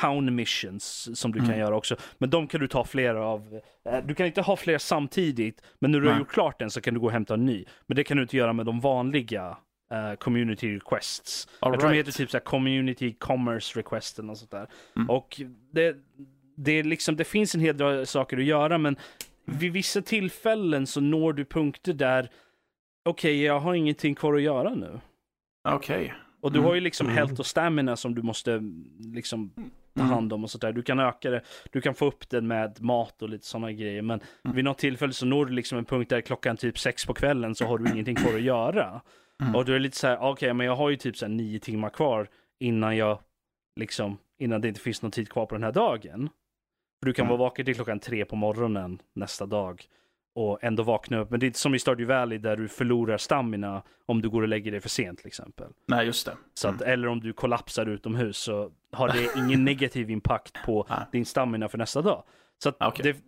S4: town missions som du kan
S2: Mm.
S4: göra också. Men de kan du ta flera av. Eh, du kan inte ha fler samtidigt, men när du har
S2: Nej.
S4: gjort klart den så kan du gå och hämta en ny. Men det kan du inte göra med de vanliga eh, community requests.
S2: All
S4: Jag tror de
S2: right.
S4: heter typ så community commerce requesten och sånt där.
S2: Mm.
S4: Och det, det, är liksom, det finns en hel del saker att göra, men vid vissa tillfällen så når du punkter där okej, jag har ingenting kvar att göra nu.
S2: Okej.
S4: Och du
S2: Mm.
S4: har ju liksom
S1: Mm.
S4: health och stamina som du måste liksom ta
S2: Mm.
S4: hand om och sådär. Du kan öka det, du kan få upp det med mat och lite sådana grejer. Men
S2: Mm.
S4: vid något tillfälle så når du liksom en punkt där klockan typ sex på kvällen så har du ingenting kvar att göra.
S2: Mm.
S4: Och du är lite så här, okej, men jag har ju typ så här nio timmar kvar innan jag liksom, innan det inte finns någon tid kvar på den här dagen. För du kan
S2: Mm.
S4: vara vaken till klockan tre på morgonen nästa dag och ändå vakna upp. Men det är inte som i Stardew Valley där du förlorar stamina om du går och lägger dig för sent till exempel.
S2: Nej, just det.
S4: Så att, Eller om du kollapsar utomhus så har det <laughs> ingen negativ impact på
S2: Nej.
S4: din stamina för nästa dag. Så att
S2: Ah, okej.
S4: det,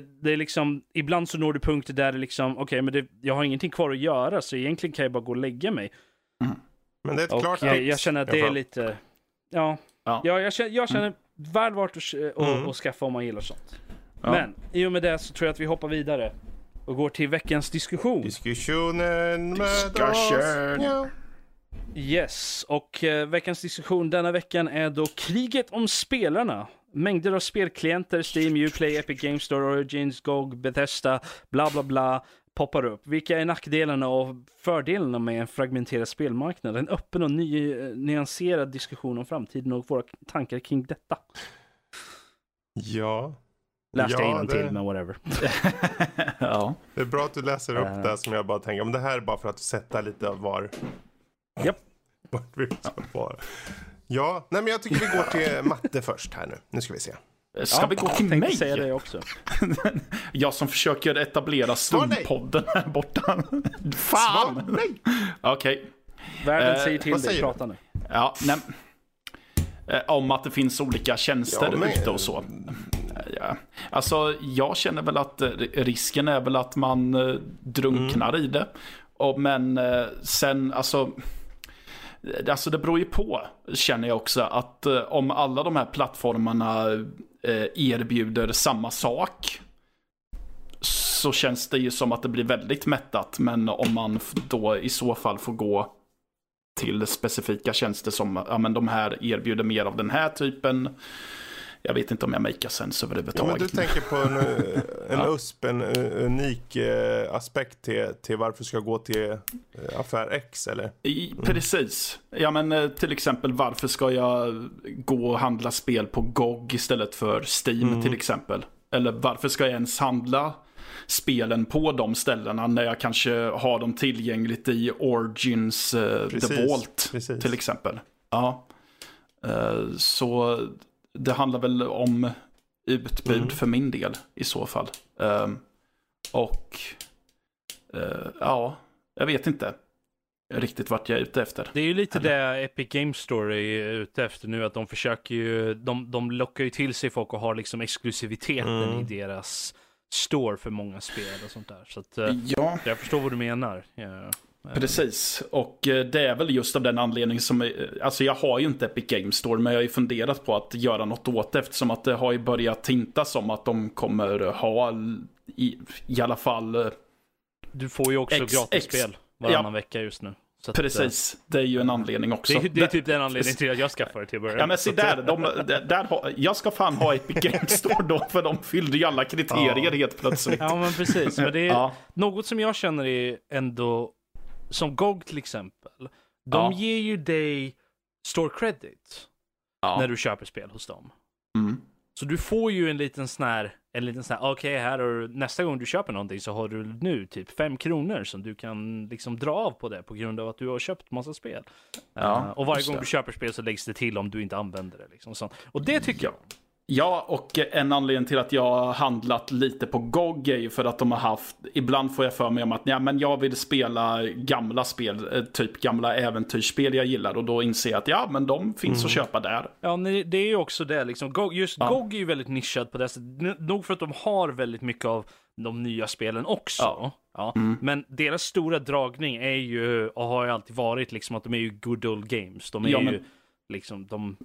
S4: det, det är liksom, ibland så når du punkter där det liksom, okej men det, jag har ingenting kvar att göra så egentligen kan jag bara gå och lägga mig.
S1: Men det är ett
S4: Och
S1: klart
S4: jag, jag känner att det är lite, ja,
S2: Ja.
S4: ja jag känner, jag känner väl värt att, att,
S1: Mm.
S4: att skaffa om man gillar sånt.
S2: Ja.
S4: Men i och med det så tror jag att vi hoppar vidare och går till veckans diskussion.
S1: Diskussionen med
S2: Discussion.
S1: oss. Ja.
S4: Yes, och eh, veckans diskussion denna veckan är då kriget om spelarna. Mängder av spelklienter, Steam, Uplay, Epic Games Store, Origins, GOG, Bethesda, bla bla bla poppar upp. Vilka är nackdelarna och fördelarna med en fragmenterad spelmarknad? En öppen och ny, eh, nyanserad diskussion om framtiden och våra tankar kring detta.
S1: Ja.
S4: Läste
S1: Ja,
S4: jag innantill,
S1: det-
S4: men whatever. <laughs>
S2: ja.
S1: Det är bra att du läser upp
S4: Eh.
S1: det som jag bara tänker. Men det här är bara för att sätta lite av var...
S4: Japp. <laughs>
S1: Vart vi ska vara. Ja, nej men jag tycker vi går till <laughs> matte först här nu. Nu ska vi se.
S2: Ska vi gå till mig?
S4: säga det också.
S2: Jag som försöker etablera. Stumpodden här borta. Fan!
S1: nej!
S2: Okej.
S4: Världen
S2: Eh,
S4: säger till
S1: vad
S4: dig,
S1: säger du?
S4: prata nu.
S2: Ja, nej. Eh, Om att det finns olika tjänster
S1: Ja, men-
S2: ute och så. Ja. Alltså, jag känner väl att eh, risken är väl att man eh, drunknar i det. Och, men eh, sen, alltså... Alltså det beror ju på, känner jag också, att om alla de här plattformarna erbjuder samma sak så känns det ju som att det blir väldigt mättat. Men om man då i så fall får gå till specifika tjänster som, ja men de här erbjuder mer av den här typen. Jag vet inte om jag makar sense
S1: Ja,
S2: överhuvudtaget.
S1: men du tänker på en, <laughs> en
S2: Ja.
S1: USP, en unik eh, aspekt till, till varför du ska gå till eh, affär X eller?
S2: I, precis. Ja men eh, till exempel varför ska jag gå och handla spel på GOG istället för Steam till exempel? Eller varför ska jag ens handla spelen på de ställena när jag kanske har dem tillgängligt i Origins eh,
S1: Precis,
S2: The Vault
S1: precis.
S2: till exempel. Ja. Eh, så det handlar väl om utbud
S1: Mm.
S2: för min del i så fall. Ehm, och eh, ja, jag vet inte riktigt vart jag är ute efter.
S4: Det är ju lite det Epic Games Store är ute efter nu, att de försöker ju, de, de lockar ju till sig folk och har liksom exklusiviteten
S1: Mm.
S4: i deras store för många spel och sånt där. Så att, eh,
S2: Ja,
S4: jag förstår vad du menar. Ja.
S2: Precis. Och eh, det är väl just av den anledningen som, eh, alltså jag har ju inte Epic Games Store, men jag har ju funderat på att göra något åt det eftersom att det har ju börjat tintas om att de kommer ha i, i alla fall eh,
S4: Du får ju också gratisspel varannan vecka just nu. Så att, eh,
S2: Precis, det är ju en anledning också.
S4: Det, är- det är typ den anledningen till att jag skaffade det till början.
S2: Ja men se där, de, där, där har, jag ska fan ha Epic <laughs> Games Store då, för de fyllde ju alla kriterier
S1: Ja.
S2: helt plötsligt.
S4: Ja men precis, men det är
S2: Ja,
S4: något som jag känner är ändå, som GOG till exempel, de
S2: Ja.
S4: ger ju dig store credit
S2: ja.
S4: när du köper spel hos dem.
S2: Mm.
S4: Så du får ju en liten sån här, en liten sån här, okej här har du, nästa gång du köper någonting så har du nu typ fem kronor som du kan liksom dra av på det på grund av att du har köpt massa spel.
S2: Ja,
S4: Eh, och varje gång
S2: det.
S4: du köper spel så läggs det till om du inte använder det. Liksom. Så, och det tycker jag.
S2: Ja, och en anledning till att jag har handlat lite på GOG är ju för att de har haft, ibland får jag för mig om att ja, men jag vill spela gamla spel, eh, typ gamla äventyrsspel jag gillar och då inser jag att ja, men de finns att köpa där.
S4: Ja, det är ju också det liksom. GOG, just
S2: Ja.
S4: GOG är ju väldigt nischad på det sättet. Nog för att de har väldigt mycket av de nya spelen också.
S2: Ja.
S4: Ja.
S2: Mm.
S4: Men deras stora dragning är ju, och har ju alltid varit liksom att de är ju good old games. De är
S2: Ja, men-
S4: ju liksom, de,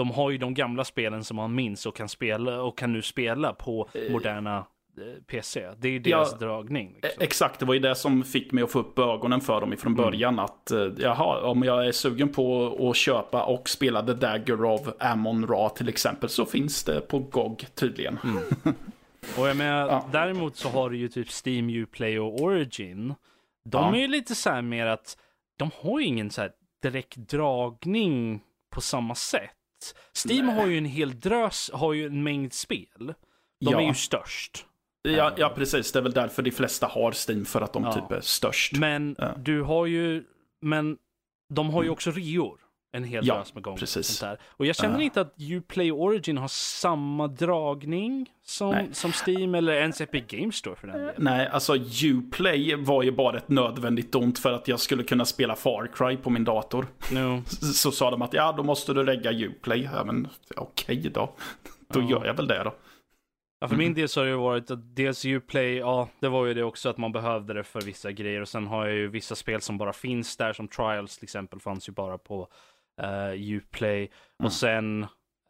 S4: de har ju de gamla spelen som man minns och kan spela och kan nu spela på moderna eh, PC. Det är ju deras
S2: Ja,
S4: dragning.
S2: Eh,
S4: Liksom.
S2: Exakt, det var ju det som fick mig att få upp ögonen för dem ifrån början. Att eh, jaha, om jag är sugen på att köpa och spela The Dagger of Ammon Ra till exempel så finns det på GOG tydligen. <laughs>
S4: Och jag menar,
S2: Ja.
S4: däremot så har du ju typ Steam, Uplay och Origin. De
S2: Ja.
S4: är ju lite så här mer att de har ju ingen så här direkt dragning på samma sätt. Steam har ju en hel drös, har ju en mängd spel. De
S2: Ja.
S4: är ju störst.
S2: Ja, ja, precis. Det är väl därför de flesta har Steam, för att de
S4: Ja.
S2: typ är störst.
S4: Men du har ju, men de har ju också reor. En hel
S2: Ja,
S4: drös med gånger.
S2: precis.
S4: Sånt där. Och jag känner
S2: Ja.
S4: inte att Uplay Origin har samma dragning som,
S2: Nej.
S4: som Steam eller ens Epic Games Store för den delen.
S2: Nej, alltså Uplay var ju bara ett nödvändigt ont för att jag skulle kunna spela Far Cry på min dator.
S4: No.
S2: Så, sa de att ja, då måste du lägga Uplay. Ja, men okej då. Då
S4: Ja.
S2: gör jag väl det då.
S4: Ja, för
S2: Mm.
S4: min del så har det ju varit att dels Uplay, ja, det var ju det också att man behövde det för vissa grejer. Och sen har jag ju vissa spel som bara finns där, som Trials till exempel, fanns ju bara på uh, Uplay.
S2: Mm.
S4: Och sen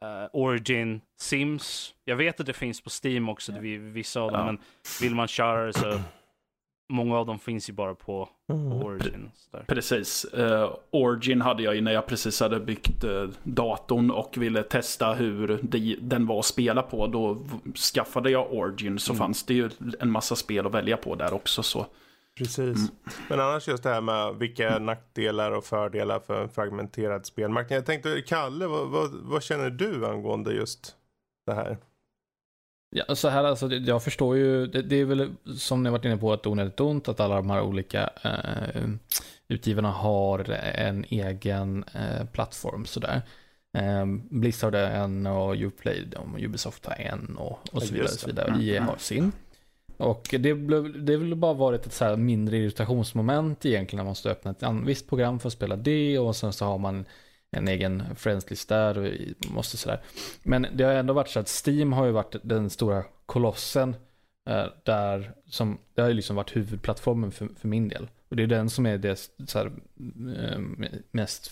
S4: eh, Origin, Sims. Jag vet att det finns på Steam också, det är vissa av dem,
S2: Ja.
S4: men vill man köra det så många av dem finns ju bara på, på
S1: Mm.
S4: Origin. Så där.
S2: Precis. Uh, Origin hade jag ju när jag precis hade byggt uh, datorn och ville testa hur det, den var att spela på. Då skaffade jag Origin så
S4: Mm.
S2: fanns det ju en massa spel att välja på där också. Så.
S1: Precis. Men annars just det här med vilka nackdelar och fördelar för en fragmenterad spelmarknad. Jag tänkte, Kalle, vad, vad, vad känner du angående just det här?
S3: Ja, så här alltså, jag förstår ju, det, det är väl som ni varit inne på ett onödigt ont att alla de här olika eh, utgivarna har en egen eh, plattform sådär. Eh, Blizzard är en och Uplay, de, Ubisoft har en och, och så vidare. Och så vidare.
S2: Mm,
S3: EA har sin. Och det, blev, det har väl bara varit ett så här mindre irritationsmoment egentligen när man måste öppna ett visst program för att spela det och sen så har man en egen friends där och måste sådär. Men det har ändå varit så att Steam har ju varit den stora kolossen eh, där som, det har ju liksom varit huvudplattformen för, för min del. Och det är den som är det så här, eh, mest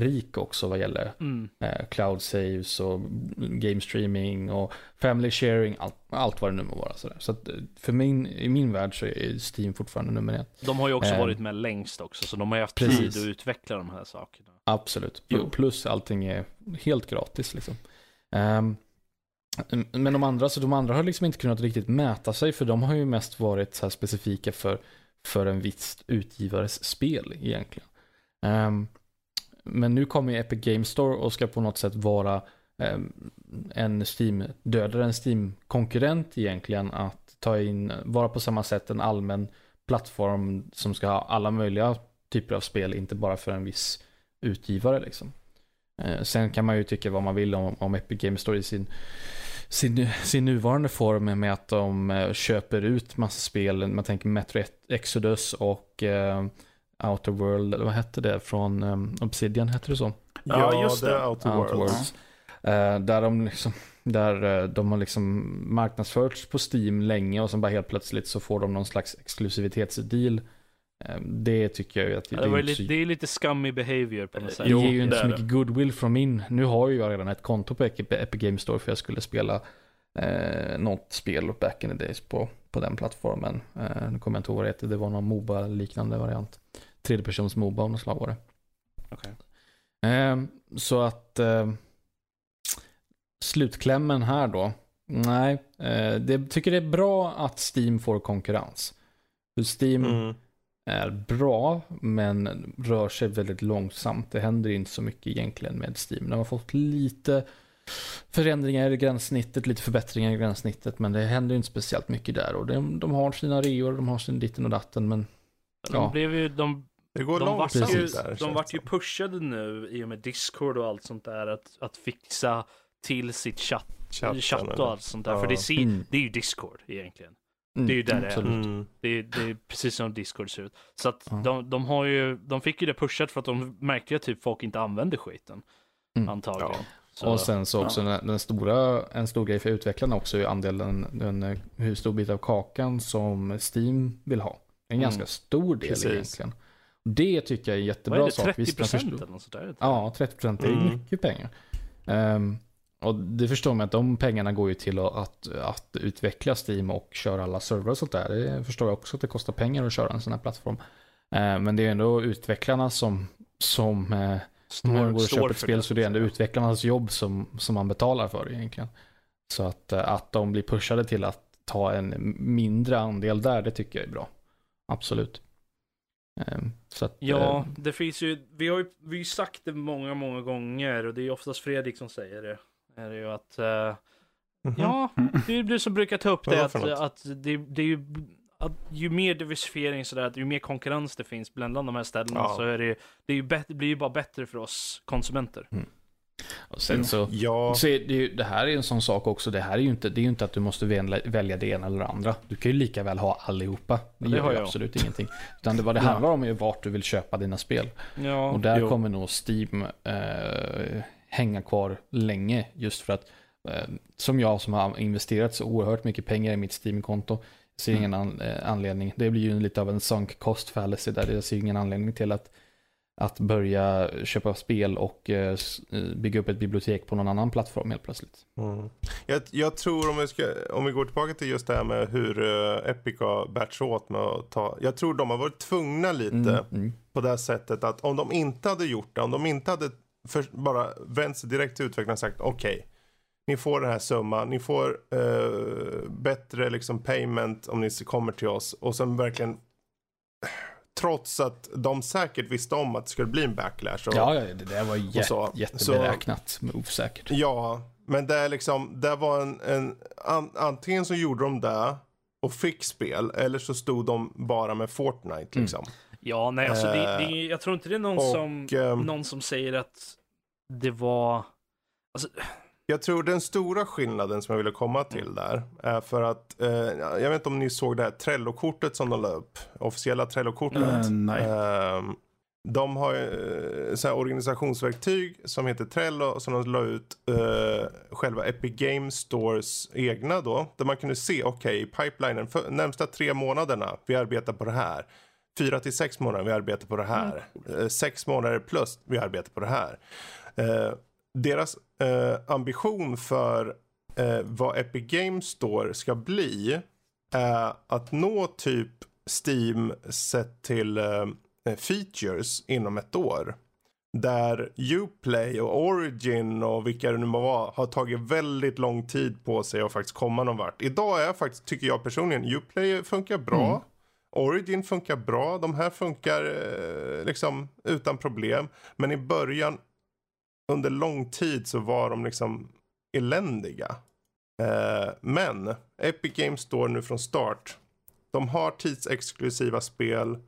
S3: funktionsrik också vad gäller
S4: Mm.
S3: eh, cloud saves och game streaming och family sharing, allt, allt vad det nu må vara. Sådär. Så att eh, för min, i min värld så är Steam fortfarande nummer ett.
S4: De har ju också
S3: Eh.
S4: varit med längst också, så de har ju haft
S3: Precis.
S4: tid att utveckla de här sakerna.
S3: Absolut.
S2: Jo.
S3: Plus allting är helt gratis liksom. Ehm, men de andra, så de andra har liksom inte kunnat riktigt mäta sig för de har ju mest varit så här specifika för, för en viss utgivares spel egentligen. Ehm, men nu kommer ju Epic Game Store och ska på något sätt vara ehm, en Steam, dödare en Steam-konkurrent egentligen att ta in, vara på samma sätt en allmän plattform som ska ha alla möjliga typer av spel, inte bara för en viss utgivare liksom. Eh, sen kan man ju tycka vad man vill om, om Epic Games Store i sin, sin, sin nuvarande form med att de eh, köper ut massa spel. Man tänker Metro Exodus och eh, Outer World, eller vad hette det från um, Obsidian, hette det så?
S2: Ja, just det.
S1: är Outer
S3: Outer
S1: Worlds.
S3: Worlds. Eh, där de liksom, där eh, de har liksom marknadsförts på Steam länge och sen bara helt plötsligt så får de någon slags exklusivitetsdeal. Eh, det tycker jag ju att
S4: Ja, det, var ju
S3: inte så-
S4: lite, det är lite scummy behavior på något
S2: Eh,
S4: sätt.
S3: det ger ju inte
S2: det
S3: så
S2: är
S3: mycket goodwill från min. Nu har ju jag redan ett konto på Epic Epic Games Store för jag skulle spela eh, något spel back in the days på, på den plattformen. Eh, nu kommer jag inte ihåg vad det heter. Det var någon Moba-liknande variant. Tredjepersons Moba av något slag var det.
S4: Okej.
S3: Eh, så att eh, slutklämmen här då. Nej, eh, det tycker det är bra att Steam får konkurrens. För Steam
S1: Mm.
S3: är bra, men rör sig väldigt långsamt. Det händer inte så mycket egentligen med Steam. De har fått lite förändringar i gränssnittet, lite förbättringar i gränssnittet, men det händer inte speciellt mycket där. Och de, de har sina reor, de har sin ditten och datten, men
S4: De
S3: Ja.
S4: blev ju, de,
S1: Det går
S4: de vart ju,
S1: långsamt där.
S4: de vart ju pushade nu i och med Discord och allt sånt där att, att fixa till sitt chatt,
S1: Chatten,
S4: chatt och allt sånt där.
S1: Ja.
S4: För det, ser,
S3: Mm.
S4: det är ju Discord egentligen.
S3: mm,
S4: Det är ju där det är.
S1: Mm.
S4: Det är, det är precis som Discord ser ut. Så att
S3: Ja.
S4: de, de har ju, de fick ju det pushat för att de märkte ju att typ folk inte använde skiten.
S3: Mm.
S4: Antagligen.
S1: Ja.
S4: Så,
S3: Och sen så också den, den stora, en stor grej för utvecklarna också är andelen, den, eh, hur stor bit av kakan som Steam vill ha. En
S4: Mm.
S3: ganska stor del
S1: Precis.
S3: egentligen. Det tycker jag är en
S4: vad
S3: jättebra
S4: är det,
S3: sak.
S4: 30
S3: Visst, man
S4: procent eller något sånt där?
S3: Ja, 30% det är
S1: Mm.
S3: mycket pengar. Ehm, och det förstår man att de pengarna går ju till att, att, att utveckla Steam och köra alla servrar och sånt där. Det förstår jag också att det kostar pengar att köra en sån här plattform. Ehm, men det är ändå utvecklarna som, som eh, om man går och köper ett spel så är det ändå utvecklarnas jobb som, som man betalar för egentligen. Så att, eh, att de blir pushade till att ta en mindre andel där, det tycker jag är bra. Absolut. Ehm, Så att,
S4: Ja,
S3: eh,
S4: det finns ju, vi har ju vi har ju sagt det många, många gånger och det är oftast Fredrik som säger det. Är det ju att, eh,
S1: Mhm.
S4: ja, det är du som brukar ta upp det att, att det, det är ju, att ju mer diversifiering sådär, att ju mer konkurrens det finns bland de här ställena
S1: Ja.
S4: så är det, det, är ju det blir ju bara bättre för oss konsumenter.
S3: Och sen så,
S1: Ja,
S3: så är det, ju, det här är en sån sak också. Det här är ju inte, det är inte att du måste välja, välja det ena eller det andra. Du kan ju lika väl ha allihopa. Det,
S4: Det
S3: gör ju
S4: jag.
S3: absolut ingenting. Utan det, vad det
S2: Ja.
S3: handlar om är vart du vill köpa dina spel.
S4: Ja,
S3: Och där
S1: jo.
S3: kommer nog Steam eh, hänga kvar länge. Just för att, eh, som jag som har investerat så oerhört mycket pengar i mitt Steam-konto, ser ingen an, eh, anledning. Det blir ju lite av en sunk cost fallacy där. Jag ser ingen anledning till att, att börja köpa spel och eh, eh, bygga upp ett bibliotek på någon annan plattform helt plötsligt.
S1: Mm. Jag, jag tror om vi, ska, om vi går tillbaka till just det här med hur uh, Epic har bärt sig åt med att ta. Jag tror de har varit tvungna lite
S3: Mm, mm.
S1: på det här sättet att om de inte hade gjort det, om de inte hade för, bara vänt sig direkt till utvecklarna och sagt okej. ni får den här summan, ni får eh, bättre liksom payment om ni kommer till oss och sen verkligen Trots att de säkert visste om att det skulle bli en backlash. Och,
S3: Ja, det där var jä-
S1: så.
S3: jätteberäknat move säkert.
S1: Ja, men det är liksom, det var en, en an, antingen så gjorde de det och fick spel eller så stod de bara med Fortnite liksom.
S4: Ja, nej, alltså det, det,
S1: Eh,
S4: är- jag tror inte det är någon,
S1: och,
S4: som,
S1: ehm,
S4: någon som säger att det var... Alltså,
S1: Jag tror den stora skillnaden som jag ville komma till där är för att, eh, jag vet inte om ni såg det här Trello-kortet som de la upp, officiella Trello-kortet.
S2: Eh, nej.
S1: Ehm, de har eh, så organisationsverktyg som heter Trello som de la ut eh, själva Epic Games Stores egna då. Där man kunde se, okej, pipelinen för närmsta tre månaderna, vi arbetar på det här. Fyra till sex månader, vi arbetar på det här. Eh, sex månader plus, vi arbetar på det här. Eh, deras eh, ambition för eh, vad Epic Games Store ska bli är att nå typ Steam sett till eh, features inom ett år. Där Uplay och Origin och vilka det nu må vara har tagit väldigt lång tid på sig att faktiskt komma någon vart. Idag är faktiskt, tycker jag personligen, Uplay funkar bra.
S3: Mm.
S1: Origin funkar bra. De här funkar eh, liksom utan problem. Men i början, under lång tid så var de liksom eländiga. Eh, men Epic Games står nu från start. De har tidsexklusiva spel.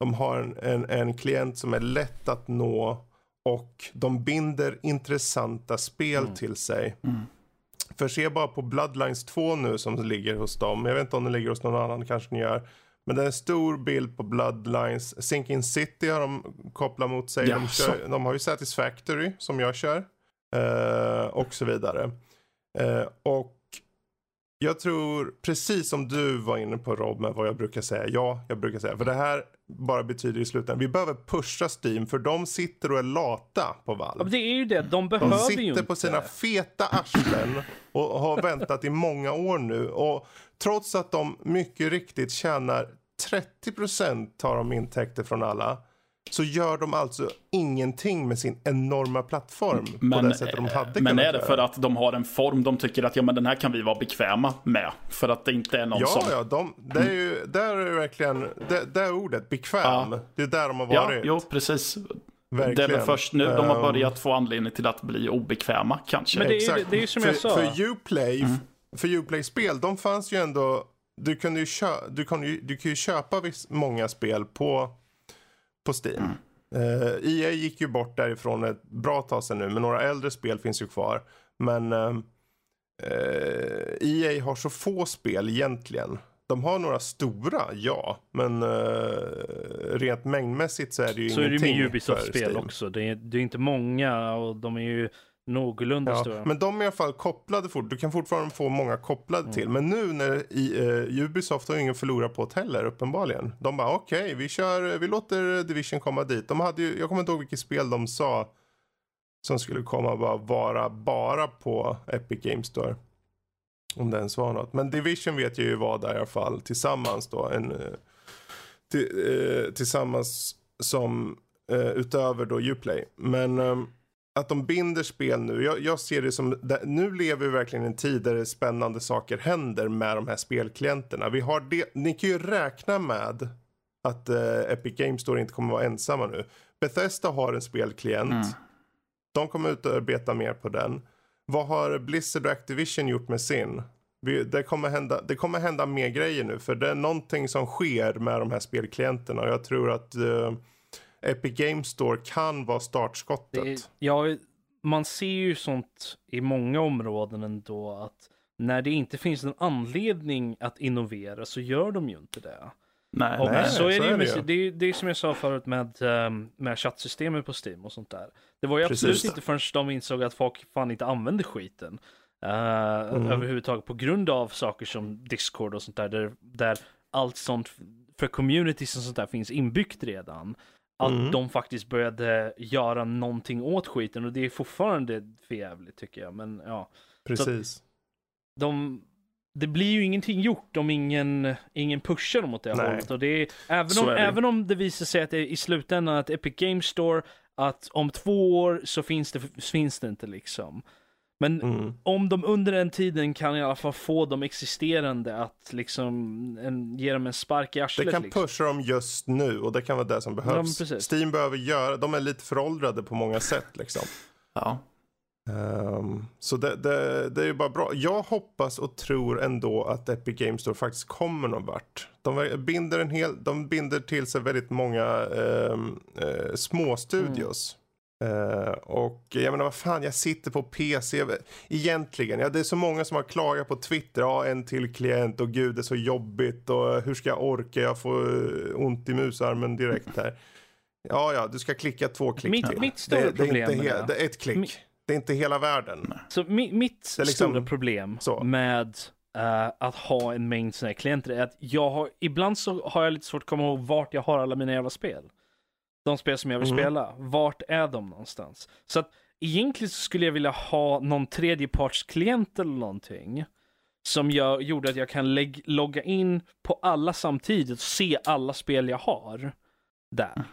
S1: De har en, en, en klient som är lätt att nå. Och de binder intressanta spel
S4: Mm.
S1: till sig.
S2: Mm.
S1: För se bara på Bloodlines 2 nu som ligger hos dem. Jag vet inte om den ligger hos någon annan, kanske ni gör. Men det är en stor bild på Bloodlines. Sinking City har de kopplat mot sig. De,
S2: Jaså?
S1: kör, de har ju Satisfactory som jag kör. Eh, och så vidare. Eh, och jag tror, precis som du var inne på Rob med vad jag brukar säga. Ja, jag brukar säga. För det här bara betyder i slutändan. Vi behöver pusha Steam för de sitter och är lata på
S4: ja,
S1: Valve.
S4: men det är ju det, de
S1: De
S4: behöver ju
S1: sitter
S4: inte.
S1: på sina feta arslen och har väntat i många år nu. Och trots att de mycket riktigt tjänar 30% tar de intäkter från alla. Så gör de alltså ingenting med sin enorma plattform på
S2: Men,
S1: det sättet de hade
S2: men
S1: kunnat
S2: är det
S1: göra.
S2: för att de har en form de tycker att ja, men den här kan vi vara bekväma med? För att det inte är någon
S1: Ja,
S2: som...
S1: ja, de, det är ju, där är verkligen, det, det är ordet, bekväm.
S2: Ja.
S1: Det är där de har
S2: Ja,
S1: varit.
S2: jo, precis.
S1: verkligen.
S2: Det är väl först nu de har
S1: Ehm,
S2: börjat få anledning till att bli obekväma, kanske.
S4: Men det är ju- det är ju som
S1: för,
S4: jag sa.
S1: För Uplay,
S2: Mm.
S1: för Uplay-spel, de fanns ju ändå, du kunde ju, kö, du kunde du kan ju köpa viss, många spel på, på Steam.
S2: Mm.
S1: Eh, EA gick ju bort därifrån ett bra tag sedan nu, men några äldre spel finns ju kvar. Men ehm, eh, EA har så få spel egentligen. De har några stora, ja. Men eh, rent mängdmässigt så är det ju
S4: Så är det ju
S1: ingenting
S4: med Ubisoft-spel också. Det är, det är inte många och de är ju någorlunda
S1: Ja,
S4: stora.
S1: men de är i alla fall kopplade fort. Du kan fortfarande få många kopplade
S4: Mm.
S1: till. Men nu när i, eh, Ubisoft har ingen förlorat på det heller uppenbarligen. De bara okej, vi kör, vi låter Division komma dit. De hade ju, jag kommer inte ihåg vilket spel de sa som skulle komma bara vara bara på Epic Games Store. Om det ens var något. Men Division vet jag ju var där i alla fall tillsammans då. En, eh, till, eh, tillsammans som eh, utöver då Uplay. Men ehm, att de binder spel nu. Jag, jag ser det som, nu lever vi verkligen i en tid där spännande saker händer med de här spelklienterna. Vi har det, ni kan ju räkna med att eh, Epic Games Store inte kommer vara ensamma nu. Bethesda har en spelklient.
S2: Mm.
S1: De kommer utarbeta mer på den. Vad har Blizzard och Activision gjort med sin? Vi, det, kommer hända, det kommer hända mer grejer nu för det är någonting som sker med de här spelklienterna och jag tror att eh, Epic Games Store kan vara startskottet.
S4: Det ja, man ser ju sånt i många områden ändå att när det inte finns en anledning att innovera så gör de ju inte det.
S2: Nej,
S4: Och
S2: nej.
S4: så är
S1: så
S4: det ju
S1: är det
S4: med,
S1: ju.
S4: det, är, det är som jag sa förut med, ehm, med chattsystemet på Steam och sånt där. Det var ju absolut
S1: Precis.
S4: inte förrän de insåg att folk fan inte använde skiten. eh,
S1: Mm.
S4: Överhuvudtaget på grund av saker som Discord och sånt där, där, där allt sånt för communities och sånt där finns inbyggt redan. Att
S1: Mm.
S4: de faktiskt började göra någonting åt skiten och det är fortfarande för jävligt tycker jag. Men ja,
S1: Precis.
S4: de, det blir ju ingenting gjort om ingen, ingen pushar dem åt det
S1: Nej.
S4: hållet. Och det är, även,
S2: Så
S4: om,
S2: är det.
S4: även om det visar sig att det är i slutändan att Epic Games Store, att om två år så finns det, finns det inte liksom. Men
S1: Mm.
S4: om de under den tiden kan i alla fall få de existerande att liksom en, ge dem en spark i arslet.
S1: Det kan
S4: liksom.
S1: pusha dem just nu och det kan vara det som behövs.
S4: precis.
S1: Steam behöver göra, de är lite föråldrade på många sätt liksom.
S2: Ja.
S1: Ehm, så det, det, det är ju bara bra. Jag hoppas och tror ändå att Epic Games Store faktiskt kommer någon vart. De binder, en hel, de binder till sig väldigt många ehm, eh, små studios. Eh, och jag menar vad fan, jag sitter på PC. Egentligen, ja, det är så många som har klagat på Twitter. Ja, en till klient och gud det är så jobbigt och hur ska jag orka? Jag får eh, ont i musarmen direkt här. Ja, ja, du ska klicka två klick
S4: Mitt-
S1: till.
S4: mitt stora
S1: det, det är
S4: problem
S1: inte
S4: det-
S1: det är ett klick.
S4: Mi-
S1: Det är inte hela världen.
S4: Så mi, mitt
S1: liksom-
S4: stora problem
S1: så.
S4: med eh, att ha en mängd sådana här klienter är att jag har, ibland så har jag lite svårt att komma ihåg vart jag har alla mina jävla spel. De spel som jag vill
S1: Mhm.
S4: spela, vart är de någonstans? Så att egentligen så skulle jag vilja ha någon tredjepartsklient eller någonting. Som jag, gjorde att jag kan logga in på alla samtidigt och se alla spel jag har. Där.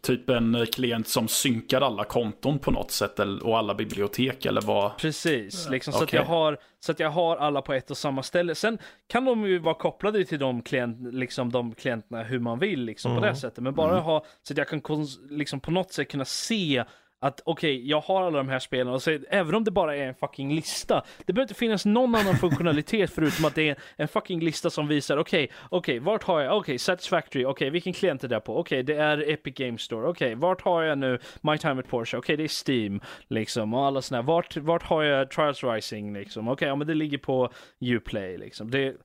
S2: Typ en eh, klient som synkar alla konton på något sätt och alla bibliotek eller vad.
S4: Precis, liksom, så, att jag har, så att jag har alla på ett och samma ställe. Sen kan de ju vara kopplade till de, klient, liksom, de klienterna hur man vill liksom, på det sättet. Men bara ha så att jag kan liksom, på något sätt kunna se att okej, jag har alla de här spelen och så, även om det bara är en fucking lista. Det behöver inte finnas någon annan funktionalitet förutom att det är en fucking lista som visar okej, okej, vart har jag, okej, Satisfactory, okej, vilken klient är det på? Okej, det är Epic Games Store, okej, vart har jag nu My Time at Porsche? Okej, det är Steam, liksom, och alla såna här. Vart, vart har jag Trials Rising, liksom? Okej, ja men det ligger på Uplay, liksom. Det,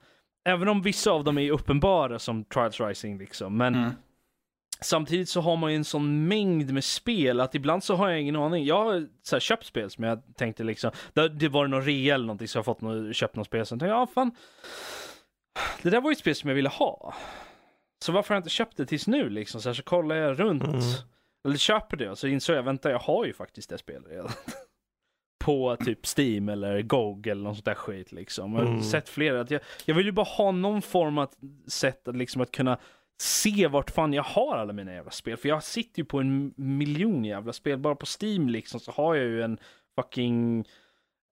S4: även om vissa av dem är uppenbara som Trials Rising, liksom, men
S2: Mm.
S4: Samtidigt så har man ju en sån mängd med spel att ibland så har jag ingen aning. Jag har så här, köpt spel som jag tänkte liksom, det, det var någon rea eller någonting så jag har fått något, köpt något spel. Så jag tänkte, ja fan. Det där var ju ett spel som jag ville ha. Så varför har jag inte köpt det tills nu liksom? Så, här, så kollar jag runt.
S1: Mm.
S4: Eller köper det och så insåg jag, vänta jag har ju faktiskt det spelet redan. <laughs> På typ Steam eller GOG eller något sånt där skit liksom. Jag har
S1: Mm.
S4: sett flera. Att jag, jag vill ju bara ha någon form av sätt att liksom att kunna se vart fan jag har alla mina jävla spel. För jag sitter ju på en miljon jävla spel. Bara på Steam liksom så har jag ju en fucking...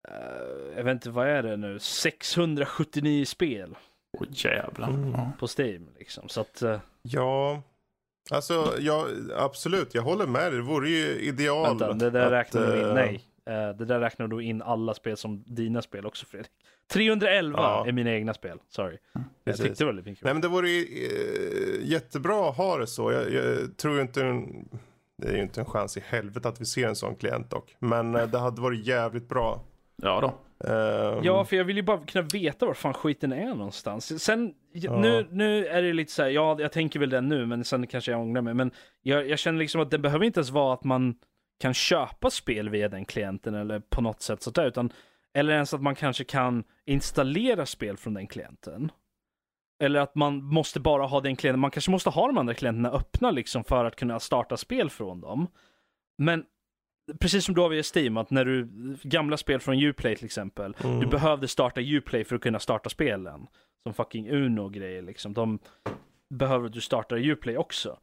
S4: eh, jag vet inte, vad är det nu? 679 spel
S2: Åh jävlar.
S1: Mm.
S4: På Steam liksom. Så att... eh,
S1: Ja, alltså ja, absolut, jag håller med dig. Det vore ju ideal.
S4: vänta, det där
S1: att,
S4: räknar du in.
S1: eh,
S4: Nej. Eh, det där räknar du in alla spel som dina spel också Fredrik. 311
S1: Ja.
S4: är mina egna spel. Sorry. Jag
S1: Precis.
S4: tyckte det var lite mycket.
S1: Nej men det vore ju eh, jättebra att ha det så. Jag, jag tror inte en, det är ju inte en chans i helvete att vi ser en sån klient dock. Men eh, det hade varit jävligt bra.
S2: ja då.
S1: Ehm,
S4: Ja, för jag vill ju bara kunna veta var fan skiten är någonstans. Sen,
S1: Ja.
S4: nu, nu är det lite så här, ja, jag tänker väl den nu, men sen kanske jag ångrar mig. Men jag, jag känner liksom att det behöver inte ens vara att man kan köpa spel via den klienten eller på något sätt sådär, utan eller ens att man kanske kan installera spel från den klienten. Eller att man måste bara ha den klienten, man kanske måste ha de andra klienterna öppna liksom för att kunna starta spel från dem. Men precis som du har via Steam, att när du, gamla spel från Uplay till exempel,
S1: Mm.
S4: du behövde starta Uplay för att kunna starta spelen. Som fucking Uno och grejer liksom. De behöver du starta Uplay också.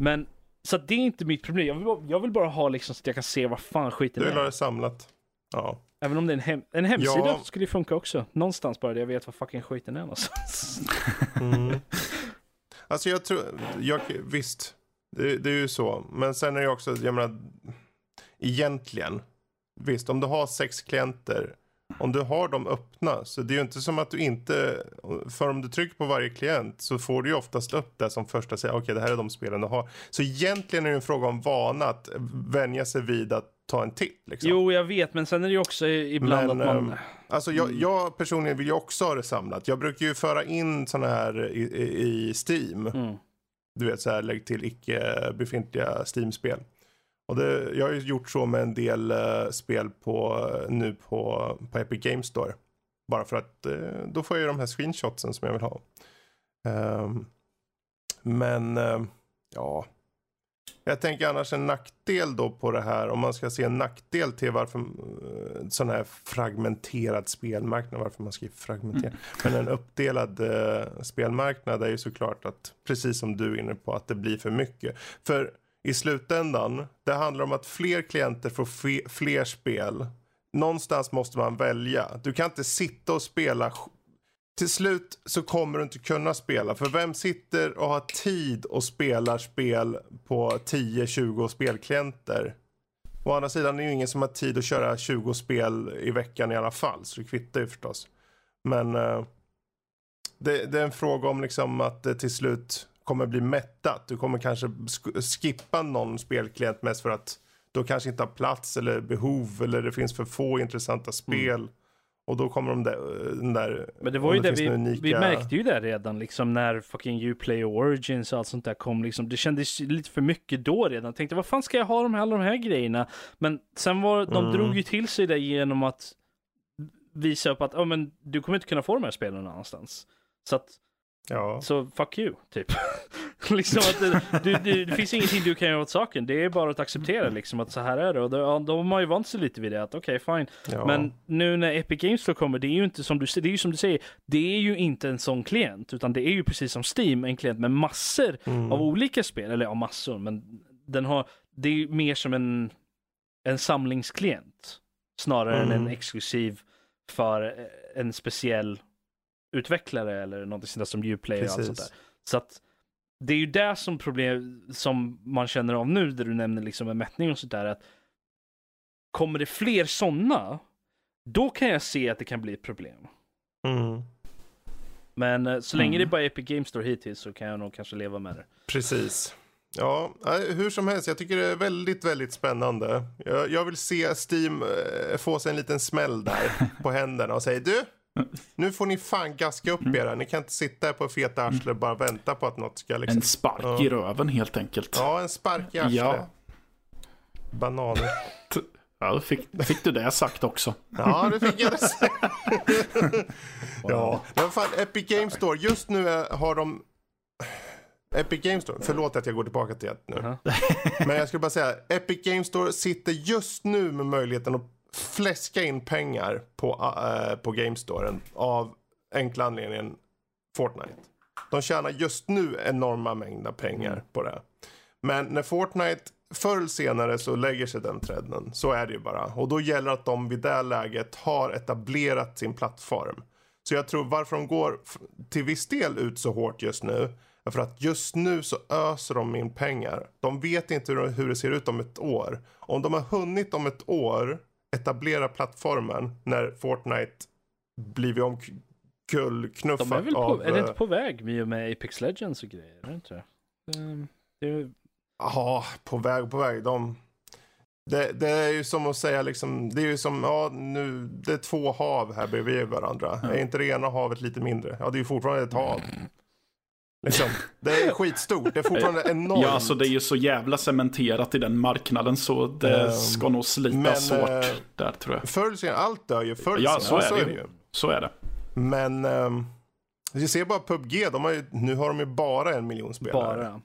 S4: Men, så det är inte mitt problem. Jag vill, bara- jag vill bara ha liksom så att jag kan se vad fan skiten
S1: Du vill ha
S4: är.
S1: det samlat. Ja.
S4: Även om det är en, hem, en hemsida
S1: Ja.
S4: skulle ju funka också. Någonstans bara där jag vet vad fucking skiten är någonstans. <laughs>
S1: Mm. alltså jag tror, jag, visst. Det, det är ju så. Men sen är det också, jag menar. Egentligen. Visst, om du har sex klienter. Om du har dem öppna så det är ju inte som att du inte, för om du trycker på varje klient så får du ju oftast upp det som första säger okej det här är de spelen du har. Så egentligen är det en fråga om vana att vänja sig vid att ta en titt. Liksom.
S4: jo, jag vet, men sen är det ju också ibland
S1: Men,
S4: att man...
S1: ehm, Alltså jag, jag personligen vill ju också ha det samlat. Jag brukar ju föra in sådana här i, i, i Steam.
S4: Mm.
S1: Du vet så här lägg till icke befintliga Steam-spel. Och det, jag har ju gjort så med en del eh, spel på, nu på, på Epic Games Store. Bara för att eh, då får jag ju de här screenshotsen som jag vill ha. Ehm, men ehm, ja, Jag tänker annars en nackdel då på det här, om man ska se en nackdel till varför uh, sån här fragmenterad spelmarknad, varför man skriver fragmenterad. Men en uppdelad uh, spelmarknad är ju såklart att, precis som du är inne på, att det blir för mycket. För i slutändan, det handlar om att fler klienter får fler spel. Någonstans måste man välja. Du kan inte sitta och spela till slut så kommer du inte kunna spela. För vem sitter och har tid och spelar spel på 10-20 spelklienter? Å andra sidan är det ju ingen som har tid att köra 20 spel i veckan i alla fall. Så det kvittar ju förstås. Men eh, det, det är en fråga om liksom att eh, till slut kommer bli mättat. Du kommer kanske sk- skippa någon spelklient mest för att du kanske inte har plats eller behov eller det finns för få intressanta spel. Och då kommer de där, den där
S4: Men det var ju det,
S1: finns
S4: vi,
S1: unika-
S4: vi märkte ju det redan liksom när fucking Uplay Origins och allt sånt där kom liksom. Det kändes lite för mycket då redan. Jag tänkte vad fan ska jag ha de här, alla de här grejerna? Men sen var de
S1: Mm.
S4: drog ju till sig det genom att visa upp att ja men du kommer inte kunna få de här spelen någon annanstans. Så att
S1: Ja.
S4: så fuck you, typ. <laughs> liksom att det, du, du, det finns ingenting du kan göra åt saken. Det är bara att acceptera liksom att så här är det. Och då, då har man ju vant sig lite vid det. Att okej, fine.
S1: ja.
S4: Men nu när Epic Games Store kommer, det är ju inte som du, det är ju som du säger, det är ju inte en sån klient, utan det är ju precis som Steam, en klient med massor
S1: Mm.
S4: av olika spel, eller ja, massor, men den har, det är ju mer som en, en samlingsklient, snarare än
S1: Mm.
S4: en exklusiv för en speciell utvecklare eller något sånt där som Uplay och allt sånt där.
S1: Precis.
S4: Så att det är ju det som problem som man känner av nu, där du nämner liksom en mättning och sådär, att kommer det fler sådana, då kan jag se att det kan bli ett problem.
S1: Mm.
S4: Men eh, så länge
S2: Mm.
S4: det bara är Epic Games Store hittills så kan jag nog kanske leva med det.
S1: Precis. Ja, hur som helst. Jag tycker det är väldigt, väldigt spännande. Jag, jag vill se Steam eh, få sig en liten smäll där <laughs> på händerna och säga du, nu får ni fan gaska upp er här. Ni kan inte sitta här på feta arsle och bara vänta på att något ska liksom...
S2: En spark
S1: Ja.
S2: i röven helt enkelt.
S1: Ja, en spark i arslet.
S2: Ja.
S1: Bananer. <laughs>
S2: Ja, då fick, fick du det sagt också.
S1: Ja, det fick jag det säga. <laughs> Ja, men fan, Epic Games Store. Just nu har de... Epic Games Store, förlåt att jag går tillbaka till det nu. Men jag skulle bara säga, Epic Games Store sitter just nu med möjligheten att fläska in pengar på, äh, på Games Storen av enkla anledningen Fortnite. De tjänar just nu enorma mängder pengar på det. Men när Fortnite förr eller senare så lägger sig den trenden. Så är det ju bara. Och då gäller att de vid det läget har etablerat sin plattform. Så jag tror varför de går till viss del ut så hårt just nu. är För att just nu så öser de in pengar. De vet inte hur det ser ut om ett år. Om de har hunnit om ett år etablera plattformen när Fortnite blivit omkullknuffat
S4: väl på,
S1: av...
S4: är det inte
S1: eh,
S4: på väg och med Apex Legends och grejer? Är det inte det? Är,
S1: Ja, på väg, på väg. De... Det, det är ju som att säga liksom, det är ju som, ja nu, det är två hav här bredvid varandra. Är inte det ena havet lite mindre? Ja, det är ju fortfarande ett hav. Liksom, det är skitstort, det är fortfarande enormt.
S2: Ja, alltså det är ju så jävla cementerat i den marknaden så det
S1: Ehm,
S2: ska nog slitas
S1: men,
S2: hårt
S1: eh,
S2: där tror jag.
S1: Förr eller senare, allt dör ju förr eller
S2: Ja,
S1: senare.
S2: så är det ju. Så är det.
S1: Men, um, vi ser bara PubG, de har ju, nu har de ju bara en miljon spelare.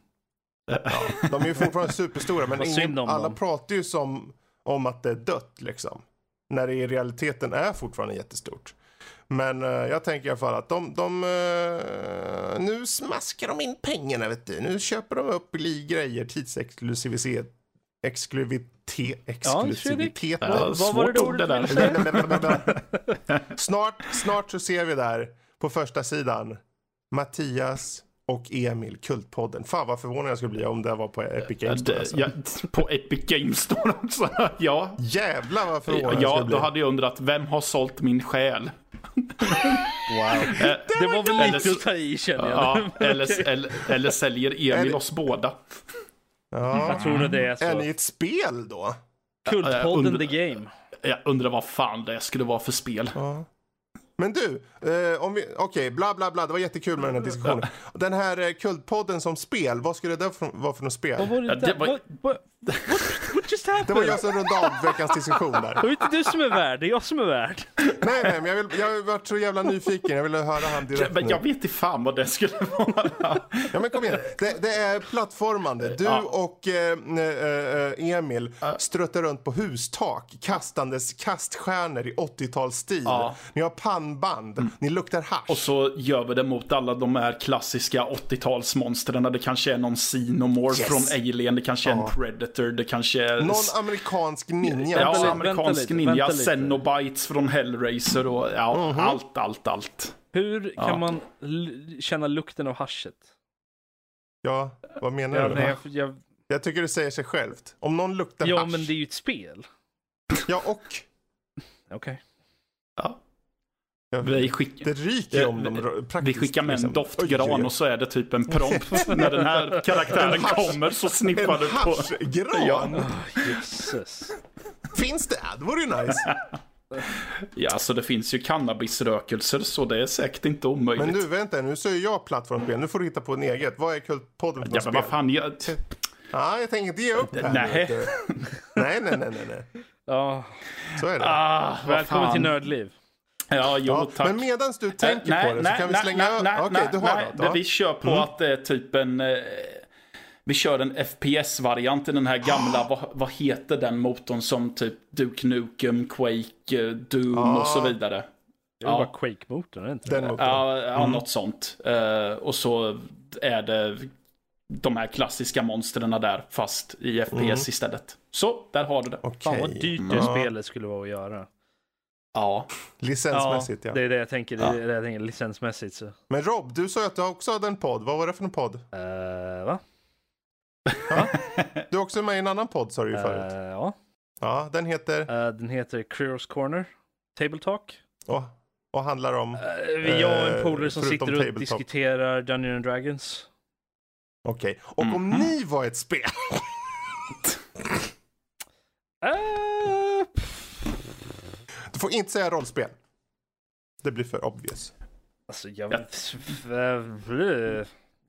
S4: bara.
S1: De är ju fortfarande superstora, men ingen, alla
S4: dem.
S1: pratar ju som om att det är dött liksom. När det i realiteten är fortfarande jättestort. Men eh, jag tänker i alla fall att de, de eh, nu smaskar de in pengarna vet du. Nu köper de upp li- grejer, tidsexklusivitet, exklusivitet, exklusivitet.
S2: Ja,
S4: Vad- vad var det ordet
S2: där.
S1: snart, snart så ser vi där på första sidan Mattias och Emil, Kultpodden. Fan vad förvånad jag skulle bli om det var på Epic Games Store.
S2: Det-
S1: Alltså.
S2: ja, på Epic Games Store också. <laughs> Ja,
S1: Jävlar vad förvånad jag
S2: ja
S1: skulle bli.
S2: då hade jag undrat vem har sålt min själ?
S4: Wow. <laughs>
S2: Eh,
S4: Det var väl
S2: Eller
S4: lite att ta i känner jag.
S2: Ja, <laughs> eller, eller, eller säljer Emil
S1: Eller-
S2: oss båda?
S1: Ja.
S4: Jag tror det är
S1: Är ni
S4: så.
S1: ett spel då?
S4: Kultpodden
S2: under-
S4: The Game.
S2: Jag undrar vad fan det skulle vara för spel.
S1: Ja. Men du, eh, om vi, okej, bla bla bla, det var jättekul med den här diskussionen. Den här eh, Kultpodden som spel, vad skulle det där för, vara för något spel?
S4: Vad var det
S2: Ja, det var-
S4: Vad, vad, What just
S1: Det
S4: happened?
S1: var jag som rundade av veckans diskussion där.
S4: Det var inte du som är värd, det är jag som är värd.
S1: Nej, nej, men jag, vill, jag har varit så jävla nyfiken. Jag ville höra han direkt
S2: Men
S1: nu.
S2: jag vet inte fan vad det skulle vara.
S1: Ja, men kom igen. Det, det är plattformande. Du
S2: Ja.
S1: och eh, eh, eh, Emil struttar runt på hustak kastandes kaststjärnor i 80-talsstil.
S2: Ja.
S1: Ni har pannband. Ni luktar hasch.
S2: Och så gör vi det mot alla de här klassiska 80-talsmonstren. Det kanske är någon Xenomorph
S1: Yes.
S2: från Alien, det kanske är en
S1: Ja.
S2: Predator, det kanske är...
S1: Någon amerikansk ninja.
S2: Ja,
S4: Vänta
S2: amerikansk
S4: vänta lite,
S2: ninja,
S4: vänta
S2: från Hellraiser och ja,
S1: Mhm.
S2: allt, allt, allt.
S4: Hur kan
S2: Ja.
S4: man känna lukten av haschet?
S1: Ja, vad menar
S4: Ja,
S1: du?
S4: nej, jag, jag,
S1: Jag tycker det säger sig självt. Om någon luktar
S4: ja
S1: hasch.
S4: men det är ju ett spel.
S1: Ja, och
S4: Okej.
S2: Ja.
S1: Ja,
S2: Vi, skick,
S1: det ryker ju om dem rö-
S2: vi skickar med en
S1: liksom.
S2: Doftgran och så är det typ en prompt. <laughs> När den här karaktären
S1: En hasch-
S2: kommer så sniffar
S1: En
S2: du på...
S1: haschgran?
S2: Ja.
S4: Jesus.
S1: Finns det? Det vore ju nice. <laughs>
S2: Ja, så det finns ju cannabisrökelser så det är säkert inte omöjligt.
S1: Men du, vänta nu är jag plattformsspel. Nu får du hitta på en eget. Vad är Kultpodden för
S2: Ja, men vad
S1: spel?
S2: fan, jag...
S1: Ja, jag tänker inte ge upp här. <laughs>
S2: Nej.
S1: nej, nej, nej, nej.
S4: Ja,
S1: Så är det.
S2: Ah,
S4: välkommen
S2: fan.
S4: till Nördliv.
S2: Ja, jo,
S1: ja,
S2: tack.
S1: men medans du tänker
S2: nej,
S1: på det
S2: nej,
S1: så kan vi
S2: nej,
S1: slänga
S2: nej, nej,
S1: Okej,
S2: nej,
S1: du har
S2: nej,
S1: något?
S2: det. Vi kör på att det är typ en... Eh, vi kör en FPS-variant i den här gamla, <gasps> vad, vad heter den motorn som typ Duke Nukem, Quake, eh, Doom
S1: Ah.
S2: och så vidare.
S4: Det är
S2: Ja.
S4: bara Quake-motorn, inte
S1: Den
S4: det?
S1: motorn.
S2: Ja, ja något sånt. Eh, och så är det de här klassiska monstren där, fast i FPS istället. Så, där har du det.
S1: Okej.
S4: Fan vad dyrt det
S1: Ja.
S4: spelet skulle vara att göra.
S2: Ja.
S1: Licensmässigt, ja.
S4: Det är det jag tänker, det
S2: Ja.
S4: är det jag tänker licensmässigt. Så.
S1: Men Rob, du sa ju att du också hade en podd. Vad var det för en podd?
S4: Uh, va?
S1: Du är också med i en annan podd sa du ju förut.
S4: Eh, ja,
S1: Ja, den heter...
S4: Eh, den heter Creros Corner. Table Talk.
S1: Och, och handlar om...
S4: Uh, vi jag och en
S1: Eh,
S4: polare som sitter och
S1: Tabletop.
S4: diskuterar Dungeons and Dragons.
S1: Okej. Och om
S2: Mhm.
S1: ni var ett spel... <laughs>
S4: Uh,
S1: Du får inte säga rollspel. Det blir för obvious.
S4: alltså jag
S2: Ja.
S4: vet...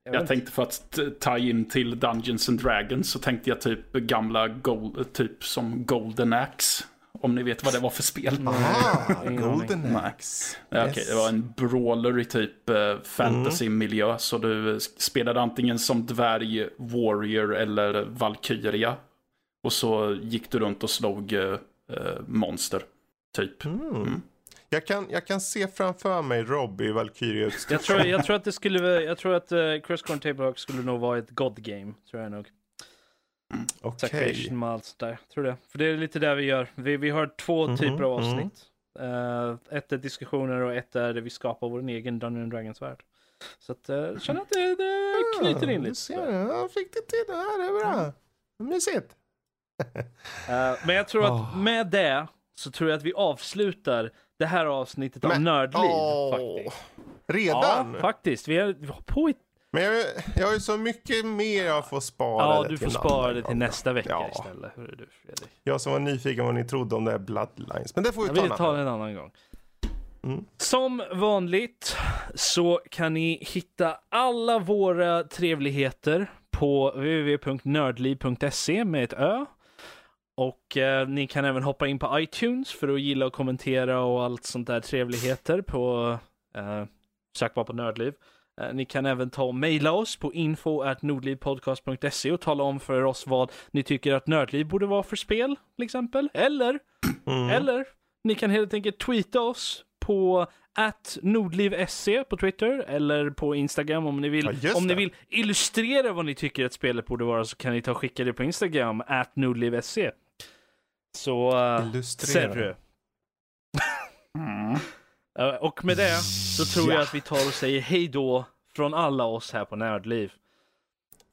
S4: Jag,
S2: Jag tänkte för att ta in till Dungeons and Dragons så tänkte jag typ gamla gold, typ som Golden Axe. Om ni vet vad det var för spel.
S1: Ah, Golden. Axe.
S2: Ja, Okej, det var en brawler i typ eh, fantasy-miljö. Så du eh, spelade antingen som dvärg, warrior eller valkyria. Och så gick du runt och slog eh, eh, monster. Typ.
S1: Mm. Jag, kan, jag kan se framför mig Rob i valkyrie
S4: jag, tror, jag tror att det skulle Jag tror att uh, Cross Corner Table Talk skulle nog vara ett God Game. Tror jag nog.
S1: Okej.
S4: Saturation med allt där. Tror det. För det är lite där vi gör. Vi, vi har två
S1: Mhm,
S4: typer av
S1: mhm.
S4: avsnitt. Eh, ett är diskussioner och ett är där vi skapar vår egen Dungeons and Dragons värld. Så att, uh, jag känner att det, det knyter in lite.
S1: ser, jag fick det till det här. Det är bra. Mysigt.
S4: Eh, men jag tror att med det så tror jag att vi avslutar det här avsnittet av
S1: Men-
S4: Nördliv.
S1: Åh,
S4: faktiskt.
S1: Redan?
S4: Ja, faktiskt. Vi har, vi har på i...
S1: Men jag, jag har ju så mycket mer jag får spara
S4: Ja,
S1: det
S4: du får spara det till nästa vecka
S1: Ja.
S4: istället. Hörru du, Fredrik.
S1: Jag som var nyfiken vad ni trodde om det här Bloodlines. Men det får vi
S4: Jag
S1: ta
S4: ta en annan gång.
S1: Mm.
S4: Som vanligt så kan ni hitta alla våra trevligheter på www.nördliv.se med ett ö. Och eh, ni kan även hoppa in på iTunes för att gilla och kommentera och allt sånt där trevligheter på eh, sök bara på Nördliv. Eh, ni kan även ta och mejla oss på info.nordlivpodcast.se och tala om för oss vad ni tycker att Nördliv borde vara för spel, till exempel. Eller <clears throat>
S1: Mm.
S4: eller ni kan helt enkelt tweeta oss på at nordliv.se på Twitter eller på Instagram om ni vill.
S1: Ja,
S4: om ni vill illustrera vad ni tycker att spelet borde vara så kan ni ta och skicka det på Instagram at nordliv.se. Så uh,
S1: Illustrera.
S4: Serru. <laughs> Eh, och med det så tror jag
S1: Ja.
S4: att vi tar och säger hej då från alla oss här på Nördliv.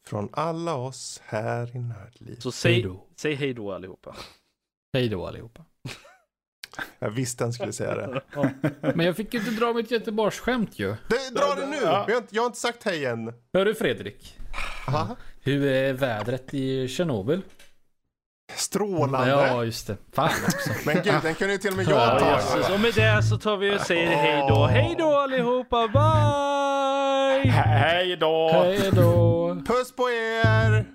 S1: Från alla oss här i Nördliv.
S4: Så säg
S3: Hej då.
S4: säg hej då allihopa.
S3: Hej då allihopa. <laughs>
S1: Jag visste han skulle säga det.
S3: Men jag fick inte dra mitt Göteborgsskämt ju.
S1: det dra det nu!
S2: Ja.
S1: Vi har inte, jag har inte sagt hej än.
S3: Hör du Fredrik?
S1: Aha.
S3: Hur är vädret i Tjernobyl?
S1: Strålande.
S3: Ja, just det. Fan också. <laughs>
S1: Men gud, den kunde ju till och med
S3: Ja,
S1: jag ta.
S4: Och med det så tar vi och säger hej då. Hej då allihopa, bye!
S2: Hej då!
S3: Hej då!
S1: Puss på er!